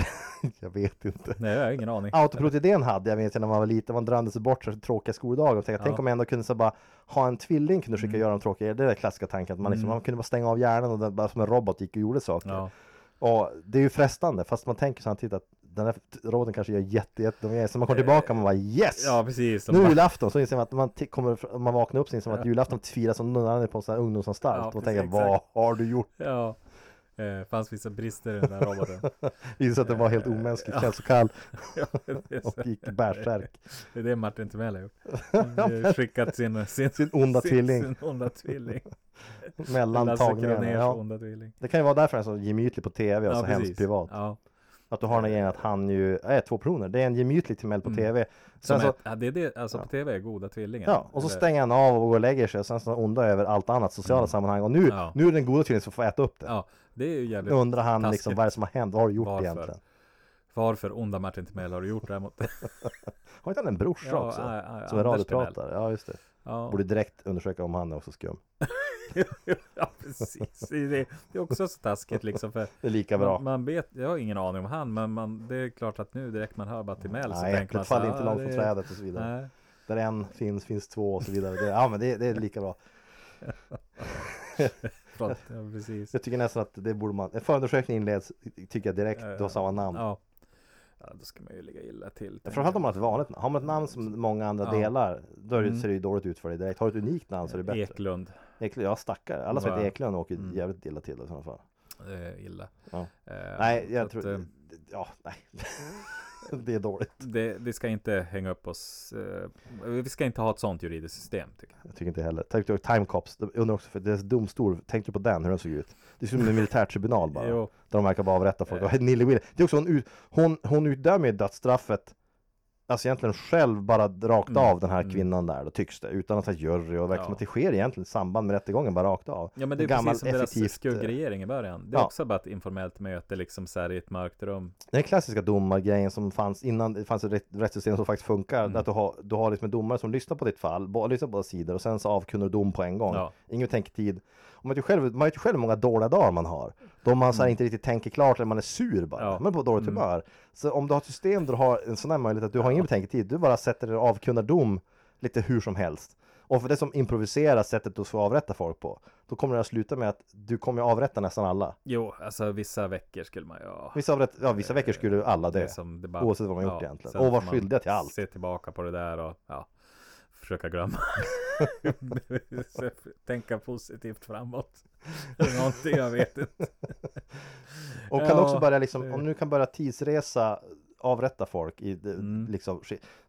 S9: jag vet inte.
S8: Nej, jag har ingen aning
S9: Autopilot-idén hade jag vet när man var liten, man drömde sig bort så tråkiga skoldagar och tänkte, tänk
S8: Ja.
S9: om jag ändå kunde så bara ha en tvilling kunde skicka
S8: Mm.
S9: göra de tråkiga, det är den klassiska tanken att man, liksom,
S8: Mm.
S9: man kunde bara stänga av hjärnan och den, bara som en robot gick och gjorde saker.
S8: Ja,
S9: Och det är ju frestande, fast man tänker samtidigt att den här roboten kanske gör jätte, jätte, jätte så man kommer tillbaka och man bara yes!
S8: ja precis
S9: Nu är julafton, så inser man att man kommer, om man vaknar upp så inser man att julafton firas som någon annan på en sån här ungdomsanstalt.
S8: Ja,
S9: och tänker, vad har du gjort?
S8: Ja Eh, fanns vissa brister i den där roboten.
S9: Visade att det var helt omänskligt, känslokall
S8: Ja, så-
S9: och gick bärsärk.
S8: det är det Martin Timell har gjort. Skickat sin, sin,
S9: Sin onda tvilling.
S8: Sin onda tvilling.
S9: Mellan tagningarna. Ja.
S8: onda tvilling.
S9: Det kan ju vara därför han är så gemytlig på tv och så
S8: precis.
S9: hemskt privat.
S8: Ja.
S9: Att du har den grejen att han ju är två personer. Det är en gemytlig Timell på
S8: Mm.
S9: tv.
S8: Som
S9: Sen så,
S8: är, ja, det är det, alltså på tv är goda tvillingar.
S9: ja, och så
S8: Eller-
S9: stänger han av och går och lägger sig. Och sen så onda över allt annat sociala
S8: Mm.
S9: sammanhang. Och nu,
S8: Ja.
S9: nu är den goda tvillingen som får äta upp det.
S8: Ja, det är ju jävligt
S9: Nu undrar han
S8: taskigt.
S9: liksom vad är det som har hänt? Vad har du gjort
S8: Varför?
S9: egentligen?
S8: Varför onda Martin Timell har du gjort det här mot
S9: Har inte han en brorsa
S8: Ja,
S9: också?
S8: ja, ja,
S9: som är radiopratare? Ja just det.
S8: Ja,
S9: Borde direkt undersöka om han är också skum.
S8: ja precis. Det är, det är också så taskigt liksom för
S9: Det är lika bra.
S8: man, man vet, jag har ingen aning om han men man, det är klart att nu direkt man hör bara Timell så
S9: Nej,
S8: tänker man
S9: äpplet faller inte
S8: ah,
S9: långt
S8: det
S9: från trädet och så vidare.
S8: Nej.
S9: Där en finns, finns två och så vidare. Det, ja men det, det är lika bra.
S8: Ja, precis.
S9: Jag tycker nästan att det borde man, en förundersökning inleds, tycker jag direkt, du har samma namn.
S8: Ja. ja, då ska man ju ligga illa till.
S9: Framförallt om man har ett vanligt namn. Har man ett namn som många andra
S8: Ja.
S9: delar, då är det,
S8: Mm.
S9: ser det ju dåligt ut för dig direkt. Har du ett unikt namn så är det bättre.
S8: Eklund.
S9: Eklund, ja stackare. Alla som heter. Eklund åker
S8: Mm.
S9: jävligt illa till i sådana fall.
S8: Eh, illa.
S9: Ja.
S8: Eh,
S9: Nej, jag
S8: att,
S9: tror,
S8: eh,
S9: ja, nej. det är dåligt.
S8: det, det ska inte hänga upp oss. Eh, vi ska inte ha ett sånt juridiskt system tycker jag.
S9: Jag tycker inte heller. Tänk du Time Cops, undrar också för deras domstol, tänkte du på den, hur den såg ut? Det ut som en militärtribunal bara.
S8: Jo.
S9: Där de verkar bara avrätta folk.
S8: Eh.
S9: Och Nille Will, det är också hon, hon, hon utdömer dödsstraffet Alltså egentligen själv bara rakt
S8: Mm,
S9: av den här
S8: mm.
S9: kvinnan där, då tycks det. Utan att ha jury och det verkar
S8: Ja.
S9: det sker egentligen i samband med rättegången, bara rakt av.
S8: Ja men det är
S9: Gammal,
S8: precis som deras
S9: effektivt, eh,
S8: skuggregering i början. Det är
S9: ja.
S8: också bara ett informellt möte liksom så här i ett mörkt rum.
S9: Den klassiska domargrejen som fanns innan det fanns ett rätt- rättssystem som faktiskt funkar.
S8: Mm.
S9: Att du har, du har liksom en domare som lyssnar på ditt fall, lyssnar på båda sidor och sen så avkunnar du dom på en gång.
S8: Ja.
S9: Ingen betänketid. Man vet ju själv, man vet ju själv hur många dåliga dagar man har. Då man så här inte riktigt tänker klart eller man är sur bara.
S8: Mm. Ja.
S9: Man är på dåligt
S8: Mm.
S9: humör. Så om du har ett system där du har en sån här möjlighet att du har ingen betänketid. Du bara sätter dig och avkunnar dom lite hur som helst. Och för det som improviserar sättet att få avrätta folk på. Då kommer det att sluta med att du kommer att avrätta nästan alla.
S8: Jo, alltså vissa veckor skulle man ju.
S9: Vissa, avrätt, ja, vissa veckor skulle alla
S8: Det
S9: dö.
S8: som det bara,
S9: Oavsett vad man gjort egentligen. Och var skyldiga till allt.
S8: Se tillbaka på det där och ja, försöka glömma. Tänka positivt framåt. Eller Någonting, jag vet inte.
S9: Och kan
S8: Ja,
S9: också börja liksom, om du kan börja tidsresa avrätta folk i
S8: Mm.
S9: liksom,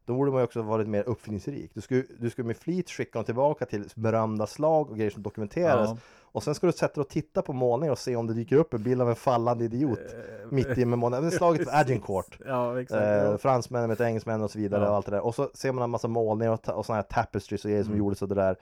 S9: då borde man ju också varit mer uppfinningsrik. Du skulle, du skulle med flit skicka dem tillbaka till berömda slag och grejer som dokumenteras.
S8: Ja.
S9: Och sen ska du sätta dig och titta på målningar och se om det dyker upp en bild av en fallande idiot
S8: Eh,
S9: mitt i med målningen. Slaget på Agincourt.
S8: Ja, exakt.
S9: Eh, fransmännen med engelsmän och så vidare
S8: Ja.
S9: och allt det där. Och så ser man en massa målningar och, och sådana här tapestries och grejer som
S8: Mm.
S9: gjordes och det där.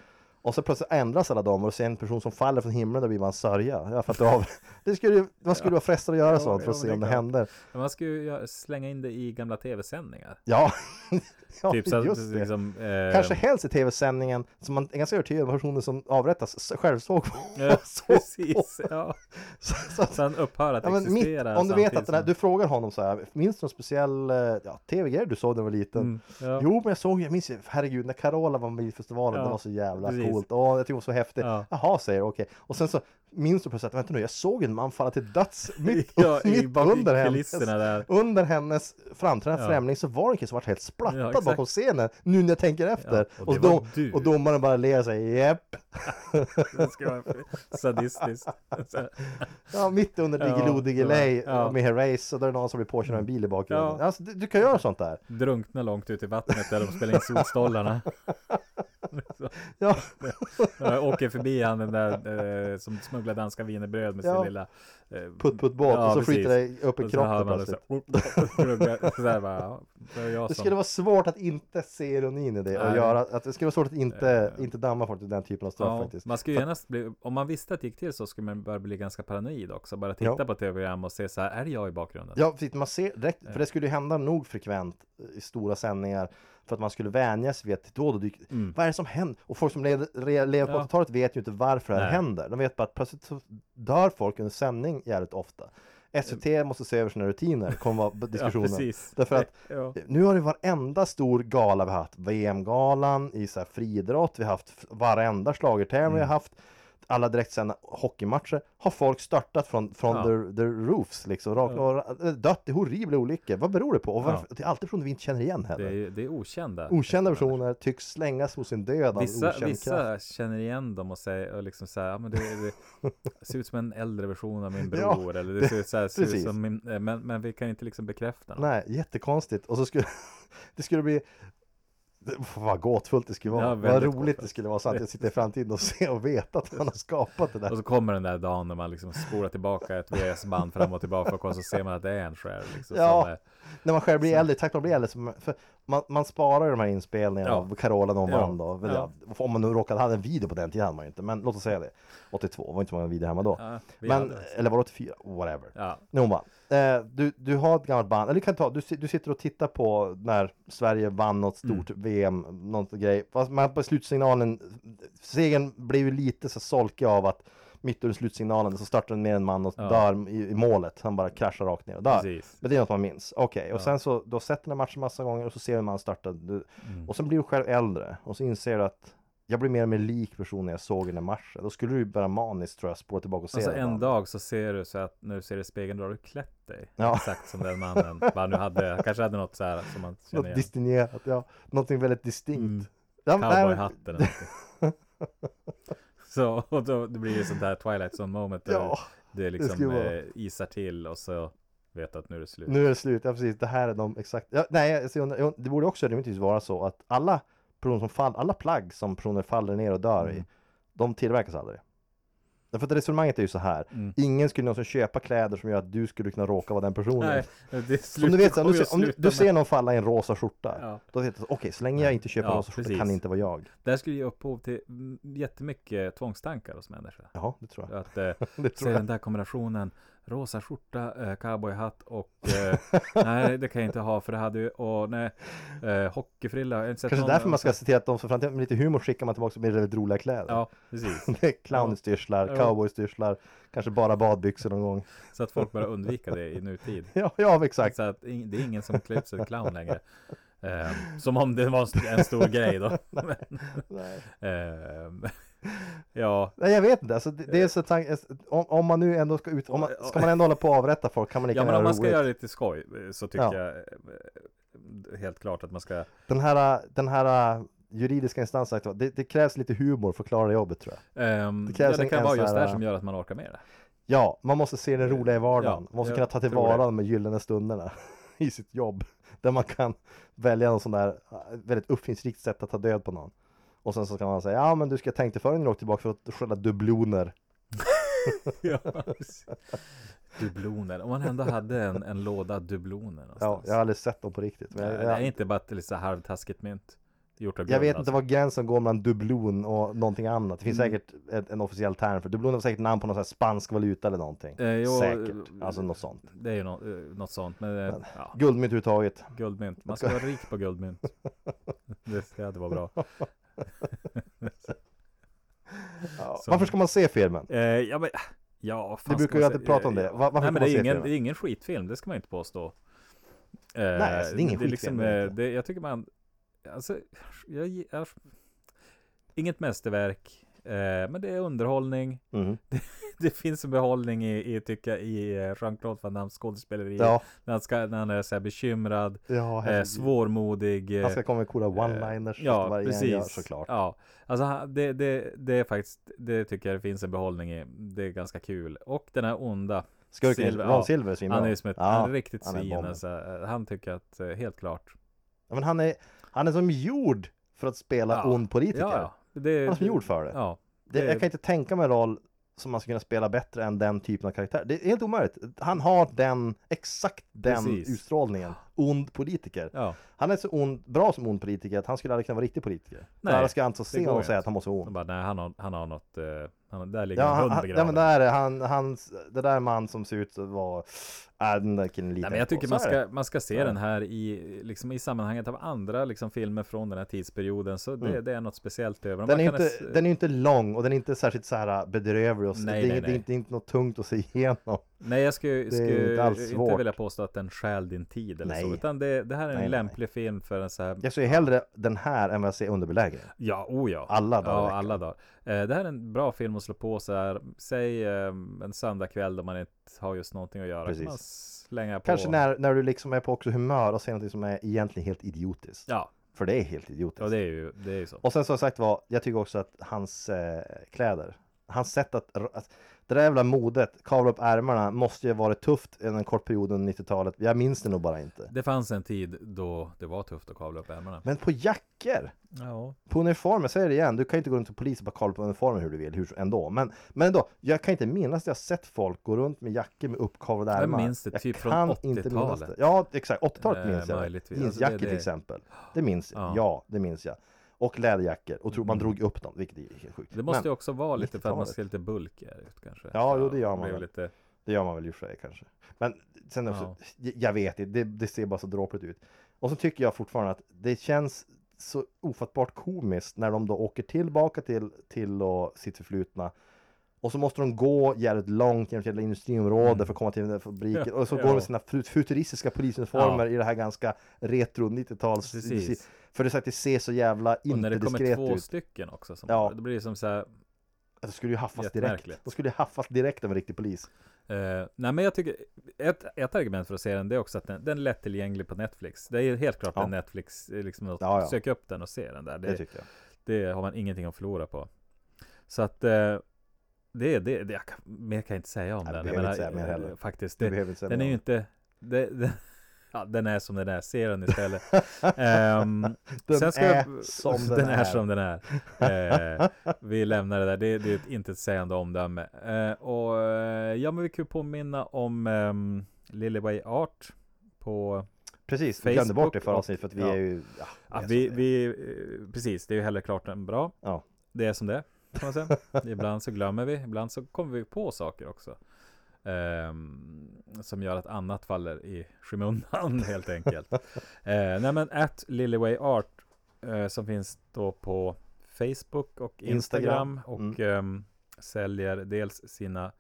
S9: Och så plötsligt ändras alla dem och ser en person som faller från himlen, då blir man sörja. Ja, för att du har, det skulle, man skulle vara frestad att göra
S8: Ja,
S9: sånt för
S8: ja,
S9: att se
S8: men
S9: om
S8: det
S9: det händer.
S8: Men man ska ju slänga in det i gamla tv-sändningar.
S9: Ja, ja
S8: typ så
S9: just det.
S8: liksom, eh,
S9: Kanske helst i tv-sändningen som man är ganska övertygad om personen som avrättas själv såg på.
S8: Ja,
S9: såg
S8: precis.
S9: på.
S8: Ja.
S9: Så, så att,
S8: Så han upphör att
S9: ja, men mitt,
S8: existera.
S9: om du vet att den här, du frågar honom så här, minns du någon speciell eh, ja, tv-grej du såg när du var liten?
S8: Mm, ja.
S9: Jo, men jag såg, jag minns herregud, när Carola var med i festivalen,
S8: Ja,
S9: det var så jävla
S8: precis.
S9: coolt. Åh, jag tyckte det var så häftigt.
S8: Ja.
S9: Jaha, säger okej. Och sen så minns du plötsligt, vänta nu, jag såg en man falla till döds mitt,
S8: ja,
S9: mitt under hennes,
S8: där.
S9: under hennes framträdande
S8: Ja.
S9: främling så var det en kille som var helt
S8: Ja,
S9: splattad
S8: exakt.
S9: bakom scenen, nu när jag tänker efter.
S8: Ja, och
S9: och,
S8: det
S9: då,
S8: du.
S9: och domaren bara ler och säger.
S8: Det ska vara sadistiskt.
S9: Ja, mitt under
S8: Ja,
S9: Diggiloo Diggiley
S8: ja.
S9: med Herreys och där är någon som blir påkörd av en bil i bakgrunden.
S8: Ja.
S9: Alltså, du, du kan göra sånt där.
S8: Drunkna långt ut i vattnet där de spelar in solstollarna.
S9: Ja.
S8: jag åker förbi han den där eh, som smugglar danska wienerbröd med sin
S9: Ja.
S8: Eh,
S9: Putt-putt-båt
S8: ja,
S9: och så
S8: precis.
S9: skiter det upp i kroppen plötsligt.
S8: det
S9: Det skulle vara svårt att inte se ironin i det och
S8: Nej.
S9: göra att det skulle vara svårt att inte,
S8: Eh.
S9: inte damma folk till den typen av straff
S8: Ja,
S9: faktiskt.
S8: man skulle genast bli, om man visste att det gick till så skulle man börja bli ganska paranoid också. Bara titta
S9: Ja.
S8: på tv-program och se så här, är det jag i bakgrunden?
S9: Ja, precis, man ser direkt,
S8: Eh.
S9: för det skulle ju hända nog frekvent i stora sändningar för att man skulle vänja sig vid att då och då dyker,
S8: Mm.
S9: vad är det som händer? Och folk som lever, lever på
S8: Ja.
S9: 80-talet vet ju inte varför det här händer. De vet bara att plötsligt så dör folk under sändning jävligt ofta. SVT måste se över sina rutiner, kommer vara
S8: Ja,
S9: diskussionen.
S8: precis.
S9: Därför att
S8: ja.
S9: Nu har det varenda stor gala vi haft. VM-galan i så här friidrott. Vi har haft varenda schlagertävling vi
S8: Mm.
S9: har haft. Alla direktsända hockeymatcher har folk störtat från, från
S8: Ja.
S9: the, the roofs liksom, rakt, och dött i horribla olyckor. Vad beror det på? Och varför, Det är alltid personer vi inte känner igen
S8: Det
S9: heller.
S8: är, det är okända.
S9: Okända
S8: personer.
S9: tycks slängas hos sin död av
S8: Vissa,
S9: okänd
S8: vissa
S9: kraft.
S8: känner igen dem och säger och liksom så här, ja men det, det ser ut som en äldre version av min
S9: Ja,
S8: bror eller det ser ut så här, ser ut som min, eh, men, men vi kan inte liksom bekräfta något.
S9: Nej, jättekonstigt. Och så skulle det skulle bli det- vad gåtfullt det skulle vara.
S8: Ja,
S9: vad roligt
S8: gåtfullt.
S9: det skulle vara så att jag sitter i framtiden och ser och vet att han har skapat det där.
S8: Och så kommer den där dagen när man liksom spolar tillbaka ett VS-band fram och tillbaka och så ser man att det är en själv. Liksom,
S9: Ja.
S8: är,
S9: När man själv blir äldre, tack man blir äldre, så man, man, man sparar ju de här inspelningarna
S8: Ja.
S9: av Carola någon
S8: Ja.
S9: då. Väl,
S8: Ja.
S9: Om man nu råkade ha en video på den tiden hade man ju inte, men låt oss säga det. 82, var inte så många videor hemma då.
S8: ja,
S9: men, eller var det 84? Whatever.
S8: ja,
S9: Nu hon vann. Eh, du, du har ett gammalt band, eller du kan ta, du, du sitter och tittar på när Sverige vann något stort
S8: Mm.
S9: VM, något grej. Fast man på slutsignalen, segern blev ju lite så solkig av att mitt under slutsignalen så startar en mer en man och
S8: Ja.
S9: dör i, i målet. Han bara kraschar rakt ner och dör.
S8: precis.
S9: Men det är något man minns. Okej, och
S8: Ja.
S9: sen så, du har sett den här matchen massa gånger och så ser du en man starta. Du,
S8: Mm.
S9: och sen blir du själv äldre och så inser du att jag blir mer och mer lik person när jag såg den här matchen. Då skulle du ju börja maniskt tror jag spåra tillbaka och se
S8: Alltså
S9: den
S8: en dag så ser du så att när du ser i spegeln då har du klätt dig.
S9: Ja.
S8: Exakt som den mannen. Bara nu hade, kanske hade något så här som man känner
S9: Något
S8: igen.
S9: distingerat, ja. Någonting väldigt distinkt.
S8: Mm. Cowboyhatten eller någonting. Så och då det blir ju sånt där Twilight Zone moment där
S9: Ja,
S8: det liksom
S9: vara-
S8: eh, isar till och så vet att nu är det slut.
S9: nu är det slut. Ja, precis. Det här är de exakt. Ja, nej, jag ser under- det borde också rimligtvis vara så att alla personer som faller, alla plagg som personer faller ner och dör i,
S8: Mm.
S9: de tillverkas aldrig. Därför att resonemanget är ju så här.
S8: Mm.
S9: Ingen skulle någonsin köpa kläder som gör att du skulle kunna råka vara den personen.
S8: Nej, det
S9: Som du vet, om, du, om du, du ser någon falla i en rosa skjorta.
S8: Ja.
S9: Då vet du, okej, så länge jag inte köper
S8: Ja,
S9: rosa skjorta kan det inte vara jag.
S8: Det här skulle ge upphov till jättemycket tvångstankar hos människor.
S9: Ja, det tror jag.
S8: Att eh,
S9: Det
S8: se
S9: tror jag.
S8: den där kombinationen rosa skjorta, eh, cowboyhatt och eh, nej det kan jag inte ha för det hade ju, och nej, eh, hockeyfrilla. Jag
S9: Kanske
S8: någon-
S9: därför man ska se till att de för framtiden med lite humor skickar man tillbaka med väldigt roliga kläder.
S8: Ja, precis.
S9: Det är clownstyrslar,
S8: Ja.
S9: cowboystyrslar, kanske bara badbyxor någon gång.
S8: Så att folk börjar undvika det i nutid.
S9: Ja, ja exakt.
S8: Så att det är ingen som klär ut sig till clown längre. Eh, som om det var en st- en stor grej då. Men,
S9: Nej.
S8: eh, ja,
S9: Nej, jag vet inte. Alltså, det, det är så tank, om, om man nu ändå ska ut, om man, ska man ändå hålla på att avrätta folk kan man lika
S8: ja men om man ska
S9: roligt.
S8: göra lite skoj eh, så tycker
S9: Ja.
S8: jag eh, helt klart att man ska
S9: Den här, den här juridiska instansen, det, det krävs lite humor för att klara jobbet tror jag.
S8: Ehm,
S9: Det krävs
S8: ja, det kan vara just det
S9: här-
S8: som gör att man orkar med det.
S9: Ja, man måste se det roliga i vardagen.
S8: Ja,
S9: man måste kunna ta tillvara de gyllene stunderna i sitt jobb. Där man kan välja någon sån där väldigt uppfinningsrikt sätt att ta död på någon. Och sen så kan man säga, ja men du ska tänka dig för när du åker tillbaka för att skälla dubbloner.
S8: ja. Dubloner, om man ändå hade en, en låda dubloner
S9: Ja,
S8: någonstans.
S9: jag har aldrig sett dem på riktigt. Men
S8: Nej,
S9: jag,
S8: Det är
S9: jag,
S8: inte bara ett lite halvtaskigt mynt. Gjort av
S9: jag vet
S8: alltså.
S9: inte var gränsen går mellan dublon och någonting annat. Det finns
S8: Mm.
S9: säkert ett, en officiell term för dublon är säkert namn på någon sån här spansk valuta eller någonting.
S8: Eh, jo,
S9: säkert,
S8: eh,
S9: alltså något sånt.
S8: Det är ju något, eh, något sånt. Men, eh, ja,
S9: Guldmynt överhuvudtaget.
S8: guldmynt. Man ska vara rik på guldmynt. Det, det hade varit bra.
S9: Ja.
S8: Så-
S9: Varför ska man se filmen?
S8: Eh, ja, men, ja, fan
S9: Vi brukar ju alltid
S8: säga?
S9: prata om det.
S8: Eh,
S9: Va- varför
S8: Nej, men det
S9: se
S8: är, ingen, det är ingen skitfilm, det ska man inte påstå. Eh,
S9: Nej, alltså, det är ingen
S8: det, är
S9: skitfilm,
S8: liksom,
S9: det är
S8: eh, det, Jag tycker man, alltså, jag, gi- jag, inget mästerverk, eh, men det är underhållning.
S9: Mhm.
S8: Det finns en behållning i, i tycker jag, i eh, Jean-Claude Van Dammes skådespeleri.
S9: Ja,
S8: När, han ska, när han är så här bekymrad,
S9: ja
S8: eh, svårmodig. eh,
S9: Han ska komma med coola one-liners.
S8: Ja,
S9: varje
S8: precis.
S9: gör, såklart.
S8: Ja, alltså det, det, det är faktiskt, det tycker jag det finns en behållning i. Det är ganska kul. Och den här onda,
S9: Skurken,
S8: Silver,
S9: Ron
S8: ja.
S9: Silver svinbra.
S8: han är ju som ett,
S9: ja,
S8: riktigt
S9: han
S8: svin. Alltså, Eh, han tycker att, eh, helt klart.
S9: ja, men han är, han är som gjord för att spela
S8: Ja.
S9: ond politiker.
S8: Ja, ja. Det,
S9: Han är som gjord för det.
S8: Ja.
S9: det.
S8: det-
S9: Jag kan inte tänka mig en roll som man ska kunna spela bättre än den typen av karaktär. Det är helt omöjligt. Han har den, exakt den
S8: Precis.
S9: utstrålningen. Ond politiker.
S8: Ja,
S9: Han är så ond, bra som ond politiker att han skulle aldrig kunna vara riktig politiker.
S8: Nej,
S9: Alla ska
S8: det
S9: se honom och
S8: inte.
S9: säga att han måste vara ond.
S8: bara, nej han har, han har något, eh, han, där ligger
S9: Ja,
S8: en
S9: han,
S8: hund
S9: han, ja
S8: begraven.
S9: men där är han, hans, det där man som ser ut att vara, äh, den där killen
S8: Nej, men jag tycker man
S9: det.
S8: ska, man ska se
S9: är
S8: den här i, liksom i sammanhanget av andra liksom, filmer från den här tidsperioden. Så det,
S9: Mm.
S8: det är något speciellt över dem.
S9: Den är, inte,
S8: es-
S9: den är inte lång och den är inte särskilt så här bedrövlig och så,
S8: Nej,
S9: det,
S8: nej,
S9: det,
S8: nej.
S9: inte, det är inte något tungt att se igenom.
S8: Nej, jag skulle, skulle
S9: inte
S8: inte vilja påstå att den stjäl din tid eller
S9: Nej,
S8: så. Utan det, det här är en
S9: Nej, nej,
S8: lämplig film för en så här
S9: Jag ser hellre den här än vad jag ser underbelägring.
S8: Ja, oh ja.
S9: Alla dagar
S8: Ja, alla dagar. Eh, det här är en bra film att slå på så här. Säg eh, en söndagkväll då man inte har just någonting att göra.
S9: Precis.
S8: Kan man slänga på.
S9: Kanske när, när du liksom är på också humör och ser någonting som är egentligen helt idiotiskt.
S8: Ja,
S9: För det är helt idiotiskt.
S8: ja det är ju, det är ju så.
S9: Och sen som sagt var, jag tycker också att hans eh, kläder, hans sätt att, att det där jävla modet, kavla upp ärmarna, måste ju ha varit tufft en kort period under 90-talet. Jag minns det nog bara inte.
S8: Det fanns en tid då det var tufft att kavla upp ärmarna.
S9: Men på jackor,
S8: Ja,
S9: på uniformer, jag säger det igen, du kan ju inte gå runt till polis och bara kavla på uniformer hur du vill, hur ändå. Men, men ändå, jag kan inte minnas att jag sett folk gå runt med jackor med uppkavlade
S8: Jag
S9: ärmar.
S8: minns det typ från
S9: kan inte minnas
S8: 80-talet.
S9: det. Ja, exakt. 80-talet
S8: Eh,
S9: minns jag.
S8: möjligtvis.
S9: Jeansjackor
S8: Alltså, det-
S9: till exempel. Det minns jag.
S8: Ja.
S9: Ja, det minns jag. Och läderjackor. Och tro, man
S8: Mm.
S9: drog upp dem, vilket är helt sjukt.
S8: det måste
S9: Men-
S8: ju också vara lite för att man
S9: 90-talet.
S8: ser lite bulkigare ut kanske.
S9: Ja, jo, det gör man väl.
S8: lite,
S9: Det gör man väl i och för sig kanske. Men sen också,
S8: Ja.
S9: jag- vet inte, det, det ser bara så dråpligt ut. Och så tycker jag fortfarande att det känns så ofattbart komiskt när de då åker tillbaka till, till och sitt förflutna. Och så måste de gå jävligt långt genom ett industriområde
S8: Mm.
S9: för att komma till den där fabriken. Och så
S8: Ja.
S9: går de med sina fut- futuristiska polisuniformer i det här ganska retro 90-tals... För det, att det ser så jävla
S8: och när det
S9: inte
S8: kommer
S9: diskret
S8: två
S9: ut.
S8: stycken också som
S9: Ja.
S8: då blir det som så här,
S9: Det skulle ju haffas direkt. De skulle ju haffas direkt av en riktig polis.
S8: Eh, nej men jag tycker ett, ett argument för att se den det är också att den, den är lättillgänglig på Netflix. Det är helt klart
S9: Ja.
S8: en Netflix, eh, liksom att
S9: Ja, ja.
S8: söka upp den och se den där.
S9: Det,
S8: Det,
S9: tycker jag.
S8: det har man ingenting att förlora på. Så att eh, det, det, det jag kan, mer kan jag inte säga om
S9: Nej,
S8: den. Jag
S9: behöver inte säga mer heller.
S8: Faktiskt, det,
S9: inte säga
S8: den är ju inte det, det, ja, den är som den är, se den istället. Ehm,
S9: Den
S8: sen ska
S9: är
S8: jag-
S9: som den
S8: den är
S9: är.
S8: som den är. Eh, vi lämnar det där, det, det är ett intetsägande omdöme. Eh, och eh, ja, men vi kan ju påminna om um, Lillyway Art på
S9: Precis, vi glömde bort det förra avsnittet för att vi
S8: ja.
S9: är ju... Ja,
S8: Ja, vi, vi, precis, det är ju heller klart än bra.
S9: Ja.
S8: Det är som det är, kan man säga. ibland så glömmer vi, ibland så kommer vi på saker också. Ehm, som gör att annat faller i skymundan helt enkelt. uh, nej men at Lillyway Art eh, som finns då på Facebook och Instagram,
S9: Instagram,
S8: och ehm, säljer dels sina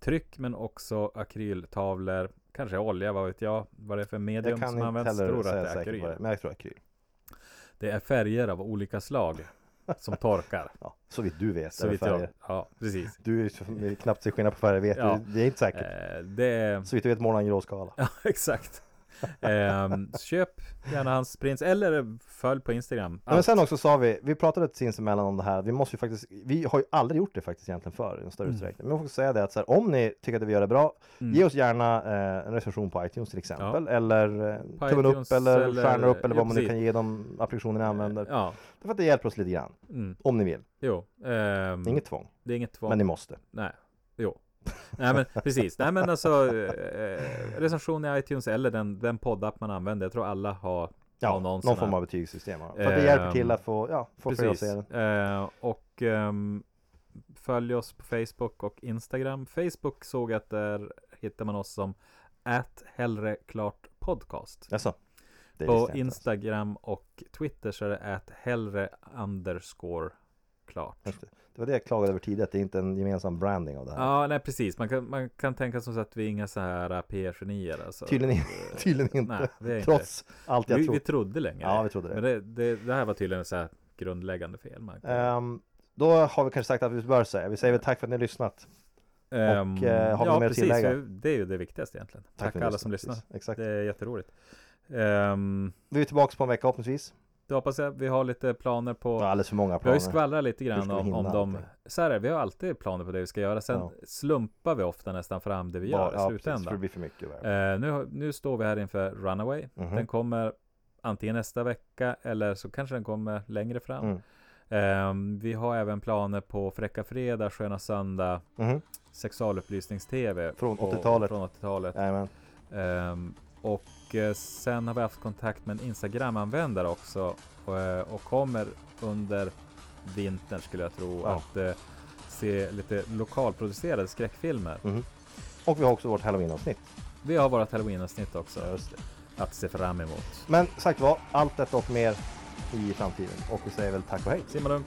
S8: tryck men också akryltavlor, kanske olja, vad vet jag, vad det är för medium
S9: Jag kan
S8: som
S9: inte
S8: används.
S9: heller
S8: Tror att det
S9: säga säkert men jag tror akryl.
S8: Det är färger av olika slag som torkar.
S9: Ja, så vitt du vet.
S8: Så vitt jag, ja precis.
S9: Du är knappt ser skillnad på färger, vet
S8: Ja.
S9: du. Det är inte säkert.
S8: Eh, det
S9: Så vitt du vet målar han grå skala.
S8: ja exakt. Ehm, köp gärna hans prints eller följ på Instagram.
S9: Ja, men sen också sa vi, vi pratade sinsemellan om det här, vi måste ju faktiskt, vi har ju aldrig gjort det faktiskt egentligen förr i en större
S8: Mm.
S9: utsträckning. Men vi måste säga det att så här, om ni tycker att vi gör det bra,
S8: Mm.
S9: ge oss gärna eh, en recension på iTunes till exempel, eller eh, tummen upp eller,
S8: eller-
S9: stjärnor upp eller
S8: ja,
S9: vad man nu kan ge de applikationer ni använder.
S8: Ja,
S9: För att det hjälper oss lite grann,
S8: mm,
S9: om ni vill.
S8: jo. ehm,
S9: Inget tvång,
S8: det är inget tvång.
S9: men ni måste.
S8: Nej, jo. Nej men precis, nej men alltså eh, recension i iTunes eller den, den poddapp man använder. Jag tror alla har
S9: Ja,
S8: någon
S9: någon, form av betygssystem. För att det hjälper
S8: Ehm,
S9: till att få, ja, få fler att se den.
S8: Eh, och ehm, följ oss på Facebook och Instagram. Facebook såg jag att där hittar man oss som at hellre klart podcast.
S9: Jaså?
S8: På. Instagram och Twitter så är det at hellre underscore klart.
S9: Det. var det jag klagade över tidigare, att det är inte en gemensam branding av det här.
S8: Ja, nej precis. Man kan, man kan tänka som så att vi är inga så här äh, PR-genier. Alltså.
S9: Tydligen,
S8: Eh,
S9: tydligen inte.
S8: Nej, det är inte.
S9: Trots allt jag
S8: vi,
S9: tror.
S8: vi trodde länge
S9: Ja, vi trodde det.
S8: Men det, det, det här var tydligen så här grundläggande fel.
S9: Ehm, då har vi kanske sagt att vi bör säga. Vi säger väl tack för att ni har lyssnat.
S8: Ehm,
S9: och, eh, har vi
S8: ja,
S9: mer att
S8: precis.
S9: tillägga?
S8: för Det är ju det viktigaste egentligen. Tack,
S9: ni
S8: alla som
S9: lyssnade,
S8: lyssnar.
S9: precis. Exakt.
S8: Det är jätteroligt. Ehm,
S9: Vi är tillbaka på en vecka förhoppningsvis.
S8: Det hoppas jag. Vi har lite planer på
S9: Ja, alldeles för många
S8: Vi har
S9: planer.
S8: ju skvallrat lite grann om, om
S9: allting?
S8: Så här är vi har alltid planer på det vi ska göra. Sen
S9: Ja.
S8: slumpar vi ofta nästan fram det vi gör
S9: ja,
S8: i
S9: precis, för det
S8: slutändan.
S9: blir för mycket.
S8: Eh, nu, nu står vi här inför Runaway.
S9: Mhm.
S8: Den kommer antingen nästa vecka eller så kanske den kommer längre fram.
S9: Mm.
S8: Ehm, vi har även planer på Fräcka Fredag, Sköna Söndag,
S9: Mhm.
S8: sexualupplysnings-tv.
S9: Från
S8: på-
S9: 80-talet.
S8: Från 80-talet.
S9: Jajamän.
S8: Ehm, och eh, sen har vi haft kontakt med en Instagram-användare också. Och, eh, och kommer under vintern skulle jag tro
S9: Ja.
S8: att eh, se lite lokalproducerade skräckfilmer.
S9: Mhm. Och vi har också vårt halloween-avsnitt.
S8: Vi har vårt halloween-avsnitt också att se fram emot.
S9: Men sagt var, allt detta och mer i framtiden. Och vi säger väl tack och hej.
S8: Simma lugnt!